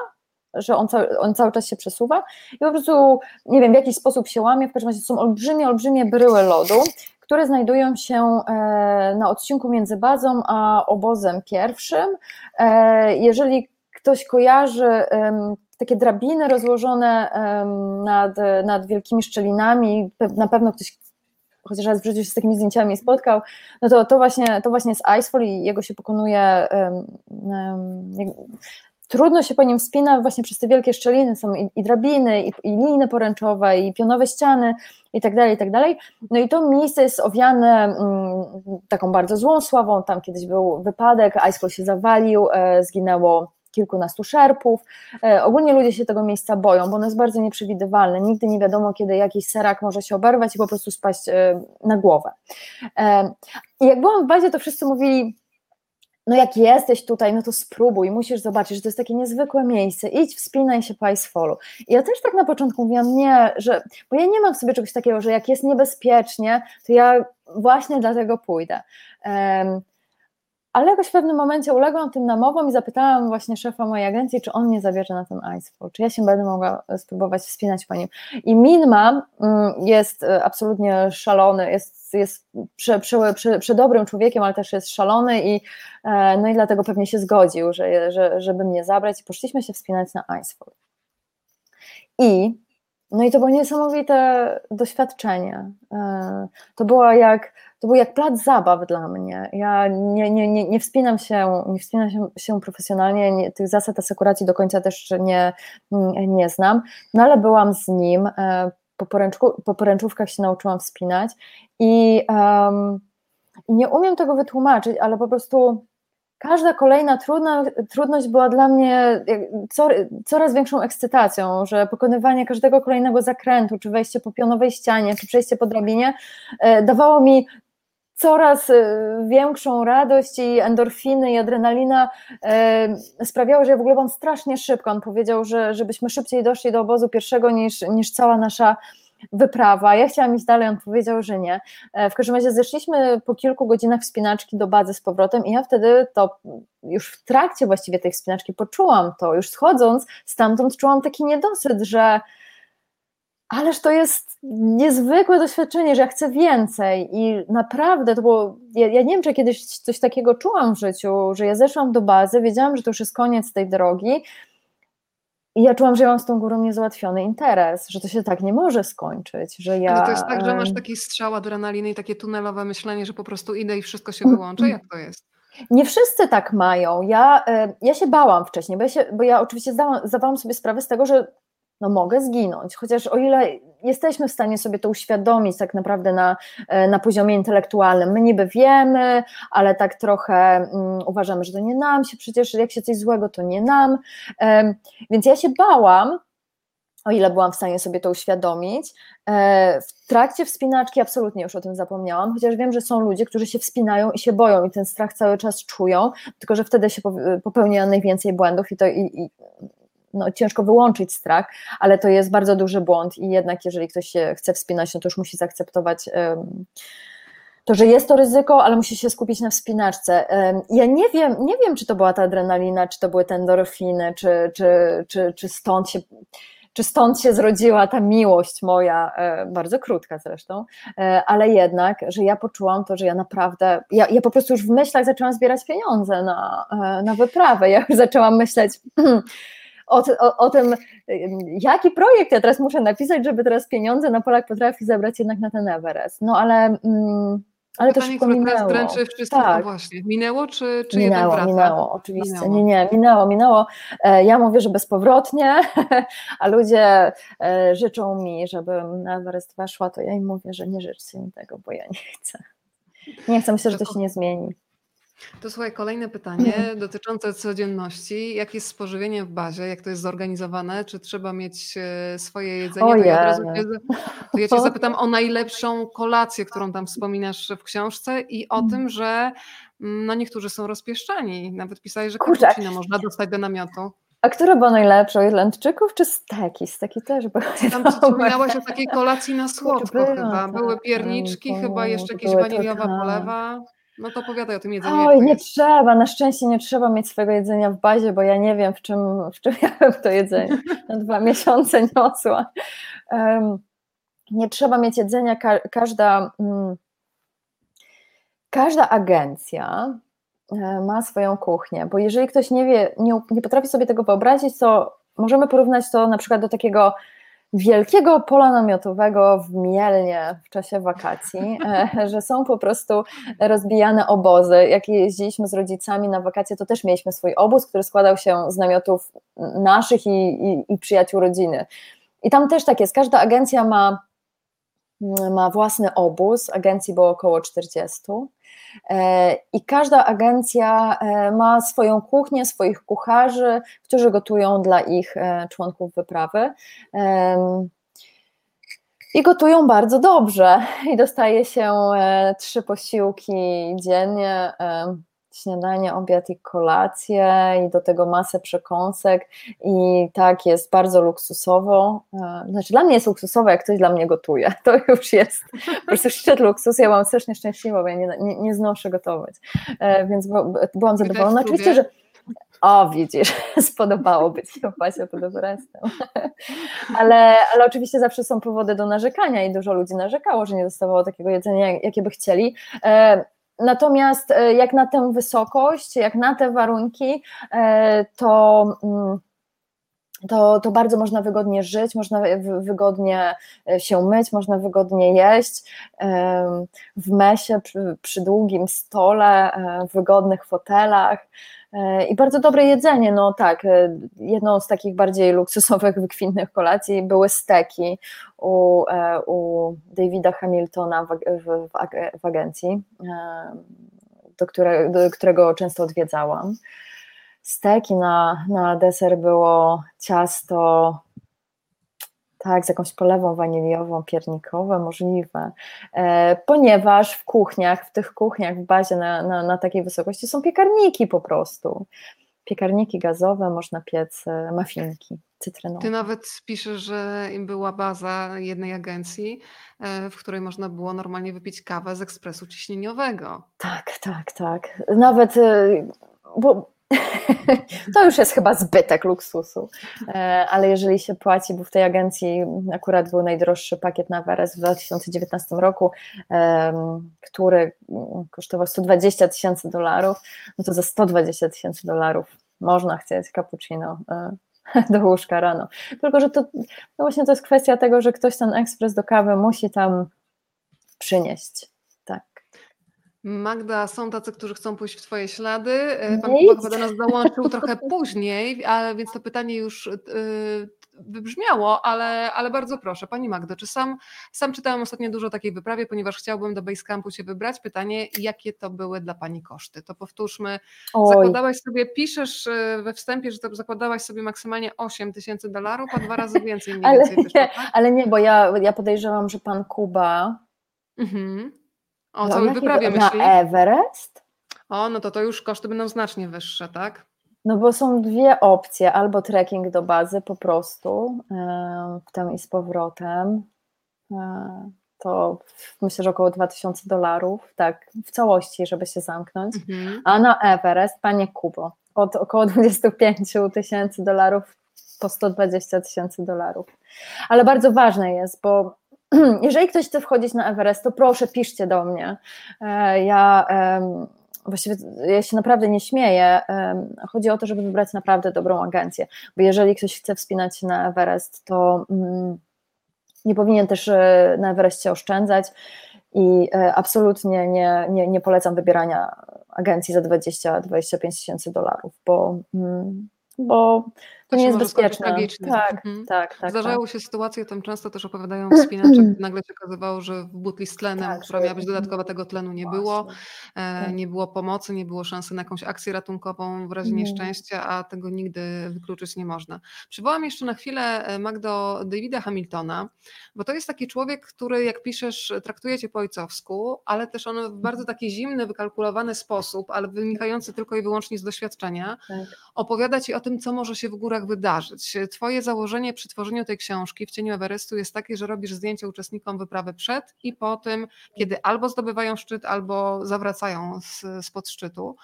że on cały, on cały czas się przesuwa i po prostu, nie wiem, w jakiś sposób się łamie, w każdym razie są olbrzymie, olbrzymie bryły lodu, które znajdują się e, na odcinku między bazą a obozem pierwszym. E, jeżeli ktoś kojarzy takie drabiny rozłożone nad, nad wielkimi szczelinami, na pewno ktoś chociaż raz w życiu się z takimi zdjęciami spotkał, no to, to, właśnie, to właśnie jest Icefall i jego się pokonuje um, um, trudno się po nim wspina właśnie przez te wielkie szczeliny, są i, i drabiny, i, i liny poręczowe, i pionowe ściany, i tak dalej, i tak dalej. No i to miejsce jest owiane mm, taką bardzo złą sławą, tam kiedyś był wypadek, Icefall się zawalił, e, zginęło kilkunastu szerpów. E, ogólnie ludzie się tego miejsca boją, bo ono jest bardzo nieprzewidywalne. Nigdy nie wiadomo, kiedy jakiś serak może się oberwać i po prostu spaść e, na głowę. E, I jak byłam w bazie, to wszyscy mówili, no jak jesteś tutaj, no to spróbuj, musisz zobaczyć, że to jest takie niezwykłe miejsce, idź, wspinaj się po Icefallu. I ja też tak na początku mówiłam, nie, że, bo ja nie mam w sobie czegoś takiego, że jak jest niebezpiecznie, to ja właśnie dlatego pójdę. Um, ale jakoś w pewnym momencie uległam tym namowom i zapytałam właśnie szefa mojej agencji, czy on mnie zabierze na ten Icefall, czy ja się będę mogła spróbować wspinać po nim. I Minma mm, jest e, absolutnie szalony, jest, jest prze, prze, prze, prze dobrym człowiekiem, ale też jest szalony i e, no i dlatego pewnie się zgodził, że, że, żeby mnie zabrać i poszliśmy się wspinać na Icefall. I no i to było niesamowite doświadczenie. E, to było jak, to był jak plac zabaw dla mnie. Ja nie, nie, nie, nie wspinam się, nie wspinam się, się profesjonalnie, nie, tych zasad asekuracji do końca też nie, nie znam, no ale byłam z nim, e, po, poręczku, po poręczówkach się nauczyłam wspinać i um, nie umiem tego wytłumaczyć, ale po prostu każda kolejna trudna, trudność była dla mnie coraz większą ekscytacją, że pokonywanie każdego kolejnego zakrętu, czy wejście po pionowej ścianie, czy przejście po drabinie e, dawało mi coraz e, większą radość i endorfiny i adrenalina e, sprawiały, że ja w ogóle byłam strasznie szybko. On powiedział, że żebyśmy szybciej doszli do obozu pierwszego niż, niż cała nasza wyprawa. Ja chciałam iść dalej, on powiedział, że nie. E, w każdym razie zeszliśmy po kilku godzinach wspinaczki do bazy z powrotem i ja wtedy to już w trakcie właściwie tej wspinaczki poczułam to, już schodząc stamtąd czułam taki niedosyt, że ależ to jest niezwykłe doświadczenie, że ja chcę więcej i naprawdę to było, ja, ja, nie wiem, czy kiedyś coś takiego czułam w życiu, że ja zeszłam do bazy, wiedziałam, że to już jest koniec tej drogi i ja czułam, że ja mam z tą górą niezałatwiony interes, że to się tak nie może skończyć, że ja... Ale to jest tak, że masz taki strzał adrenaliny i takie tunelowe myślenie, że po prostu idę i wszystko się wyłączy? Jak to jest? Nie wszyscy tak mają. Ja, ja się bałam wcześniej, bo ja, się, bo ja oczywiście zdałam, zdawałam sobie sprawę z tego, że no mogę zginąć. Chociaż o ile jesteśmy w stanie sobie to uświadomić tak naprawdę na, e, na poziomie intelektualnym, my niby wiemy, ale tak trochę um, uważamy, że to nie nam się, przecież jak się coś złego, to nie nam. Um, więc ja się bałam, o ile byłam w stanie sobie to uświadomić. E, w trakcie wspinaczki absolutnie już o tym zapomniałam, chociaż wiem, że są ludzie, którzy się wspinają i się boją i ten strach cały czas czują, tylko że wtedy się popełnia najwięcej błędów i to i, i no, ciężko wyłączyć strach, ale to jest bardzo duży błąd i jednak jeżeli ktoś się chce wspinać, no to już musi zaakceptować to, że jest to ryzyko, ale musi się skupić na wspinaczce. Ja nie wiem, nie wiem, czy to była ta adrenalina, czy to były te endorfiny, czy, czy, czy, czy stąd się czy stąd się zrodziła ta miłość moja, e, bardzo krótka zresztą, e, ale jednak, że ja poczułam to, że ja naprawdę, ja, ja po prostu już w myślach zaczęłam zbierać pieniądze na, e, na wyprawę. Ja już zaczęłam myśleć, (clears throat) o, o, o tym, jaki projekt ja teraz muszę napisać, żeby teraz pieniądze na Polak potrafi zabrać jednak na ten Everest. No ale. Mm, ale Pytanie, to szybko minęło. dręczy wszystkich, tak. właśnie. Minęło czy, czy minęło, wraca? Minęło, oczywiście. Minęło. Nie, nie, minęło, minęło. E, ja mówię, że bezpowrotnie, (laughs) a ludzie e, życzą mi, żebym na Everest weszła, to ja im mówię, że nie życzcie mi tego, bo ja nie chcę. Nie chcę, myślę, że to się nie zmieni. To słuchaj, kolejne pytanie dotyczące codzienności. Jak jest spożywienie w bazie? Jak to jest zorganizowane? Czy trzeba mieć e, swoje jedzenie? To ja, od razu cię, to ja Cię (laughs) zapytam o najlepszą kolację, którą tam wspominasz w książce i o tym, że mm, no niektórzy są rozpieszczani. Nawet pisali, że kapucinę można dostać do namiotu. A które było najlepsze? Irlandczyków czy steki? Steki też były Tam wspominałaś (laughs) o takiej kolacji na słodko chyba. Były tak, pierniczki, chyba jeszcze jakieś waniliowa polewa. No to opowiadaj o tym jedzeniu. Oj, nie trzeba, na szczęście nie trzeba mieć swojego jedzenia w bazie, bo ja nie wiem, w czym, w czym (laughs) ja bym to jedzenie na dwa (laughs) miesiące niosła. Um, nie trzeba mieć jedzenia, ka każda, mm, każda agencja e, ma swoją kuchnię, bo jeżeli ktoś nie wie, nie, nie potrafi sobie tego wyobrazić, to możemy porównać to na przykład do takiego wielkiego pola namiotowego w Mielnie w czasie wakacji, e, (laughs) że są po prostu rozbijane obozy. Jak jeździliśmy z rodzicami na wakacje, to też mieliśmy swój obóz, który składał się z namiotów naszych i, i, i przyjaciół rodziny. I tam też tak jest, każda agencja ma, ma własny obóz, agencji było około 40 E, I każda agencja e, ma swoją kuchnię, swoich kucharzy, którzy gotują dla ich e, członków wyprawy. I gotują bardzo dobrze. I dostaje się trzy posiłki dziennie śniadanie, obiad i kolację i do tego masę przekąsek. I tak jest bardzo luksusowo, e, znaczy dla mnie jest luksusowo, jak ktoś dla mnie gotuje, (laughs) to już jest po prostu szczyt luksusu, ja byłam strasznie szczęśliwa, bo ja nie, nie, nie znoszę gotować, e, więc byłam zadowolona, oczywiście, że o, widzisz, (laughs) spodobałoby Ci się Pasia pod Everestem. (laughs) ale, ale oczywiście zawsze są powody do narzekania i dużo ludzi narzekało, że nie dostawało takiego jedzenia, jakie by chcieli. Natomiast e, jak na tę wysokość, jak na te warunki, e, to mm, to, to bardzo można wygodnie żyć, można wygodnie e, się myć, można wygodnie jeść w mesie, przy, przy długim stole, w wygodnych fotelach. I bardzo dobre jedzenie, no tak, jedną z takich bardziej luksusowych, wykwintnych kolacji były steki u, u Davida Hamiltona w, w, w agencji, do, które, do którego często odwiedzałam steki na, na deser było ciasto tak, z jakąś polewą waniliową, piernikowe, możliwe, e, ponieważ w kuchniach, w tych kuchniach w bazie na, na, na takiej wysokości są piekarniki po prostu. Piekarniki gazowe, można piec mafinki. cytrynowy. Ty nawet piszesz, że im była baza jednej agencji, e, w której można było normalnie wypić kawę z ekspresu ciśnieniowego. Tak, tak, tak. Nawet, e, bo to już jest chyba zbytek luksusu, e, ale jeżeli się płaci, bo w tej agencji akurat był najdroższy pakiet na Everest w 2019 roku, który kosztował 120 tysięcy dolarów, no to za 120 tysięcy dolarów można chcieć cappuccino (laughs) do łóżka rano. Tylko, że to no właśnie to jest kwestia tego, że ktoś ten ekspres do kawy musi tam przynieść. Tak. Magda, są tacy, którzy chcą pójść w Twoje ślady. E, pan Kuba chyba do nas dołączył trochę (laughs) później, ale więc to pytanie już yy, wybrzmiało, ale, ale bardzo proszę. Pani Magdo, czy sam, sam czytałam ostatnio dużo takiej wyprawie, ponieważ chciałbym do Basecampu się wybrać. Pytanie, jakie to były dla Pani koszty? To powtórzmy, Oj. zakładałaś sobie, piszesz e, we wstępie, że to zakładałaś sobie maksymalnie 8 tysięcy dolarów, a dwa razy więcej mniej ale, więcej. Nie, ale nie, bo ja, ja podejrzewam, że Pan Kuba... Mhm. O całej wyprawie myśli? Na Everest? O, no to to już koszty będą znacznie wyższe, tak? No bo są dwie opcje, albo trekking do bazy po prostu, w tym i z powrotem, e, to myślę, że około 2000 dolarów, tak, w całości, żeby się zamknąć, mhm. a na Everest, panie Kubo, od około (laughs) 25 tysięcy dolarów po 120 tysięcy dolarów. Ale bardzo ważne jest, bo (clears throat) jeżeli ktoś chce wchodzić na Everest, to proszę piszcie do mnie. E, ja właściwie ja się naprawdę nie śmieję. Chodzi o to, żeby wybrać naprawdę dobrą agencję, bo jeżeli ktoś chce wspinać się na Everest, to mm, nie powinien też e, na Everestie oszczędzać i e, absolutnie nie, nie, nie polecam wybierania agencji za 20-25 tysięcy dolarów, bo mm, bo to, nie jest bezpieczne. Tak, mhm. tak, tak. Zdarzały tak. się sytuacje, tam często też opowiadają wspinacze, nagle się okazywało, że w butli z tlenem, tak, która miała być dodatkowa, tego tlenu nie Właśnie. było, e, tak. nie było pomocy, nie było szansy na jakąś akcję ratunkową w razie mhm. nieszczęścia, a tego nigdy wykluczyć nie można. Przywołam jeszcze na chwilę e, Magdo Davida Hamiltona, bo to jest taki człowiek, który jak piszesz, traktuje cię po ojcowsku, ale też on w bardzo taki zimny, wykalkulowany sposób, ale wynikający tylko i wyłącznie z doświadczenia, tak. opowiada ci o tym, co może się w górach wydarzyć. Twoje założenie przy tworzeniu tej książki w cieniu Everestu jest takie, że robisz zdjęcia uczestnikom wyprawy przed i po tym, kiedy albo zdobywają szczyt, albo zawracają z, spod szczytu.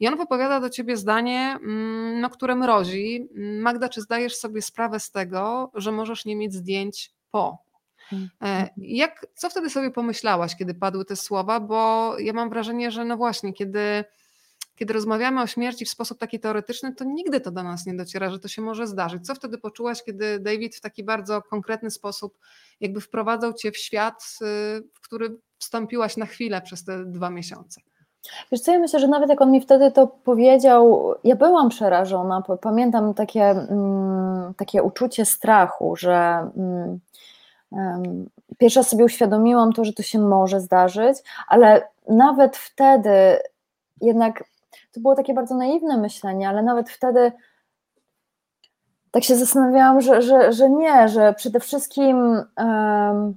I on wypowiada do ciebie zdanie, mm, no, które mrozi. Magda, czy zdajesz sobie sprawę z tego, że możesz nie mieć zdjęć po? E, jak, co wtedy sobie pomyślałaś, kiedy padły te słowa? Bo ja mam wrażenie, że no właśnie, kiedy kiedy rozmawiamy o śmierci w sposób taki teoretyczny, to nigdy to do nas nie dociera, że to się może zdarzyć. Co wtedy poczułaś, kiedy David w taki bardzo konkretny sposób jakby wprowadzał cię w świat, y, w który wstąpiłaś na chwilę przez te dwa miesiące? Wiesz co, ja myślę, że nawet jak on mi wtedy to powiedział, ja byłam przerażona, pamiętam takie, mm, takie uczucie strachu, że pierwszy raz sobie uświadomiłam to, że to się może zdarzyć, ale nawet wtedy jednak to było takie bardzo naiwne myślenie, ale nawet wtedy tak się zastanawiałam, że, że, że nie, że przede wszystkim um,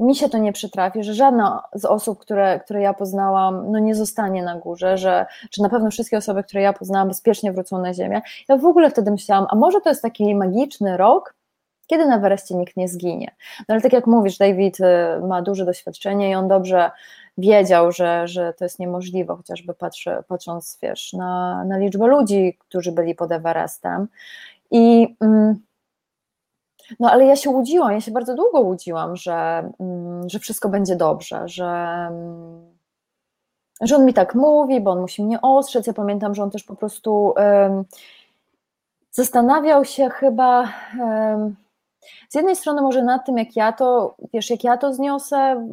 mi się to nie przytrafi, że żadna z osób, które, które ja poznałam, no nie zostanie na górze, że, że na pewno wszystkie osoby, które ja poznałam, bezpiecznie wrócą na ziemię. Ja w ogóle wtedy myślałam, a może to jest taki magiczny rok, kiedy na Wereście nikt nie zginie. No ale tak jak mówisz, David y, ma duże doświadczenie i on dobrze wiedział, że, że to jest niemożliwe, chociażby patrząc wiesz, na, na liczbę ludzi, którzy byli pod Everestem. I mm, no ale ja się łudziłam, ja się bardzo długo łudziłam, że, mm, że wszystko będzie dobrze, że, mm, że on mi tak mówi, bo on musi mnie ostrzec. Ja pamiętam, że on też po prostu um, zastanawiał się chyba. Um, z jednej strony może nad tym, jak ja to, wiesz, jak ja to zniosę,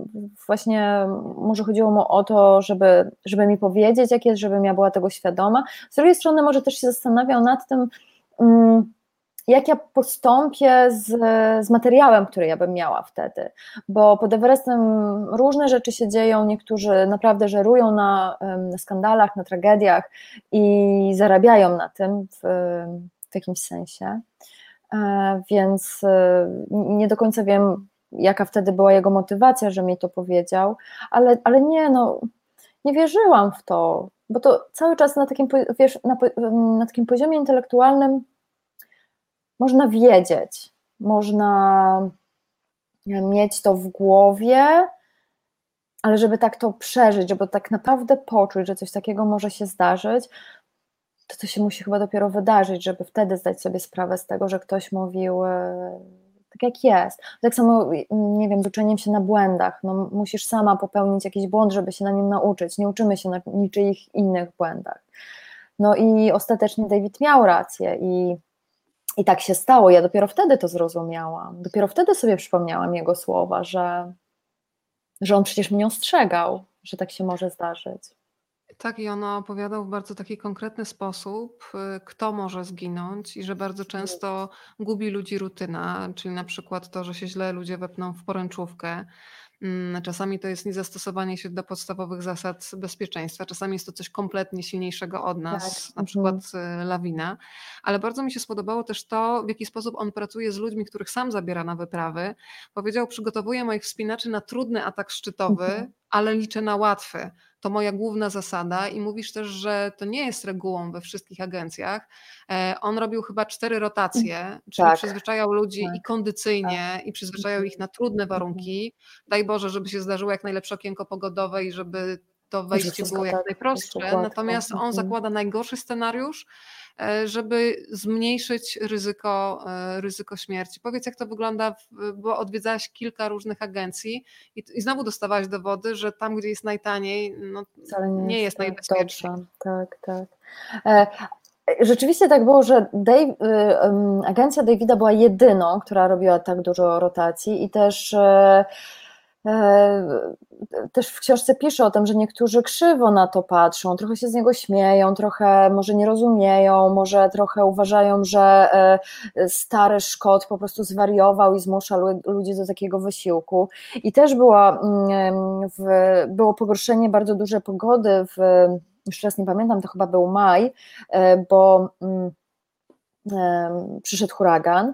właśnie może chodziło mu o to, żeby, żeby mi powiedzieć, jak jest, żebym ja była tego świadoma. Z drugiej strony może też się zastanawiał nad tym, mm, jak ja postąpię z, z materiałem, który ja bym miała wtedy, bo pod Everestem różne rzeczy się dzieją, niektórzy naprawdę żerują na, na skandalach, na tragediach i zarabiają na tym w, w jakimś sensie. E, więc e, nie do końca wiem, jaka wtedy była jego motywacja, że mi to powiedział, ale, ale nie, no, nie wierzyłam w to, bo to cały czas na takim, wiesz, na, na takim poziomie intelektualnym można wiedzieć, można mieć to w głowie, ale żeby tak to przeżyć, żeby tak naprawdę poczuć, że coś takiego może się zdarzyć, to to się musi chyba dopiero wydarzyć, żeby wtedy zdać sobie sprawę z tego, że ktoś mówił e, tak jak jest. Tak samo, nie wiem, z uczeniem się na błędach. No, musisz sama popełnić jakiś błąd, żeby się na nim nauczyć. Nie uczymy się na niczyich innych błędach. No i ostatecznie David miał rację i, i tak się stało. Ja dopiero wtedy to zrozumiałam. Dopiero wtedy sobie przypomniałam jego słowa, że, że on przecież mnie ostrzegał, że tak się może zdarzyć. Tak, i ona opowiadał w bardzo taki konkretny sposób, y, kto może zginąć, i że bardzo często gubi ludzi rutyna, czyli na przykład to, że się źle ludzie wepną w poręczówkę. Mm, czasami to jest niezastosowanie się do podstawowych zasad bezpieczeństwa, czasami jest to coś kompletnie silniejszego od nas, tak. na przykład mhm. lawina. Ale bardzo mi się spodobało też to, w jaki sposób on pracuje z ludźmi, których sam zabiera na wyprawy. Powiedział: Przygotowuję moich wspinaczy na trudny atak szczytowy, mhm. ale liczę na łatwy to moja główna zasada i mówisz też, że to nie jest regułą we wszystkich agencjach. E, on robił chyba cztery rotacje, mm, czyli tak, przyzwyczajał ludzi tak, i kondycyjnie tak. i przyzwyczajał ich na trudne mhm. warunki. Daj Boże, żeby się zdarzyło jak najlepsze okienko pogodowe i żeby to wejście było jak najprostsze. Natomiast on mhm. zakłada najgorszy scenariusz, E, żeby zmniejszyć ryzyko, e, ryzyko śmierci. Powiedz, jak to wygląda, bo odwiedzałaś kilka różnych agencji i, i znowu dostawałaś dowody, że tam, gdzie jest najtaniej, no, nie, nie jest, najbezpieczniej. Tak, tak. E, rzeczywiście tak było, że Dave, agencja Davida była jedyną, która robiła tak dużo rotacji i też E, też w książce pisze o tym, że niektórzy krzywo na to patrzą, trochę się z niego śmieją, trochę może nie rozumieją, może trochę uważają, że e, stary Szkot po prostu zwariował i zmusza ludzi do takiego wysiłku. I też była, mm, było pogorszenie bardzo duże pogody, w, już teraz nie pamiętam, to chyba był maj, e, bo mm, przyszedł huragan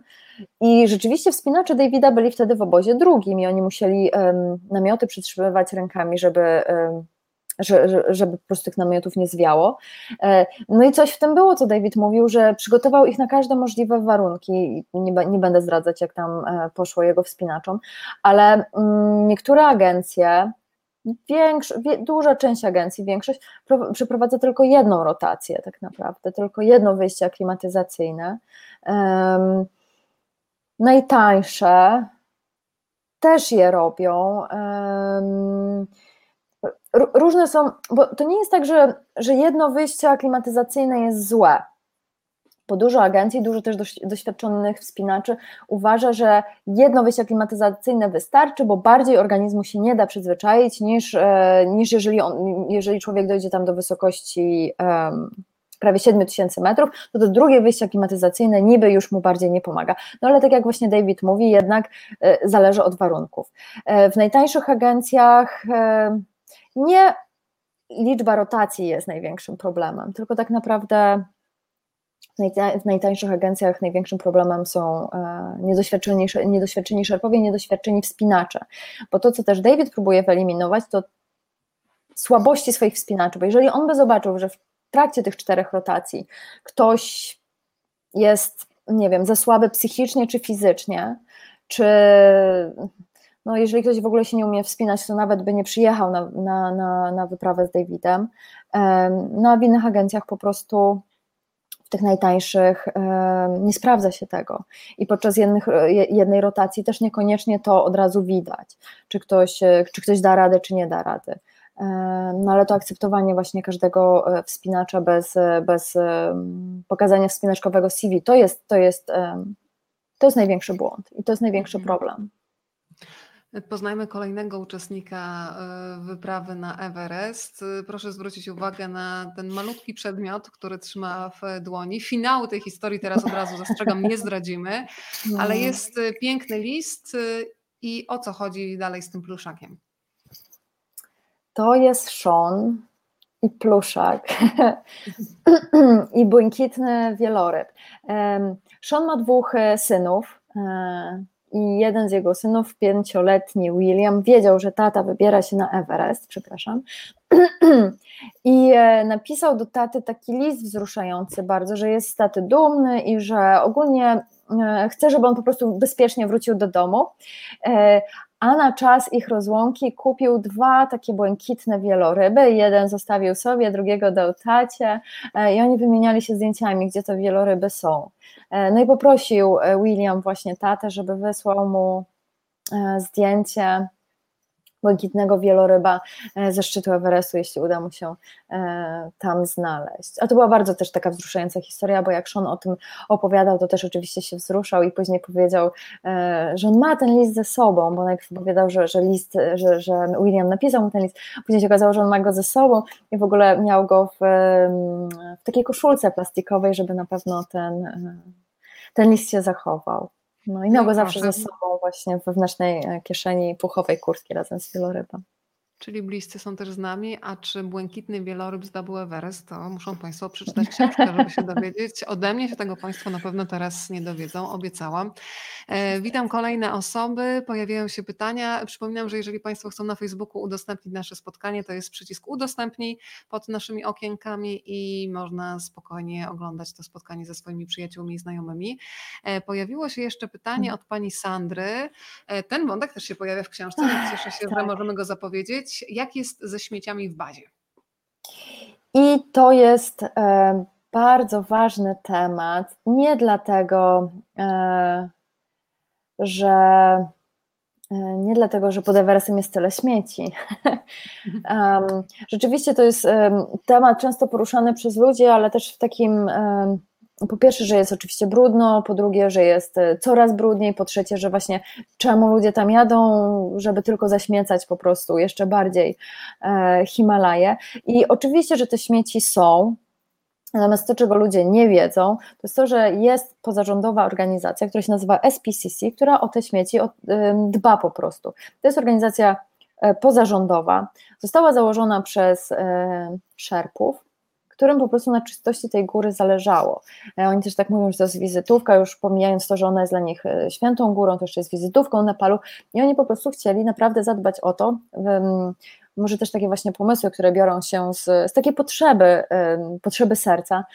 i rzeczywiście wspinacze Davida byli wtedy w obozie drugim i oni musieli um, namioty przytrzymywać rękami, żeby, um, że, żeby po prostu tych namiotów nie zwiało. E, no i coś w tym było, co David mówił, że przygotował ich na każde możliwe warunki. Nie, nie będę zdradzać, jak tam e, poszło jego wspinaczom, ale um, niektóre agencje Większo, duża część agencji, większość przeprowadza tylko jedną rotację, tak naprawdę, tylko jedno wyjście aklimatyzacyjne. Um, najtańsze też je robią. Różne są, bo to nie jest tak, że, że jedno wyjście aklimatyzacyjne jest złe bo dużo agencji, dużo też doświadczonych wspinaczy uważa, że jedno wyjście klimatyzacyjne wystarczy, bo bardziej organizmu się nie da przyzwyczaić niż, e, niż jeżeli, on, jeżeli człowiek dojdzie tam do wysokości prawie 7000 metrów, to to drugie wyjście klimatyzacyjne niby już mu bardziej nie pomaga. No ale tak jak właśnie David mówi, jednak e, zależy od warunków. E, w najtańszych agencjach nie liczba rotacji jest największym problemem, tylko tak naprawdę w najtańszych agencjach największym problemem są e, niedoświadczeni, niedoświadczeni szerpowie, niedoświadczeni wspinacze, bo to, co też David próbuje wyeliminować, to słabości swoich wspinaczy, bo jeżeli on by zobaczył, że w trakcie tych czterech rotacji ktoś jest, nie wiem, za słaby psychicznie czy fizycznie, czy no jeżeli ktoś w ogóle się nie umie wspinać, to nawet by nie przyjechał na, na, na, na wyprawę z Davidem, no a w innych agencjach po prostu tych najtańszych nie sprawdza się tego. I podczas jednych, jednej rotacji też niekoniecznie to od razu widać, czy ktoś, czy ktoś da radę, czy nie da rady. No ale to akceptowanie właśnie każdego e, wspinacza bez, bez pokazania wspinaczkowego CV, to jest, to jest, to jest największy błąd i to jest największy mhm. problem. Poznajmy kolejnego uczestnika e, wyprawy na Everest. Proszę zwrócić uwagę na ten malutki przedmiot, który trzyma w dłoni. Finału tej historii teraz od razu zastrzegam, nie zdradzimy, (laughs) ale jest piękny list i o co chodzi dalej z tym pluszakiem? To jest Sean i pluszak (laughs) i błękitny wieloryb. Sean ma dwóch e, synów, e, i jeden z jego synów, pięcioletni William, wiedział, że tata wybiera się na Everest, przepraszam. (clears throat) I gdzie napisał do taty taki list wzruszający bardzo, że jest z taty dumny i że ogólnie chce, żeby on po prostu bezpiecznie wrócił do domu. A na czas ich rozłąki kupił dwa takie błękitne wieloryby. Jeden zostawił sobie, drugiego dał tacie i oni wymieniali się zdjęciami, gdzie te wieloryby są. No i poprosił William właśnie tatę, żeby wysłał mu zdjęcie błękitnego wieloryba e, ze szczytu Everestu, jeśli uda mu się e, tam znaleźć. A to była bardzo też taka wzruszająca historia, bo jak Sean o tym opowiadał, to też oczywiście się wzruszał i później powiedział, e, że on ma ten list ze sobą, bo najpierw powiedział, że, że list, że, że William napisał mu ten list, później się okazało, że on ma go ze sobą i w ogóle miał go w, w takiej koszulce plastikowej, żeby na pewno ten, ten list się zachował. No i no, go zawsze ze sobą właśnie w wewnętrznej e, kieszeni puchowej kurtki razem z wielorybem. Czyli bliscy są też z nami, a czy błękitny wieloryb zdobył Everest, to muszą Państwo przeczytać (laughs) książkę, żeby się dowiedzieć. Ode mnie się tego Państwo na pewno teraz nie dowiedzą, obiecałam. E, witam kolejne osoby, pojawiają się pytania. Przypominam, że jeżeli Państwo chcą na Facebooku udostępnić nasze spotkanie, to jest przycisk udostępnij pod naszymi okienkami i można spokojnie oglądać to spotkanie ze swoimi przyjaciółmi i znajomymi. E, pojawiło się jeszcze pytanie od Pani Sandry. E, ten wątek też się pojawia w książce, więc cieszę się, że tak. możemy go zapowiedzieć jak jest ze śmieciami w bazie? I to jest e, bardzo ważny temat. Nie dlatego, e, że e, nie dlatego, że pod Everestem jest tyle śmieci. (laughs) Rzeczywiście to jest temat często poruszany przez ludzi, ale też w takim po pierwsze, że jest oczywiście brudno, po drugie, że jest e, coraz brudniej, po trzecie, że właśnie czemu ludzie tam jadą, żeby tylko zaśmiecać po prostu jeszcze bardziej e, Himalaje. I oczywiście, że te śmieci są, Natomiast to, czego ludzie nie wiedzą, to jest to, że jest pozarządowa organizacja, która się nazywa SPCC, która o te śmieci dba po prostu. To jest organizacja e, pozarządowa. Została założona przez szerpów, którym po prostu na czystości tej góry zależało. E, oni też tak mówią, że to jest wizytówka, już pomijając to, że ona jest dla nich e, świętą górą, to jeszcze jest wizytówką Nepalu i oni po prostu chcieli naprawdę zadbać o to, może też takie właśnie pomysły, które biorą się z, z takiej potrzeby, potrzeby serca,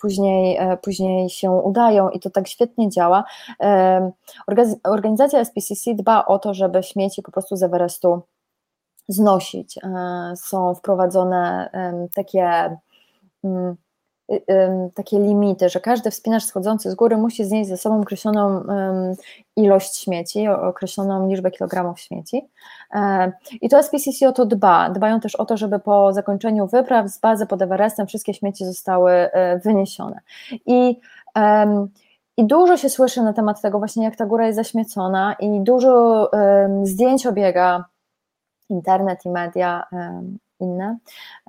później, e, później się udają i to tak świetnie działa. Organizacja SPCC dba o to, żeby śmieci po prostu z Everestu znosić. E, są wprowadzone takie mm, y, takie limity, że każdy wspinacz schodzący z góry musi znieść ze sobą określoną ilość śmieci, określoną liczbę kilogramów śmieci. E, I to SPCC o to dba. Dbają też o to, żeby po zakończeniu wypraw z bazy pod Everestem wszystkie śmieci zostały e, wyniesione. I i dużo się słyszy na temat tego właśnie, jak ta góra jest zaśmiecona i dużo zdjęć obiega internet i media inne,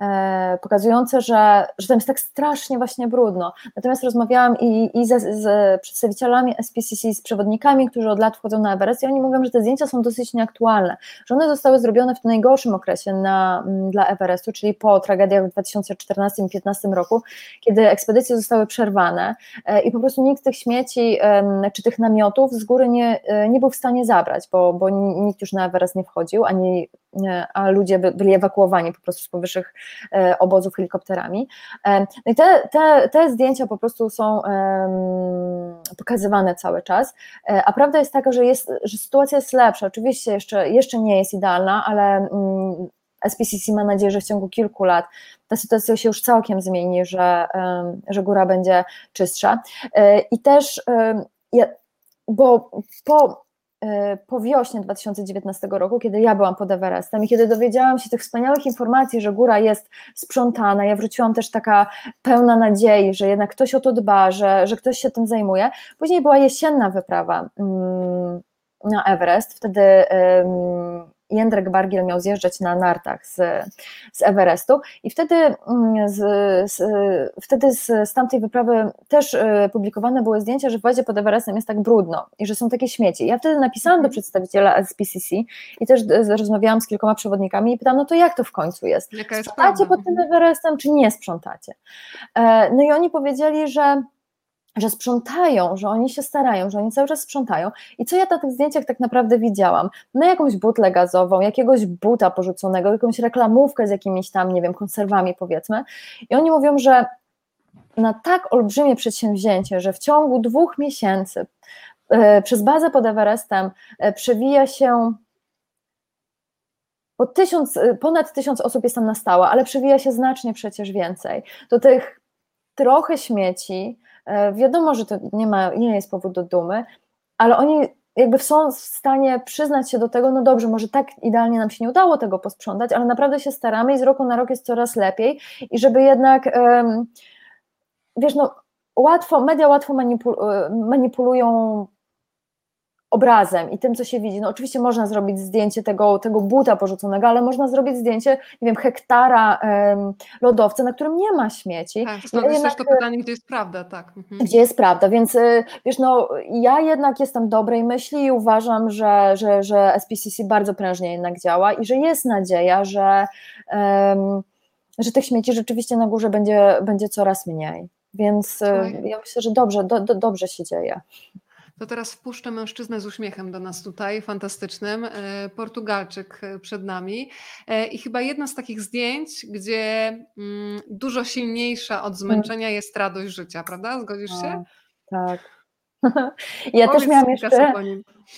e, pokazujące, że, że tam jest tak strasznie właśnie brudno. Natomiast rozmawiałam i, i ze, z przedstawicielami SPCC, z przewodnikami, którzy od lat wchodzą na Everest i oni mówią, że te zdjęcia są dosyć nieaktualne, że one zostały zrobione w najgorszym okresie na, dla Everestu, czyli po tragediach w 2014 i 2015 roku, kiedy ekspedycje zostały przerwane e, i po prostu nikt tych śmieci czy tych namiotów z góry nie, e, nie był w stanie zabrać, bo, bo nikt już na Everest nie wchodził, ani, a ludzie byli ewakuowani po prostu z powyższych e, obozów helikopterami. E, no i te, te, te zdjęcia po prostu są pokazywane cały czas, e, a prawda jest taka, że, jest, że sytuacja jest lepsza, oczywiście jeszcze, jeszcze nie jest idealna, ale mm, SPCC ma nadzieję, że w ciągu kilku lat ta sytuacja się już całkiem zmieni, że, że góra będzie czystsza. I też, bo po E, po wiośnie 2019 roku, kiedy ja byłam pod Everestem i kiedy dowiedziałam się tych wspaniałych informacji, że góra jest sprzątana, ja wróciłam też taka pełna nadziei, że jednak ktoś o to dba, że, że ktoś się tym zajmuje. Później była jesienna wyprawa mm, na Everest, wtedy Jędrek Bargiel miał zjeżdżać na nartach z, z Everestu i wtedy, mm, z, z, wtedy z, z tamtej wyprawy też y, publikowane były zdjęcia, że w bazie pod Everestem jest tak brudno i że są takie śmieci. Ja wtedy napisałam do mhm. przedstawiciela SPCC i też rozmawiałam z kilkoma przewodnikami i pytam, no to jak to w końcu jest? jest sprzątacie pod tym Everestem, czy nie sprzątacie? E, no i oni powiedzieli, że że sprzątają, że oni się starają, że oni cały czas sprzątają. I co ja na tych zdjęciach tak naprawdę widziałam? No jakąś butlę gazową, jakiegoś buta porzuconego, jakąś reklamówkę z jakimiś tam, nie wiem, konserwami powiedzmy. I oni mówią, że na tak olbrzymie przedsięwzięcie, że w ciągu dwóch miesięcy e, przez bazę pod Everestem e, przewija się po tysiąc, e, ponad tysiąc osób jest tam na stałe, ale przewija się znacznie przecież więcej. To tych trochę śmieci, wiadomo, że to nie, ma, nie jest powód do dumy, ale oni jakby są w stanie przyznać się do tego, no dobrze, może tak idealnie nam się nie udało tego posprzątać, ale naprawdę się staramy i z roku na rok jest coraz lepiej i żeby jednak wiesz, no łatwo, media łatwo manipulują obrazem i tym, co się widzi. No oczywiście można zrobić zdjęcie tego, tego buta porzuconego, ale można zrobić zdjęcie, nie wiem, hektara um, lodowca, na którym nie ma śmieci. Tak, to jest też to pytanie, gdzie jest prawda, tak. Mhm. Gdzie jest prawda, więc y, wiesz, no ja jednak jestem dobrej myśli i uważam, że, że, że SPCC bardzo prężnie jednak działa i że jest nadzieja, że, um, że tych śmieci rzeczywiście na górze będzie, będzie coraz mniej. Więc e, ja myślę, że dobrze, do, do, dobrze się dzieje. To teraz wpuszczę mężczyznę z uśmiechem do nas tutaj, fantastycznym. E, Portugalczyk e, przed nami. I chyba jedno z takich zdjęć, gdzie mm, dużo silniejsza od zmęczenia jest radość życia, prawda? Zgodzisz się? tak. (laughs) Ja Powiedz też miałam jeszcze,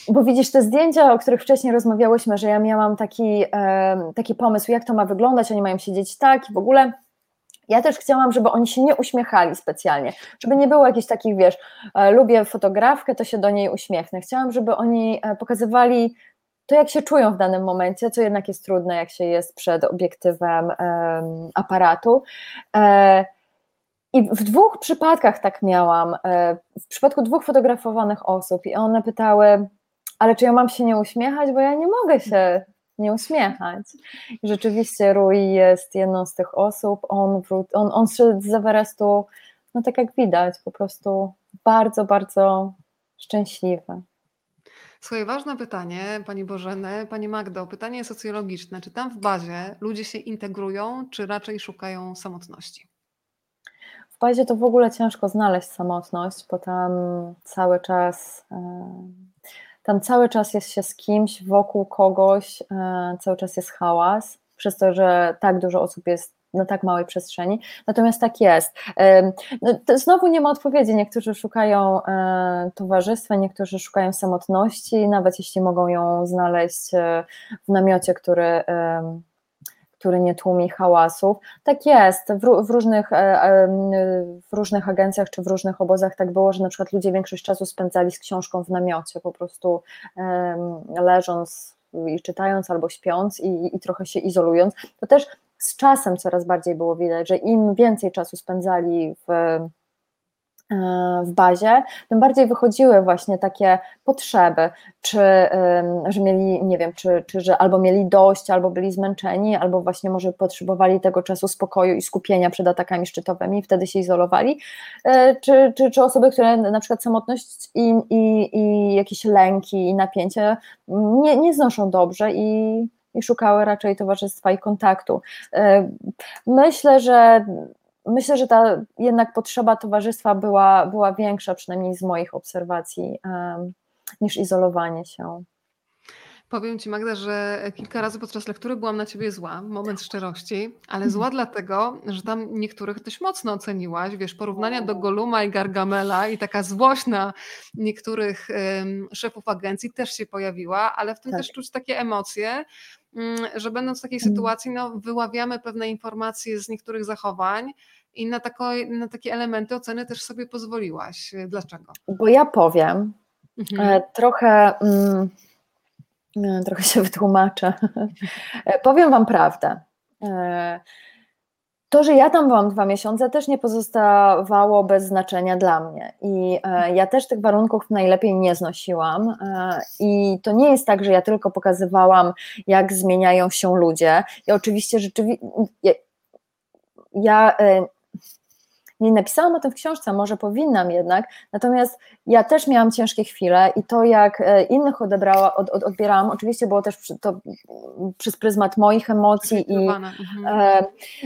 bo widzisz te zdjęcia, o których wcześniej rozmawiałyśmy, że ja miałam taki, taki pomysł, jak to ma wyglądać, oni mają siedzieć tak i w ogóle ja też chciałam, żeby oni się nie uśmiechali specjalnie, żeby nie było jakichś takich, wiesz, e, lubię fotografkę, to się do niej uśmiechnę. Chciałam, żeby oni e, pokazywali to, jak się czują w danym momencie, co jednak jest trudne, jak się jest przed obiektywem aparatu. E, I w dwóch przypadkach tak miałam, w przypadku dwóch fotografowanych osób, i one pytały, ale czy ja mam się nie uśmiechać, bo ja nie mogę się nie uśmiechać. I rzeczywiście Rui jest jedną z tych osób, on, on, on szedł z Everestu, no tak jak widać, po prostu bardzo, bardzo szczęśliwy. Swoje ważne pytanie, Pani Bożeny, Pani Magdo, pytanie socjologiczne. Czy tam w bazie ludzie się integrują, czy raczej szukają samotności? W bazie to w ogóle ciężko znaleźć samotność, bo tam cały czas tam cały czas jest się z kimś, wokół kogoś, e, cały czas jest hałas, przez to, że tak dużo osób jest na tak małej przestrzeni. Natomiast tak jest. No, znowu nie ma odpowiedzi. Niektórzy szukają e, towarzystwa, niektórzy szukają samotności, nawet jeśli mogą ją znaleźć e, w namiocie, który który nie tłumi hałasów. Tak jest, w, w, różnych, e, e, w różnych agencjach czy w różnych obozach tak było, że na przykład ludzie większość czasu spędzali z książką w namiocie, po prostu leżąc i czytając albo śpiąc i, i trochę się izolując. To też z czasem coraz bardziej było widać, że im więcej czasu spędzali w w bazie, tym bardziej wychodziły właśnie takie potrzeby, czy że mieli, nie wiem, czy, czy że albo mieli dość, albo byli zmęczeni, albo właśnie może potrzebowali tego czasu spokoju i skupienia przed atakami szczytowymi wtedy się izolowali, e, czy, czy, czy osoby, które na przykład samotność i, i, i jakieś lęki i napięcie nie, nie znoszą dobrze i, i szukały raczej towarzystwa i kontaktu. E, myślę, że myślę, że ta jednak potrzeba towarzystwa była, była większa, przynajmniej z moich obserwacji, um, niż izolowanie się. Powiem Ci, Magda, że kilka razy podczas lektury byłam na Ciebie zła, moment szczerości, ale zła mhm. dlatego, że tam niektórych dość mocno oceniłaś, wiesz, porównania do Goluma i Gargamela i taka złość na niektórych um, szefów agencji też się pojawiła, ale w tym tak. też czuć takie emocje, Mm, że będąc w takiej mm. sytuacji, no, wyławiamy pewne informacje z niektórych zachowań i na, tako, na takie elementy oceny też sobie pozwoliłaś. Dlaczego? Bo ja powiem, mhm. E, trochę, mm, e, trochę się wytłumaczę. E, powiem Wam prawdę to, że ja tam byłam dwa miesiące, też nie pozostawało bez znaczenia dla mnie. I ja też tych warunków najlepiej nie znosiłam. I to nie jest tak, że ja tylko pokazywałam, jak zmieniają się ludzie. I oczywiście rzeczywiście. Ja, ja nie napisałam o tym w książce, może powinnam jednak, natomiast ja też miałam ciężkie chwile i to jak e, innych odebrała, od, od, odbierałam, oczywiście było też to przez pryzmat moich emocji i mhm. e,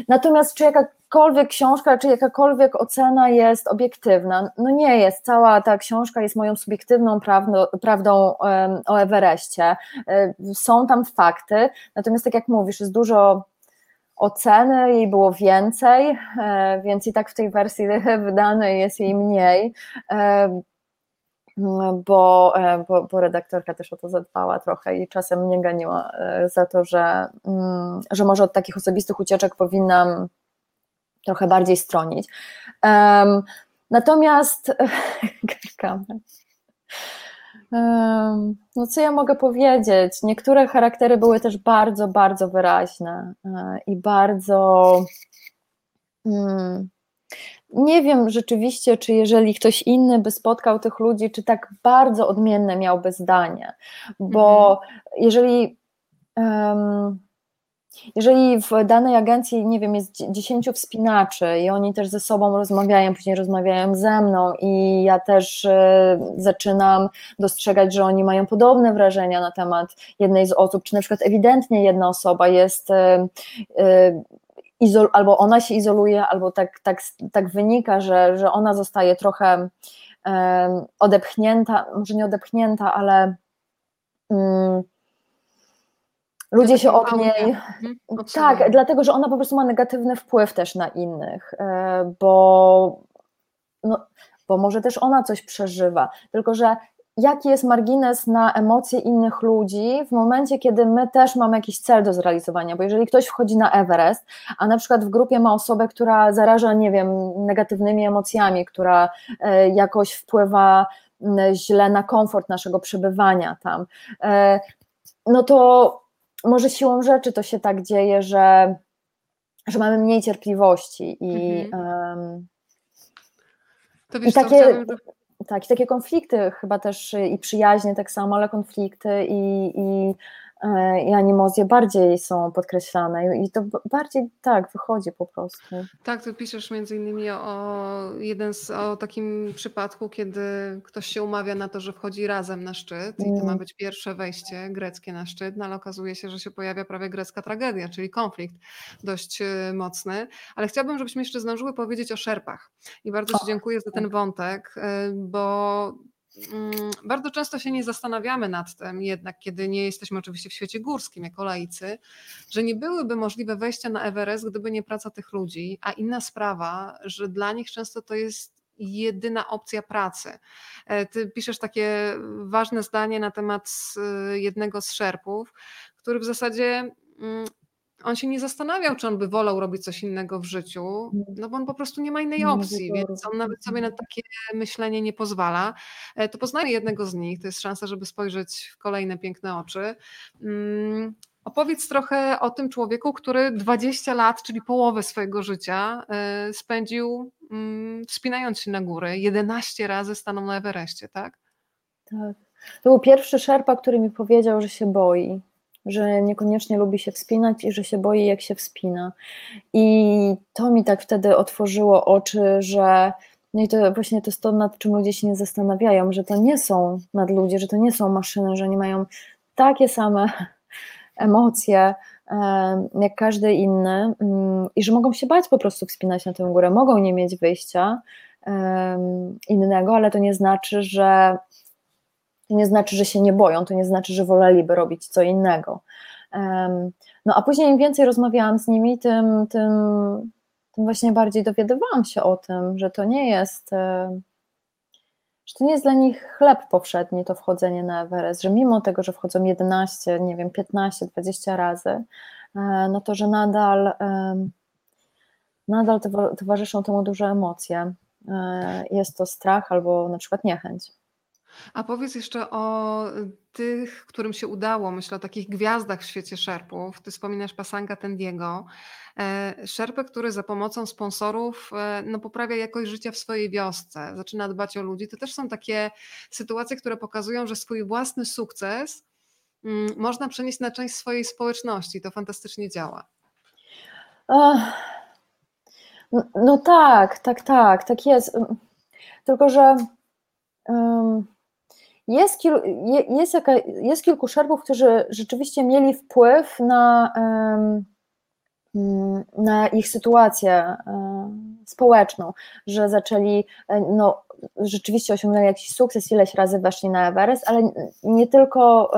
natomiast czy, jaka, jakakolwiek książka, czy jakakolwiek ocena jest obiektywna. No nie jest. Cała ta książka jest moją subiektywną prawdą, prawdą o Everestie. Są tam fakty, natomiast tak jak mówisz, jest dużo oceny, jej było więcej, e, więc i tak w tej wersji (laughs) wydanej jest jej mniej, e, bo, e, bo, bo, redaktorka też o to zadbała trochę i czasem mnie ganiła za to, że, mm, że może od takich osobistych ucieczek powinnam trochę bardziej stronić. Natomiast (laughs) No co ja mogę powiedzieć? Niektóre charaktery były też bardzo, bardzo wyraźne e, i bardzo. Hmm, nie wiem rzeczywiście, czy jeżeli ktoś inny by spotkał tych ludzi, czy tak bardzo odmienne miałby zdanie, bo mhm. jeżeli. Um, jeżeli w danej agencji, nie wiem, jest 10 wspinaczy i oni też ze sobą rozmawiają, później rozmawiają ze mną i ja też e, zaczynam dostrzegać, że oni mają podobne wrażenia na temat jednej z osób, czy na przykład ewidentnie jedna osoba jest e, e, albo ona się izoluje, albo tak, tak, tak wynika, że, że ona zostaje trochę odepchnięta, może nie odepchnięta, ale mm, ludzie się od niej. Mhm, tak, dlatego że ona po prostu ma negatywny wpływ też na innych, e, bo, no, bo może też ona coś przeżywa. Tylko, że jaki jest margines na emocje innych ludzi w momencie, kiedy my też mamy jakiś cel do zrealizowania, bo jeżeli ktoś wchodzi na Everest, a na przykład w grupie ma osobę, która zaraża, nie wiem, negatywnymi emocjami, która e, jakoś wpływa źle na komfort naszego przebywania tam, e, no to może siłą rzeczy to się tak dzieje, że, że mamy mniej cierpliwości i, mhm. um, to wiesz, i takie, tak, i takie konflikty chyba też i przyjaźnie tak samo, ale konflikty i, i i animozje bardziej są podkreślane i to bardziej tak wychodzi po prostu. Tak, ty piszesz między innymi o jeden z, o takim przypadku, kiedy ktoś się umawia na to, że wchodzi razem na szczyt i to ma mm. być pierwsze wejście greckie na szczyt, no ale okazuje się, że się pojawia prawie grecka tragedia, czyli konflikt dość e, mocny, ale chciałabym, żebyśmy jeszcze zdążyły powiedzieć o szerpach i bardzo Ci dziękuję za ten tak. wątek, e, bo bardzo często się nie zastanawiamy nad tym, jednak kiedy nie jesteśmy oczywiście w świecie górskim jako laicy, że nie byłyby możliwe wejścia na Everest, gdyby nie praca tych ludzi, a inna sprawa, że dla nich często to jest jedyna opcja pracy. E, ty piszesz takie ważne zdanie na temat jednego z szerpów, który w zasadzie mm, on się nie zastanawiał, czy on by wolał robić coś innego w życiu, no bo on po prostu nie ma innej opcji, więc on nawet sobie na takie myślenie nie pozwala. E, to poznaje jednego z nich, to jest szansa, żeby spojrzeć w kolejne piękne oczy. Mm, opowiedz trochę o tym człowieku, który 20 lat, czyli połowę swojego życia e, spędził mm, wspinając się na górę. 11 razy stanął na Everestie, tak? Tak. To był pierwszy szerpa, który mi powiedział, że się boi że niekoniecznie lubi się wspinać i że się boi, jak się wspina. I to mi tak wtedy otworzyło oczy, że no i to właśnie to jest to, nad czym ludzie się nie zastanawiają, że to nie są nadludzie, że to nie są maszyny, że nie mają takie same (laughs) emocje jak każdy inny mm, i że mogą się bać po prostu wspinać na tę górę, mogą nie mieć wyjścia innego, ale to nie znaczy, że to nie znaczy, że się nie boją, to nie znaczy, że woleliby robić co innego. No a później im więcej rozmawiałam z nimi, tym, tym, tym właśnie bardziej dowiadywałam się o tym, że to nie jest że to nie jest dla nich chleb powszedni to wchodzenie na Everest, że mimo tego, że wchodzą 11, nie wiem, 15, 20 razy, e, no to, że nadal nadal towarzyszą temu duże emocje. E, jest to strach albo na przykład niechęć. A powiedz jeszcze o y, tych, którym się udało, myślę o takich gwiazdach w świecie szerpów. Ty wspominasz Pasanga Tendiego, e, szerpę, który za pomocą sponsorów e, no, poprawia jakość życia w swojej wiosce, zaczyna dbać o ludzi. To też są takie sytuacje, które pokazują, że swój własny sukces mm, można przenieść na część swojej społeczności. To fantastycznie działa. No, no tak, tak, tak, tak jest. Tylko, że um, jest, kil, jest, jaka, jest kilku szerbów, którzy rzeczywiście mieli wpływ na, mm, na ich sytuację społeczną, że zaczęli no, rzeczywiście osiągnęli jakiś sukces, ileś razy weszli na Everest, ale nie tylko,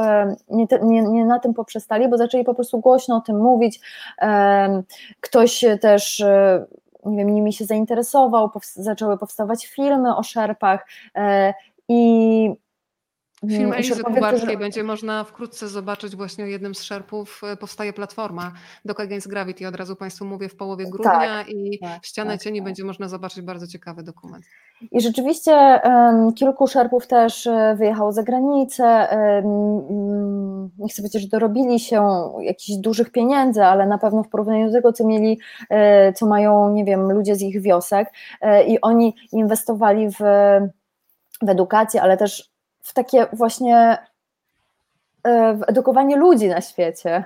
nie, nie, nie, na tym poprzestali, bo zaczęli po prostu głośno o tym mówić. Ktoś też nie wiem, nimi się zainteresował, zaczęły powstawać filmy o szerpach e, i Film mm, Elizy Kubarskiej którzy... będzie można wkrótce zobaczyć właśnie jednym z szerpów. E, powstaje platforma Dock Against Gravity, od razu Państwu mówię, w połowie grudnia tak, i tak, Ścianę tak, Cieni tak. będzie można zobaczyć bardzo ciekawy dokument. I rzeczywiście um, kilku szerpów też e, wyjechało za granicę. Um, nie chcę powiedzieć, że dorobili się jakichś dużych pieniędzy, ale na pewno w porównaniu do tego, co mieli, co mają, nie wiem, ludzie z ich wiosek i oni inwestowali w w edukację, ale też w takie właśnie e, w edukowanie ludzi na świecie,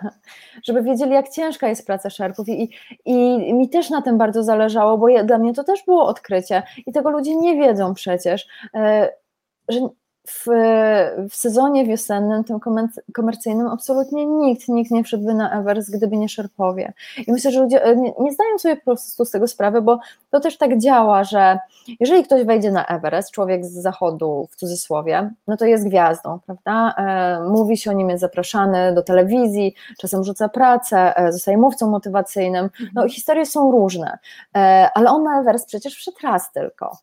żeby wiedzieli, jak ciężka jest praca szerpów. I, i mi też na tym bardzo zależało, bo ja, dla mnie to też było odkrycie i tego ludzie nie wiedzą przecież, e, że w, w sezonie wiosennym, tym komercyjnym, absolutnie nikt, nikt nie wszedłby na Everest, gdyby nie Szerpowie. I myślę, że ludzie e, nie, nie zdają sobie po prostu z tego sprawy, bo to też tak działa, że jeżeli ktoś wejdzie na Everest, człowiek z zachodu w cudzysłowie, no to jest gwiazdą, prawda? E, mówi się o nim, jest zapraszany do telewizji, czasem rzuca pracę, e, zostaje mówcą motywacyjnym. No mhm. historie są różne, ale on na Everest przecież wszedł raz tylko.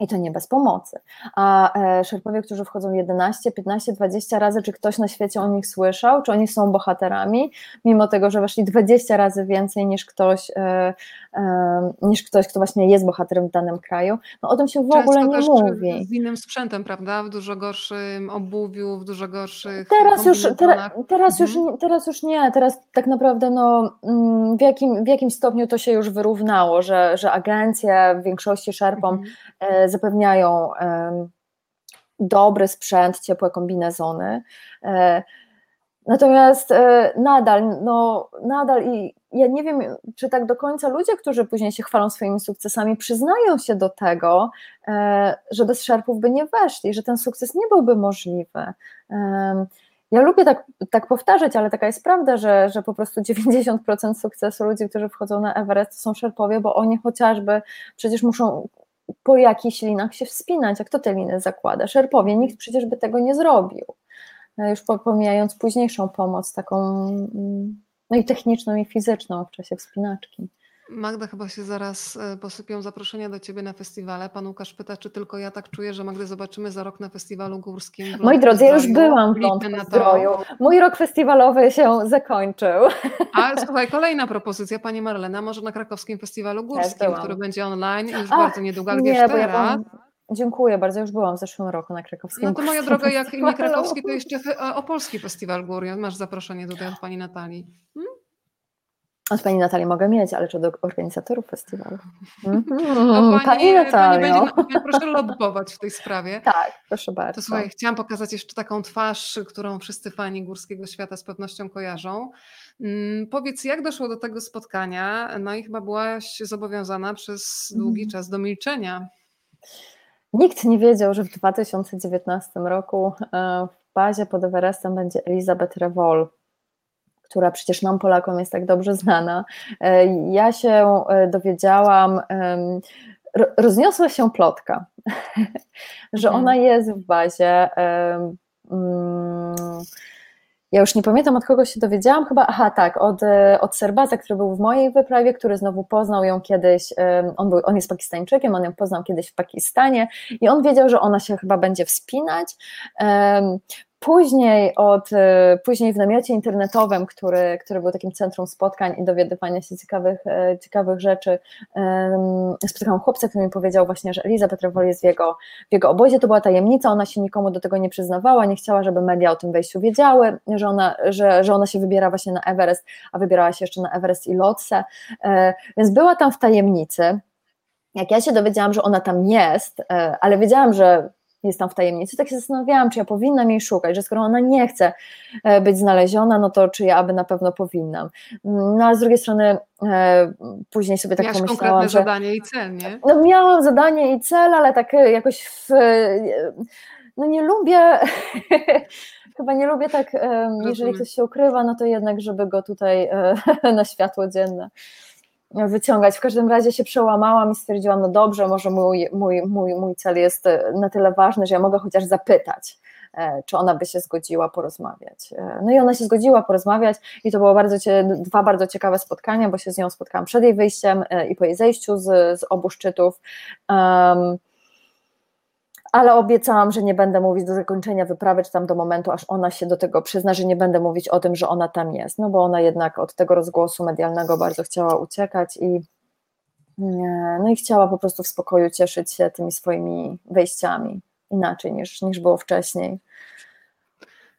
I to nie bez pomocy. A e, szerpowie, którzy wchodzą 11, 15, 20 razy, czy ktoś na świecie o nich słyszał, czy oni są bohaterami, mimo tego, że weszli 20 razy więcej niż ktoś, e, e, niż ktoś, kto właśnie jest bohaterem w danym kraju, no o tym się w Często ogóle nie mówi. Z innym sprzętem, prawda? W dużo gorszym obuwiu, w dużo gorszych. Teraz już, teraz, teraz, mhm. już, teraz już nie. Teraz tak naprawdę no, mm, w, jakim, w jakim stopniu to się już wyrównało, że, że agencje w większości szerpom mhm zapewniają dobry sprzęt, ciepłe kombinezony. E, natomiast e, nadal, no, nadal i ja nie wiem, czy tak do końca ludzie, którzy później się chwalą swoimi sukcesami, przyznają się do tego, e, że bez szerpów by nie weszli, że ten sukces nie byłby możliwy. Ja lubię tak, tak powtarzać, ale taka jest prawda, że, że po prostu 90% sukcesu ludzi, którzy wchodzą na Everest, to są szerpowie, bo oni chociażby przecież muszą po jakichś linach się wspinać, a kto te liny zakłada? Szerpowie, nikt przecież by tego nie zrobił. No, już pomijając późniejszą pomoc, taką mm, no i techniczną, i fizyczną w czasie wspinaczki. Magda, chyba się zaraz e, posypią zaproszenia do Ciebie na festiwale. Pan Łukasz pyta, czy tylko ja tak czuję, że Magdę zobaczymy za rok na festiwalu górskim. Moi drodzy, ja już byłam w Zdroju. Mój rok festiwalowy się zakończył. A (laughs) słuchaj, kolejna propozycja, Pani Marlena, może na krakowskim festiwalu górskim, który będzie online i już Ach, bardzo niedługo, ale nie, wiesz, teraz... Ja Dziękuję bardzo, już byłam w zeszłym roku na krakowskim. No to moja droga, jak nie krakowski, to jeszcze opolski festiwal gór. Masz zaproszenie tutaj od Pani Natalii. Hmm? Od Pani Natalii mogę mieć, ale czy do organizatorów festiwalu? Mm -hmm. Pani, pani Natalio. Będzie, proszę lobbować w tej sprawie. Tak, proszę bardzo. To słuchaj, chciałam pokazać jeszcze taką twarz, którą wszyscy fani górskiego świata z pewnością kojarzą. Hmm, powiedz, jak doszło do tego spotkania? No i chyba byłaś zobowiązana przez długi mm. czas do milczenia. Nikt nie wiedział, że w 2019 roku e, w bazie pod Everestem będzie Elizabeth Revol która przecież nam Polakom jest tak dobrze znana. E, ja się e, dowiedziałam, rozniosła się plotka, (laughs) że mhm. ona jest w bazie. Mm, ja już nie pamiętam od kogo się dowiedziałam, chyba, aha tak, od, e, od Serbaza, który był w mojej wyprawie, który znowu poznał ją kiedyś, on, był, on jest Pakistańczykiem, on ją poznał kiedyś w Pakistanie i on wiedział, że ona się chyba będzie wspinać. Później, od, e, później w namiocie internetowym, który, który był takim centrum spotkań i dowiadywania się ciekawych, e, ciekawych rzeczy, spotkałam chłopca, który mi powiedział właśnie, że Eliza Petrowol jest w jego, w jego obozie. To była tajemnica, ona się nikomu do tego nie przyznawała, nie chciała, żeby media o tym wejściu wiedziały, że ona, że, że ona się wybiera właśnie na Everest, a wybierała się jeszcze na Everest i Lotse. E, więc była tam w tajemnicy. Jak ja się dowiedziałam, że ona tam jest, ale wiedziałam, że jest tam w tajemnicy, tak się zastanawiałam, czy ja powinnam jej szukać, że skoro ona nie chce e, być znaleziona, no to czy ja aby na pewno powinnam. No a z drugiej strony e, później sobie tak Miałaś pomyślałam, konkretne że... zadanie i cel, nie? No miałam zadanie i cel, ale tak e, jakoś w, no nie lubię (laughs) chyba nie lubię tak, jeżeli ktoś się ukrywa, no to jednak, żeby go tutaj e, (laughs) na światło dzienne wyciągać. W każdym razie się przełamałam i stwierdziłam, no dobrze, może mój, mój, mój, mój cel jest na tyle ważny, że ja mogę chociaż zapytać, e, czy ona by się zgodziła porozmawiać. E, no i ona się zgodziła porozmawiać i to było bardzo, dwa bardzo ciekawe spotkania, bo się z nią spotkałam przed jej wyjściem i po jej zejściu z, z obu szczytów. Um, ale obiecałam, że nie będę mówić do zakończenia wyprawy, czy tam do momentu, aż ona się do tego przyzna, że nie będę mówić o tym, że ona tam jest, no bo ona jednak od tego rozgłosu medialnego bardzo chciała uciekać i no i chciała po prostu w spokoju cieszyć się tymi swoimi wejściami, inaczej niż, niż było wcześniej.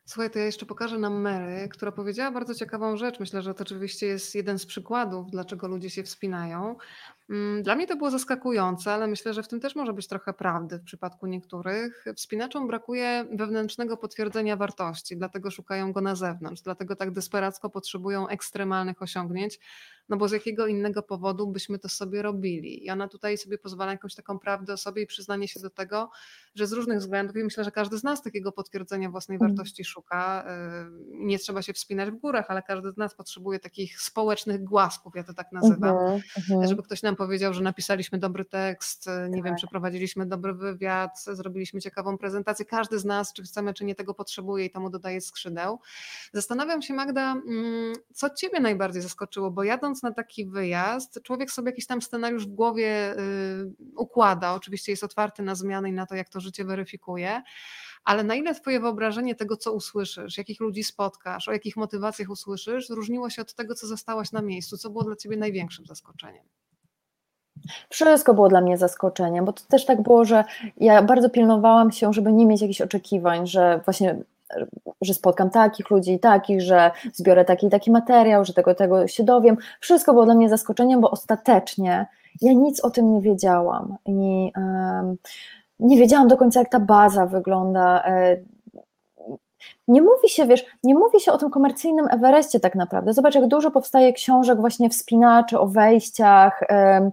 Słuchaj, to ja jeszcze pokażę nam Mary, która powiedziała bardzo ciekawą rzecz. Myślę, że to oczywiście jest jeden z przykładów, dlaczego ludzie się wspinają. Mm, dla mnie to było zaskakujące, ale myślę, że w tym też może być trochę prawdy w przypadku niektórych. Wspinaczom brakuje wewnętrznego potwierdzenia wartości, dlatego szukają go na zewnątrz, dlatego tak desperacko potrzebują ekstremalnych osiągnięć, no bo z jakiego innego powodu byśmy to sobie robili. I ona tutaj sobie pozwala jakąś taką prawdę o sobie i przyznanie się do tego, że z różnych względów, i myślę, że każdy z nas takiego potwierdzenia własnej mm. wartości szuka. Y, nie trzeba się wspinać w górach, ale każdy z nas potrzebuje takich społecznych głasków, ja to tak nazywam, uh -huh. żeby ktoś nam powiedział, że napisaliśmy dobry tekst, nie tak. wiem, przeprowadziliśmy dobry wywiad, zrobiliśmy ciekawą prezentację. Każdy z nas, czy chcemy, czy nie, tego potrzebuje i to mu dodaje skrzydeł. Zastanawiam się, Magda, mm, co Ciebie najbardziej zaskoczyło, bo jadąc na taki wyjazd, człowiek sobie jakiś tam scenariusz w głowie y, układa, oczywiście jest otwarty na zmiany i na to, jak to życie weryfikuje, ale na ile Twoje wyobrażenie tego, co usłyszysz, jakich ludzi spotkasz, o jakich motywacjach usłyszysz, różniło się od tego, co zostałaś na miejscu, co było dla Ciebie największym zaskoczeniem? Wszystko było dla mnie zaskoczeniem, bo to też tak było, że ja bardzo pilnowałam się, żeby nie mieć jakichś oczekiwań, że właśnie że spotkam takich ludzi i takich, że zbiorę taki i taki materiał, że tego tego się dowiem. Wszystko było dla mnie zaskoczeniem, bo ostatecznie ja nic o tym nie wiedziałam i um, nie wiedziałam do końca, jak ta baza wygląda. E, nie mówi się, wiesz, nie mówi się o tym komercyjnym Everestie tak naprawdę. Zobacz, jak dużo powstaje książek właśnie wspinaczy o wejściach, um,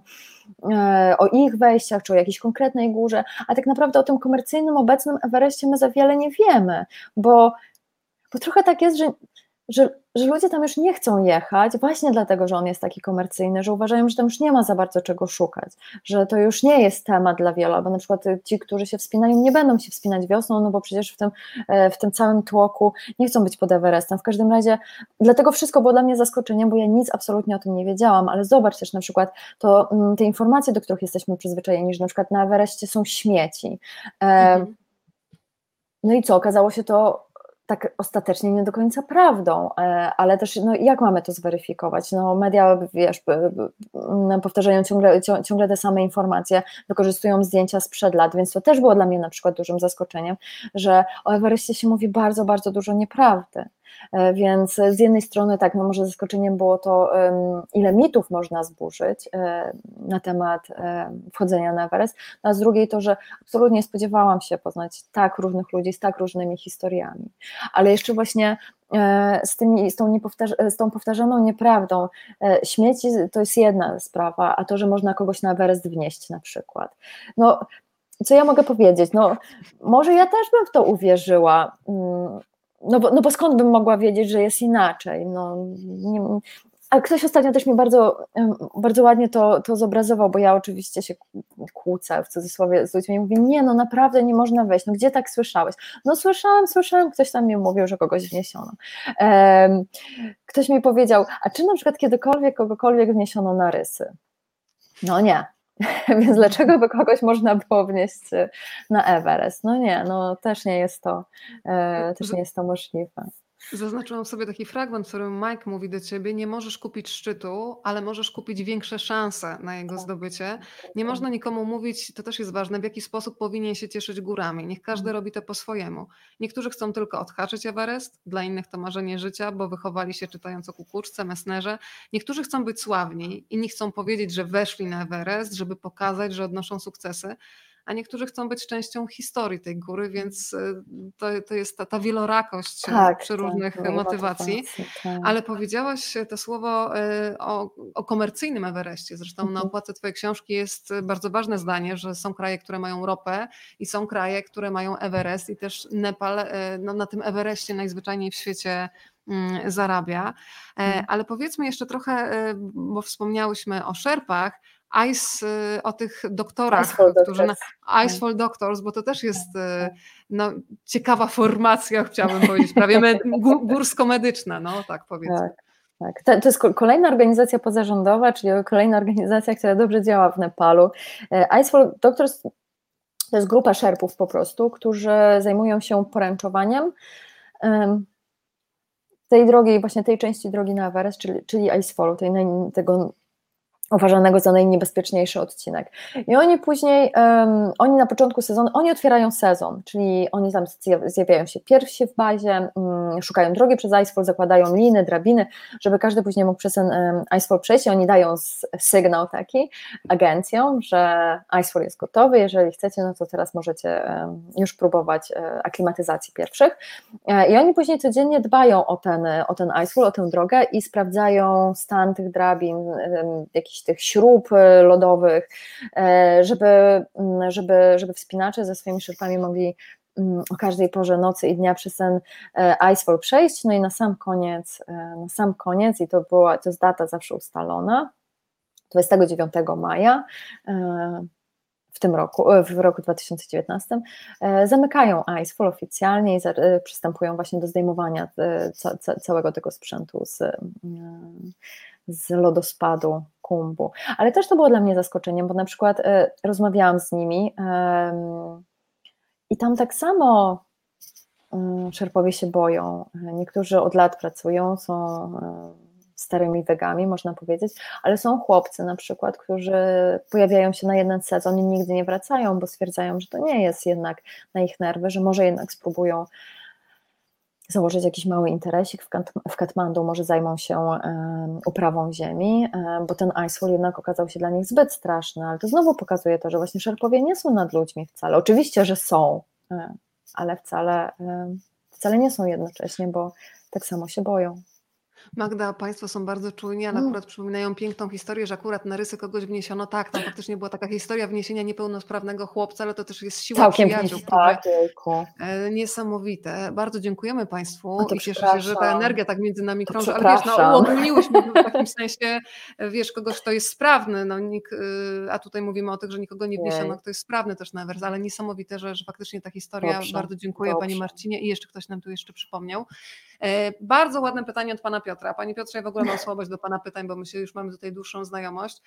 o ich wejściach, czy o jakiejś konkretnej górze, a tak naprawdę o tym komercyjnym, obecnym Everestie my za wiele nie wiemy, bo, bo trochę tak jest, że, że że ludzie tam już nie chcą jechać, właśnie dlatego, że on jest taki komercyjny, że uważają, że tam już nie ma za bardzo czego szukać, że to już nie jest temat dla wielu, albo na przykład ci, którzy się wspinają, nie będą się wspinać wiosną, no bo przecież w tym, e, w tym całym tłoku nie chcą być pod Everestem. W każdym razie, dlatego wszystko było dla mnie zaskoczeniem, bo ja nic absolutnie o tym nie wiedziałam, ale zobacz też na przykład to, mm, te informacje, do których jesteśmy przyzwyczajeni, że na przykład na Everestie są śmieci. E, mhm. No i co, okazało się to tak ostatecznie nie do końca prawdą, e, ale też no, jak mamy to zweryfikować? No, media wiesz, powtarzają ciągle, ciągle te same informacje, wykorzystują zdjęcia sprzed lat, więc to też było dla mnie na przykład dużym zaskoczeniem, że o Everestie się mówi bardzo, bardzo dużo nieprawdy. E, więc z jednej strony tak, no może zaskoczeniem było to, ile mitów można zburzyć e, na temat e, wchodzenia na Everest, no a z drugiej to, że absolutnie nie spodziewałam się poznać tak różnych ludzi z tak różnymi historiami. Ale jeszcze właśnie z, tymi, z, tą z tą powtarzaną nieprawdą. Śmieci to jest jedna sprawa, a to, że można kogoś na Everest wnieść na przykład. No, co ja mogę powiedzieć? No, może ja też bym w to uwierzyła, mm, no bo, no bo skąd bym mogła wiedzieć, że jest inaczej? No, nie, a ktoś ostatnio też mi bardzo, bardzo ładnie to, to zobrazował, bo ja oczywiście się kłócę w cudzysłowie z ludźmi i mówię, nie no naprawdę nie można wejść, no gdzie tak słyszałeś? No słyszałam, słyszałam, ktoś tam mi mówił, że kogoś wniesiono. Ktoś mi powiedział, a czy na przykład kiedykolwiek kogokolwiek wniesiono na rysy? No nie, (laughs) Więc dlaczego by kogoś można było wnieść y, na Everest? No nie, no też nie jest to, e, też nie jest to możliwe. Zaznaczyłam sobie taki fragment, w którym Mike mówi do ciebie: Nie możesz kupić szczytu, ale możesz kupić większe szanse na jego tak. zdobycie. Nie można nikomu mówić, to też jest ważne, w jaki sposób powinien się cieszyć górami. Niech każdy robi to po swojemu. Niektórzy chcą tylko odhaczyć Everest, dla innych to marzenie życia, bo wychowali się czytając o kukuczce, mesnerze. Niektórzy chcą być sławni, inni chcą powiedzieć, że weszli na Everest, żeby pokazać, że odnoszą sukcesy a niektórzy chcą być częścią historii tej góry, więc to, to jest ta, ta wielorakość tak, przy tak, różnych tak, motywacji. Tak. Ale powiedziałaś to słowo o, o komercyjnym Everestie. Zresztą mhm. na okładce Twojej książki jest bardzo ważne zdanie, że są kraje, które mają ropę i są kraje, które mają Everest i też Nepal no, na tym Everestie najzwyczajniej w świecie Mm, zarabia. E, mhm. Ale powiedzmy jeszcze trochę, bo wspomniałyśmy o szerpach, Ice, e, o tych doktorach, Icefall którzy na, Icefall Doctors, bo to też jest no, ciekawa formacja, chciałabym powiedzieć, prawie med, górsko-medyczna, no tak powiedzmy. Tak. Tak, to, to, jest kolejna organizacja pozarządowa, czyli kolejna organizacja, która dobrze działa w Nepalu. Icefall Doctors to jest grupa szerpów po prostu, którzy zajmują się poręczowaniem tej drogi, właśnie tej części drogi na Everest, czyli, czyli Icefallu, tej, tego uważanego za najniebezpieczniejszy odcinek. I oni później, um, oni na początku sezonu, oni otwierają sezon, czyli oni tam zjawiają się pierwsi w bazie, um, szukają drogi przez Icefall, zakładają liny, drabiny, żeby każdy później mógł przez ten um, Icefall przejść i oni dają sygnał taki agencjom, że Icefall jest gotowy, jeżeli chcecie, no to teraz możecie już próbować e, aklimatyzacji pierwszych. E, I oni później codziennie dbają o ten, o ten Icefall, o tę drogę i sprawdzają stan tych drabin, jakiś tych śrub e, lodowych, e, żeby, mm, żeby, żeby wspinacze ze swoimi szerpami mogli mm, o każdej porze nocy i dnia przez ten e, Icefall przejść. No i na sam koniec, na sam koniec, i to była, to jest data zawsze ustalona, 29 maja w tym roku, w roku 2019, zamykają Icefall oficjalnie i przystępują właśnie do zdejmowania całego tego sprzętu z, z lodospadu Kumbu. Ale też to było dla mnie zaskoczeniem, bo na przykład e, rozmawiałam z nimi i tam tak samo mm, szerpowie się boją. Niektórzy od lat pracują, są e, starymi wegami, można powiedzieć, ale są chłopcy na przykład, którzy pojawiają się na jeden sezon i nigdy nie wracają, bo stwierdzają, że to nie jest jednak na ich nerwy, że może jednak spróbują założyć jakiś mały interesik w, Katmandu, może zajmą się uprawą ziemi, bo ten Icefall jednak okazał się dla nich zbyt straszny, ale to znowu pokazuje to, że właśnie Szerpowie nie są nad ludźmi wcale. Oczywiście, że są, ale wcale, wcale nie są jednocześnie, bo tak samo się boją. Magda, Państwo są bardzo czujni, ale mm. akurat przypominają piękną historię, że akurat na rysy kogoś wniesiono. Tak, tam faktycznie była taka historia wniesienia niepełnosprawnego chłopca, ale to też jest siła Całkiem przyjaciół. Tak, e, Niesamowite. Bardzo dziękujemy Państwu no i cieszę się, że ta energia tak między nami krąży. Ale wiesz, no, uogólniłyśmy w (laughs) takim sensie, wiesz, kogoś, kto jest sprawny, no, nik, y, a tutaj mówimy o tych, że nikogo nie wniesiono, kto jest sprawny też na wers, ale niesamowite, że, że faktycznie ta historia. Dobrze. Bardzo dziękuję Dobrze. Pani Marcinie i jeszcze ktoś nam tu jeszcze przypomniał. E, bardzo ładne pytanie od Pana Piotra. Panie Piotrze, ja w ogóle mam słabość do Pana pytań, bo my się już mamy tutaj dłuższą znajomość.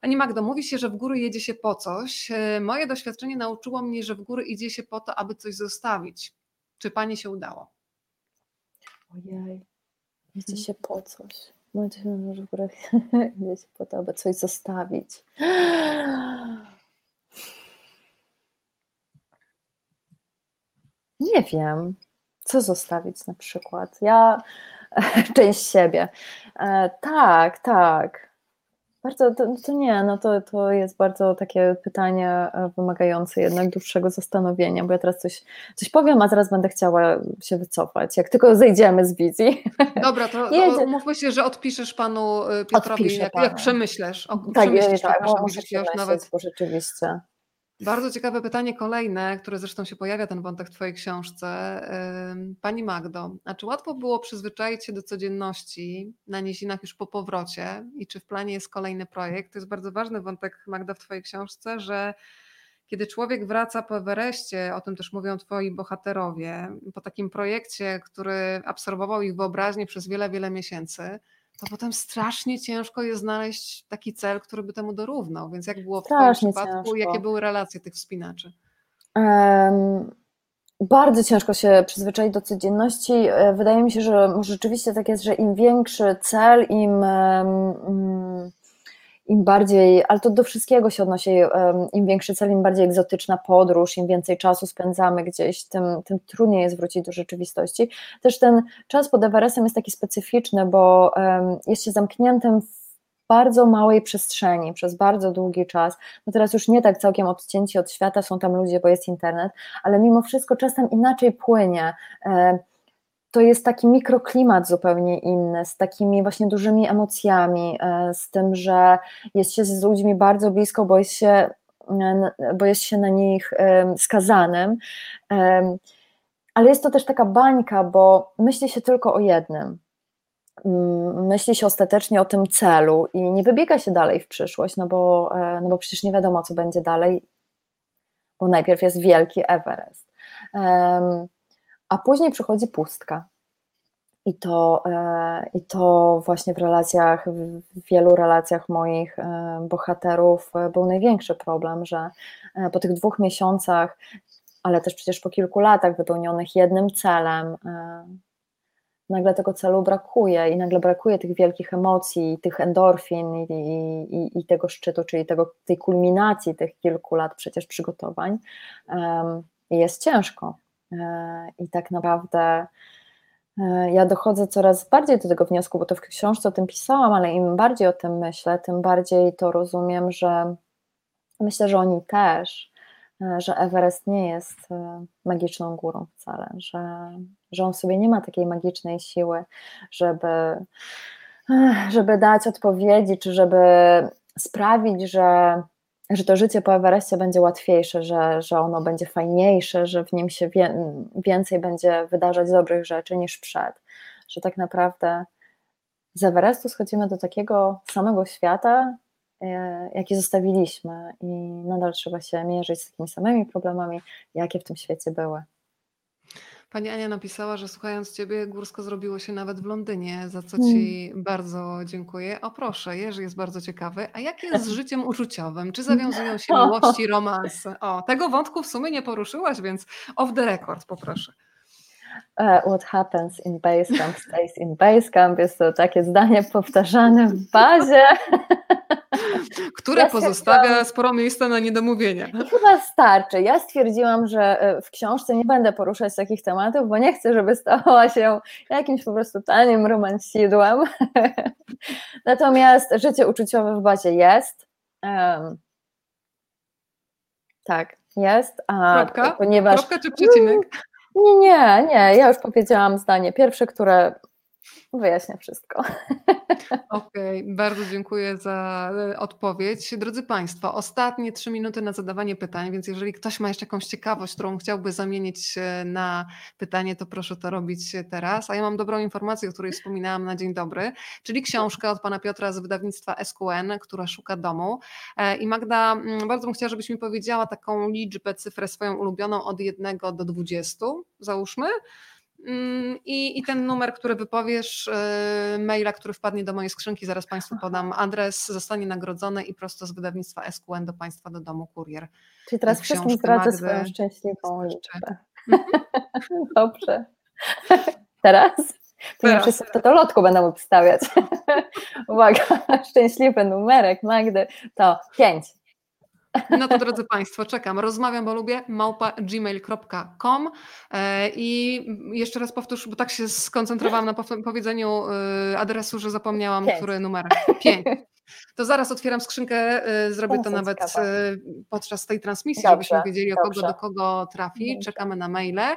Pani Magdo, mówi się, że w góry jedzie się po coś. E, moje doświadczenie nauczyło mnie, że w góry idzie się po to, aby coś zostawić. Czy Pani się udało? Ojej, jedzie się po coś. Mówi się, że w górach (laughs) idzie się po to, aby coś zostawić. (gasps) Nie wiem co zostawić na przykład? Ja (laughs) część siebie. E, tak, tak. Bardzo, to, to, nie, no to, to jest bardzo takie pytanie e, wymagające jednak dłuższego zastanowienia, bo ja teraz coś, coś powiem, a zaraz będę chciała się wycofać, jak tylko zejdziemy z wizji. (laughs) Dobra, to, to mówmy się, że odpiszesz panu e, Piotrowi, jak, jak przemyślesz. O, tak, przemyślisz, tak, muszę przemyśleć, nawet... bo rzeczywiście. Bardzo ciekawe pytanie kolejne, które zresztą się pojawia ten wątek w Twojej książce. Pani Magdo, a czy łatwo było przyzwyczaić się do codzienności na nizinach już po powrocie i czy w planie jest kolejny projekt? To jest bardzo ważny wątek, Magda, w Twojej książce, że kiedy człowiek wraca po Everestie, o tym też mówią Twoi bohaterowie, po takim projekcie, który absorbował ich wyobraźnię przez wiele, wiele miesięcy, to potem strasznie ciężko jest znaleźć taki cel, który by temu dorównał. Więc jak było w strasznie Twoim przypadku? Ciężko. Jakie były relacje tych wspinaczy? Um, bardzo ciężko się przyzwyczaić do codzienności. E, wydaje mi się, że może rzeczywiście tak jest, że im większy cel, im um, im bardziej, ale to do wszystkiego się odnosi, im większy cel, im bardziej egzotyczna podróż, im więcej czasu spędzamy gdzieś, tym, tym trudniej jest wrócić do rzeczywistości. Też ten czas pod Everestem jest taki specyficzny, bo jest się zamkniętym w bardzo małej przestrzeni przez bardzo długi czas. No teraz już nie tak całkiem odcięci od świata, są tam ludzie, bo jest internet, ale mimo wszystko czasem inaczej płynie. E, to jest taki mikroklimat zupełnie inny, z takimi właśnie dużymi emocjami, e, z tym, że jest się z ludźmi bardzo blisko, bo jest się, bo jest się na nich skazanym. Ale jest to też taka bańka, bo myśli się tylko o jednym myśli się ostatecznie o tym celu i nie wybiega się dalej w przyszłość, no bo, e, no bo przecież nie wiadomo, co będzie dalej, bo najpierw jest wielki Everest, a później przychodzi pustka. I to, e, I to właśnie w relacjach, w wielu relacjach moich e, bohaterów był największy problem, że po tych dwóch miesiącach, ale też przecież po kilku latach wypełnionych jednym celem, nagle tego celu brakuje i nagle brakuje tych wielkich emocji, tych endorfin i, i, i tego szczytu, czyli tego, tej kulminacji tych kilku lat przecież przygotowań. Um, jest ciężko. E, I tak naprawdę e, ja dochodzę coraz bardziej do tego wniosku, bo to w książce o tym pisałam, ale im bardziej o tym myślę, tym bardziej to rozumiem, że myślę, że oni też, e, że Everest nie jest magiczną górą wcale, że, że on sobie nie ma takiej magicznej siły, żeby, żeby dać odpowiedzi, czy żeby sprawić, że, że to życie po Everestie będzie łatwiejsze, że, że ono będzie fajniejsze, że w nim się wie, więcej będzie wydarzać dobrych rzeczy niż przed. Że tak naprawdę z Everestu schodzimy do takiego samego świata, e, jaki zostawiliśmy, i nadal trzeba się mierzyć z takimi samymi problemami, jakie w tym świecie były. Pani Ania napisała, że słuchając Ciebie górsko zrobiło się nawet w Londynie, za co Ci mm. bardzo dziękuję. O proszę, Jerzy jest bardzo ciekawy. A jak jest z (laughs) życiem uczuciowym? Czy zawiązują się miłości, (laughs) romanse? O, tego wątku w sumie nie poruszyłaś, więc off the record poproszę. Uh, what happens in Basecamp stays in Basecamp. Jest to takie zdanie powtarzane w bazie. (laughs) Które ja pozostawia sporo miejsca na niedomówienia. Chyba starczy. Ja stwierdziłam, że e, w książce nie będę poruszać takich tematów, bo nie chcę, żeby stała się jakimś po prostu tanim romansidłem. (laughs) Natomiast życie uczuciowe w bazie jest. Um, tak, jest. A, Kropka? Ponieważ... Kropka czy przecinek? Nie, nie, nie. Ja już powiedziałam zdanie pierwsze, które wyjaśnia wszystko. (laughs) Okej, okay, bardzo dziękuję za e, odpowiedź. Drodzy Państwo, ostatnie trzy minuty na zadawanie pytań, więc jeżeli ktoś ma jeszcze jakąś ciekawość, którą chciałby zamienić na pytanie, to proszę to robić teraz. A ja mam dobrą informację, o której wspominałam na dzień dobry, czyli książkę od pana Piotra z wydawnictwa SQN, która szuka domu. E, I Magda, mm, bardzo bym chciała, żebyś mi powiedziała taką liczbę, cyfrę swoją ulubioną od 1 do 20, załóżmy. Mm, I, I, ten numer, który wypowiesz, yy, maila, który wpadnie do mojej skrzynki, zaraz Państwu podam adres, zostanie nagrodzony i prosto z wydawnictwa SQN do Państwa do domu kurier. Czyli teraz wszystkim zdradzę swoją szczęśliwą liczbę. (laughs) Dobrze. (laughs) Teraz? To nie wszyscy w to lotku będą obstawiać. (laughs) Uwaga, szczęśliwy numerek Magdy to 5. No to drodzy Państwo, czekam. Rozmawiam, bo lubię małpa gmail.com e, i jeszcze raz powtórz, bo tak się skoncentrowałam na powiedzeniu e, adresu, że zapomniałam, Pięć. który numer. Pięć. To zaraz otwieram skrzynkę, e, zrobię to nawet podczas tej transmisji, dobrze, żebyśmy wiedzieli, o kogo do kogo trafi. Czekamy na maile.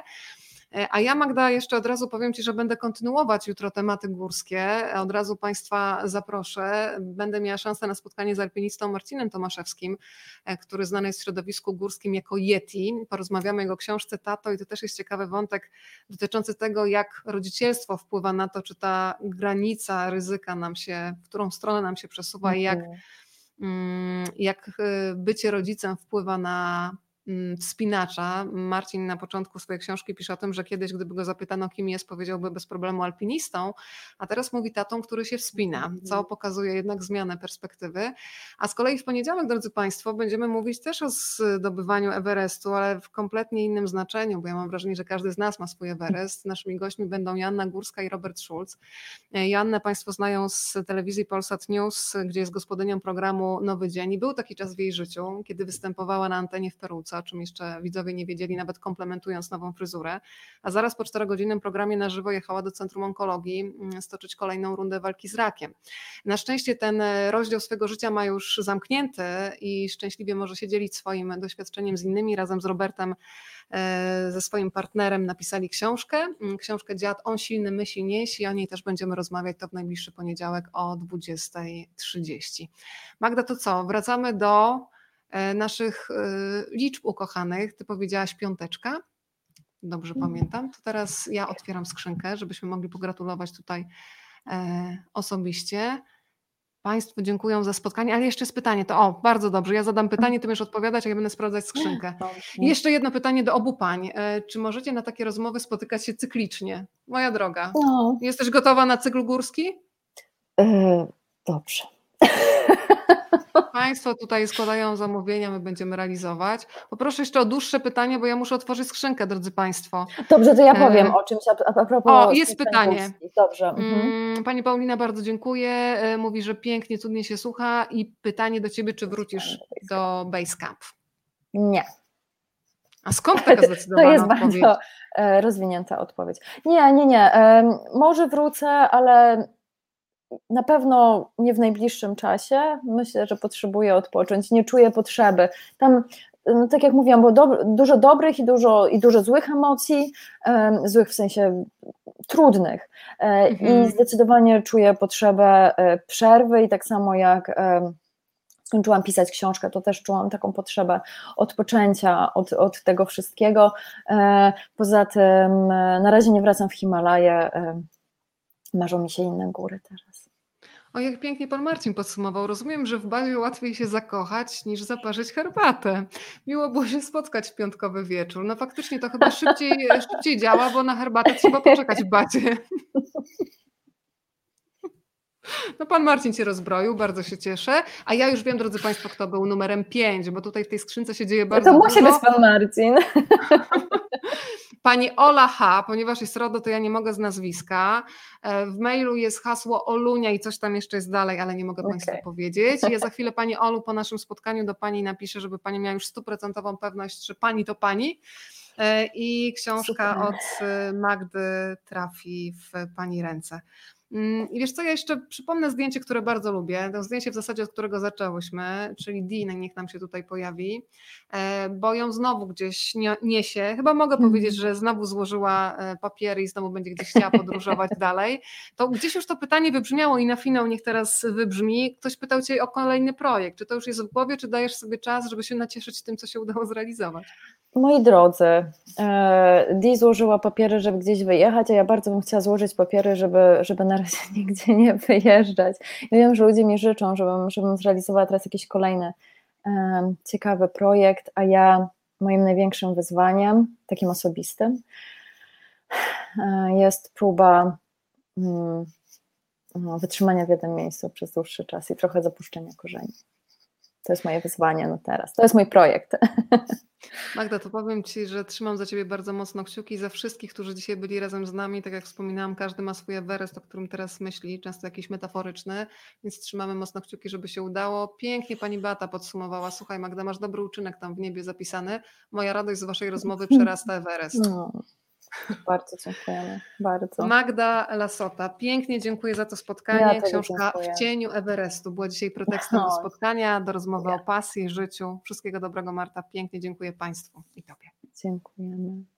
E, a ja, Magda, jeszcze od razu powiem Ci, że będę kontynuować jutro tematy górskie. Od razu Państwa zaproszę. Będę miała szansę na spotkanie z alpinistą Marcinem Tomaszewskim, e, który znany jest w środowisku górskim jako Yeti. Porozmawiamy o jego książce Tato i to też jest ciekawy wątek dotyczący tego, jak rodzicielstwo wpływa na to, czy ta granica ryzyka nam się, w którą stronę nam się przesuwa i jak, mhm. mm, jak e, bycie rodzicem wpływa na wspinacza. Marcin na początku swojej książki pisze o tym, że kiedyś, gdyby go zapytano, kim jest, powiedziałby bez problemu alpinistą, a teraz mówi tatą, który się wspina, co mhm. pokazuje jednak zmianę perspektywy. A z kolei w poniedziałek, drodzy Państwo, będziemy mówić też o zdobywaniu Everestu, ale w kompletnie innym znaczeniu, bo ja mam wrażenie, że każdy z nas ma swój Everest. (laughs) Naszymi gośćmi będą Joanna Górska i Robert Schulz. Joannę Państwo znają z telewizji Polsat News, gdzie jest gospodynią programu Nowy Dzień i był taki czas w jej życiu, kiedy występowała na antenie w Peruce o czym jeszcze widzowie nie wiedzieli, nawet komplementując nową fryzurę. A zaraz po czterogodzinnym programie na żywo jechała do Centrum Onkologii mm, stoczyć kolejną rundę walki z rakiem. Na szczęście ten rozdział swojego życia ma już zamknięty i szczęśliwie może się dzielić swoim doświadczeniem z innymi. Razem z Robertem E, ze swoim partnerem napisali książkę, mm, książkę Dziad On silny, my silniejsi, o niej też będziemy rozmawiać to w najbliższy poniedziałek o 20.30. Magda, to co? Wracamy do e, naszych e, liczb ukochanych. Ty powiedziałaś piąteczka, dobrze mhm. pamiętam. To teraz ja otwieram skrzynkę, żebyśmy mogli pogratulować tutaj osobiście. Państwu dziękuję za spotkanie, ale jeszcze jest pytanie, to o, bardzo dobrze, ja zadam pytanie, ty będziesz odpowiadać, a ja będę sprawdzać skrzynkę. I jeszcze jedno pytanie do obu pań. E, czy możecie na takie rozmowy spotykać się cyklicznie? Moja droga, no. jesteś gotowa na cykl górski? Yy, dobrze. (laughs) Państwo tutaj składają zamówienia, my będziemy realizować. Poproszę jeszcze o dłuższe pytanie, bo ja muszę otworzyć skrzynkę, drodzy Państwo. Dobrze, to ja e, powiem e... o czymś a, a propos. O, jest pytanie. Dobrze. Mhm. Mm, pani Paulina bardzo dziękuję. E, mówi, że pięknie, cudnie się słucha. I pytanie do Ciebie, czy wrócisz do Basecamp? Nie. A skąd taka zdecydowana (laughs) To jest odpowiedź? bardzo e, rozwinięta odpowiedź. Nie, nie, nie. Może wrócę, ale na pewno nie w najbliższym czasie. Myślę, że potrzebuję odpocząć, nie czuję potrzeby. Tam, no, tak jak mówiłam, było do, dużo dobrych i dużo, i dużo złych emocji, um, złych w sensie trudnych. E, mhm. I zdecydowanie czuję potrzebę e, przerwy i tak samo jak e, skończyłam pisać książkę, to też czułam taką potrzebę odpoczęcia od, od tego wszystkiego. E, poza tym na razie nie wracam w Himalaje. Marzą mi się inne góry teraz. O, jak pięknie pan Marcin podsumował. Rozumiem, że w bazie łatwiej się zakochać niż zaparzyć herbatę. Miło było się spotkać w piątkowy wieczór. No faktycznie to chyba szybciej, (laughs) szybciej działa, bo na herbatę trzeba poczekać w bazie. (laughs) No pan Marcin cię rozbroił, bardzo się cieszę. A ja już wiem, drodzy Państwo, kto był numerem 5, bo tutaj w tej skrzynce się dzieje bardzo no to dużo. To musi być pan Marcin. (laughs) Pani Ola H., ponieważ jest RODO, to ja nie mogę z nazwiska. E, w mailu jest hasło Olunia i coś tam jeszcze jest dalej, ale nie mogę okay. Państwu powiedzieć. Ja za chwilę Pani Olu po naszym spotkaniu do Pani napiszę, żeby Pani miała już stuprocentową pewność, że Pani to Pani. E, I książka Super. od e, Magdy trafi w Pani ręce. Mm, I wiesz co, ja jeszcze przypomnę zdjęcie, które bardzo lubię. To zdjęcie w zasadzie, od którego zaczęłyśmy, czyli Dean, niech nam się tutaj pojawi, e, bo ją znowu gdzieś niesie. Chyba mogę mm. powiedzieć, że znowu złożyła e, papiery i znowu będzie gdzieś chciała podróżować (laughs) dalej. To gdzieś już to pytanie wybrzmiało i na finał niech teraz wybrzmi. Ktoś pytał Cię o kolejny projekt. Czy to już jest w głowie, czy dajesz sobie czas, żeby się nacieszyć tym, co się udało zrealizować? Moi drodzy, e, Dee złożyła papiery, żeby gdzieś wyjechać, a ja bardzo bym chciała złożyć papiery, żeby, żeby na razie (laughs) nigdzie nie wyjeżdżać. Ja wiem, że ludzie mi życzą, żebym, żebym zrealizowała teraz jakiś kolejny um, ciekawy projekt, a ja moim największym wyzwaniem, takim osobistym, e, jest próba um, wytrzymania w jednym miejscu przez dłuższy czas i trochę zapuszczenia korzeni. To jest moje wyzwanie na teraz. To jest mój projekt. (laughs) Magda, to powiem Ci, że trzymam za Ciebie bardzo mocno kciuki za wszystkich, którzy dzisiaj byli razem z nami. Tak jak wspominałam, każdy ma swój Everest, o którym teraz myśli, często jakiś metaforyczny, więc trzymamy mocno kciuki, żeby się udało. Pięknie Pani Bata podsumowała. Słuchaj Magda, masz dobry uczynek tam w niebie zapisany. Moja radość z Waszej rozmowy (laughs) przerasta Everest. No. Bardzo dziękujemy. Bardzo. Magda Lasota, pięknie dziękuję za to spotkanie. Ja Książka dziękuję. W cieniu Everestu była dzisiaj pretekstem do spotkania, do rozmowy o pasji, życiu. Wszystkiego dobrego Marta. Pięknie dziękuję Państwu i Tobie. Dziękujemy.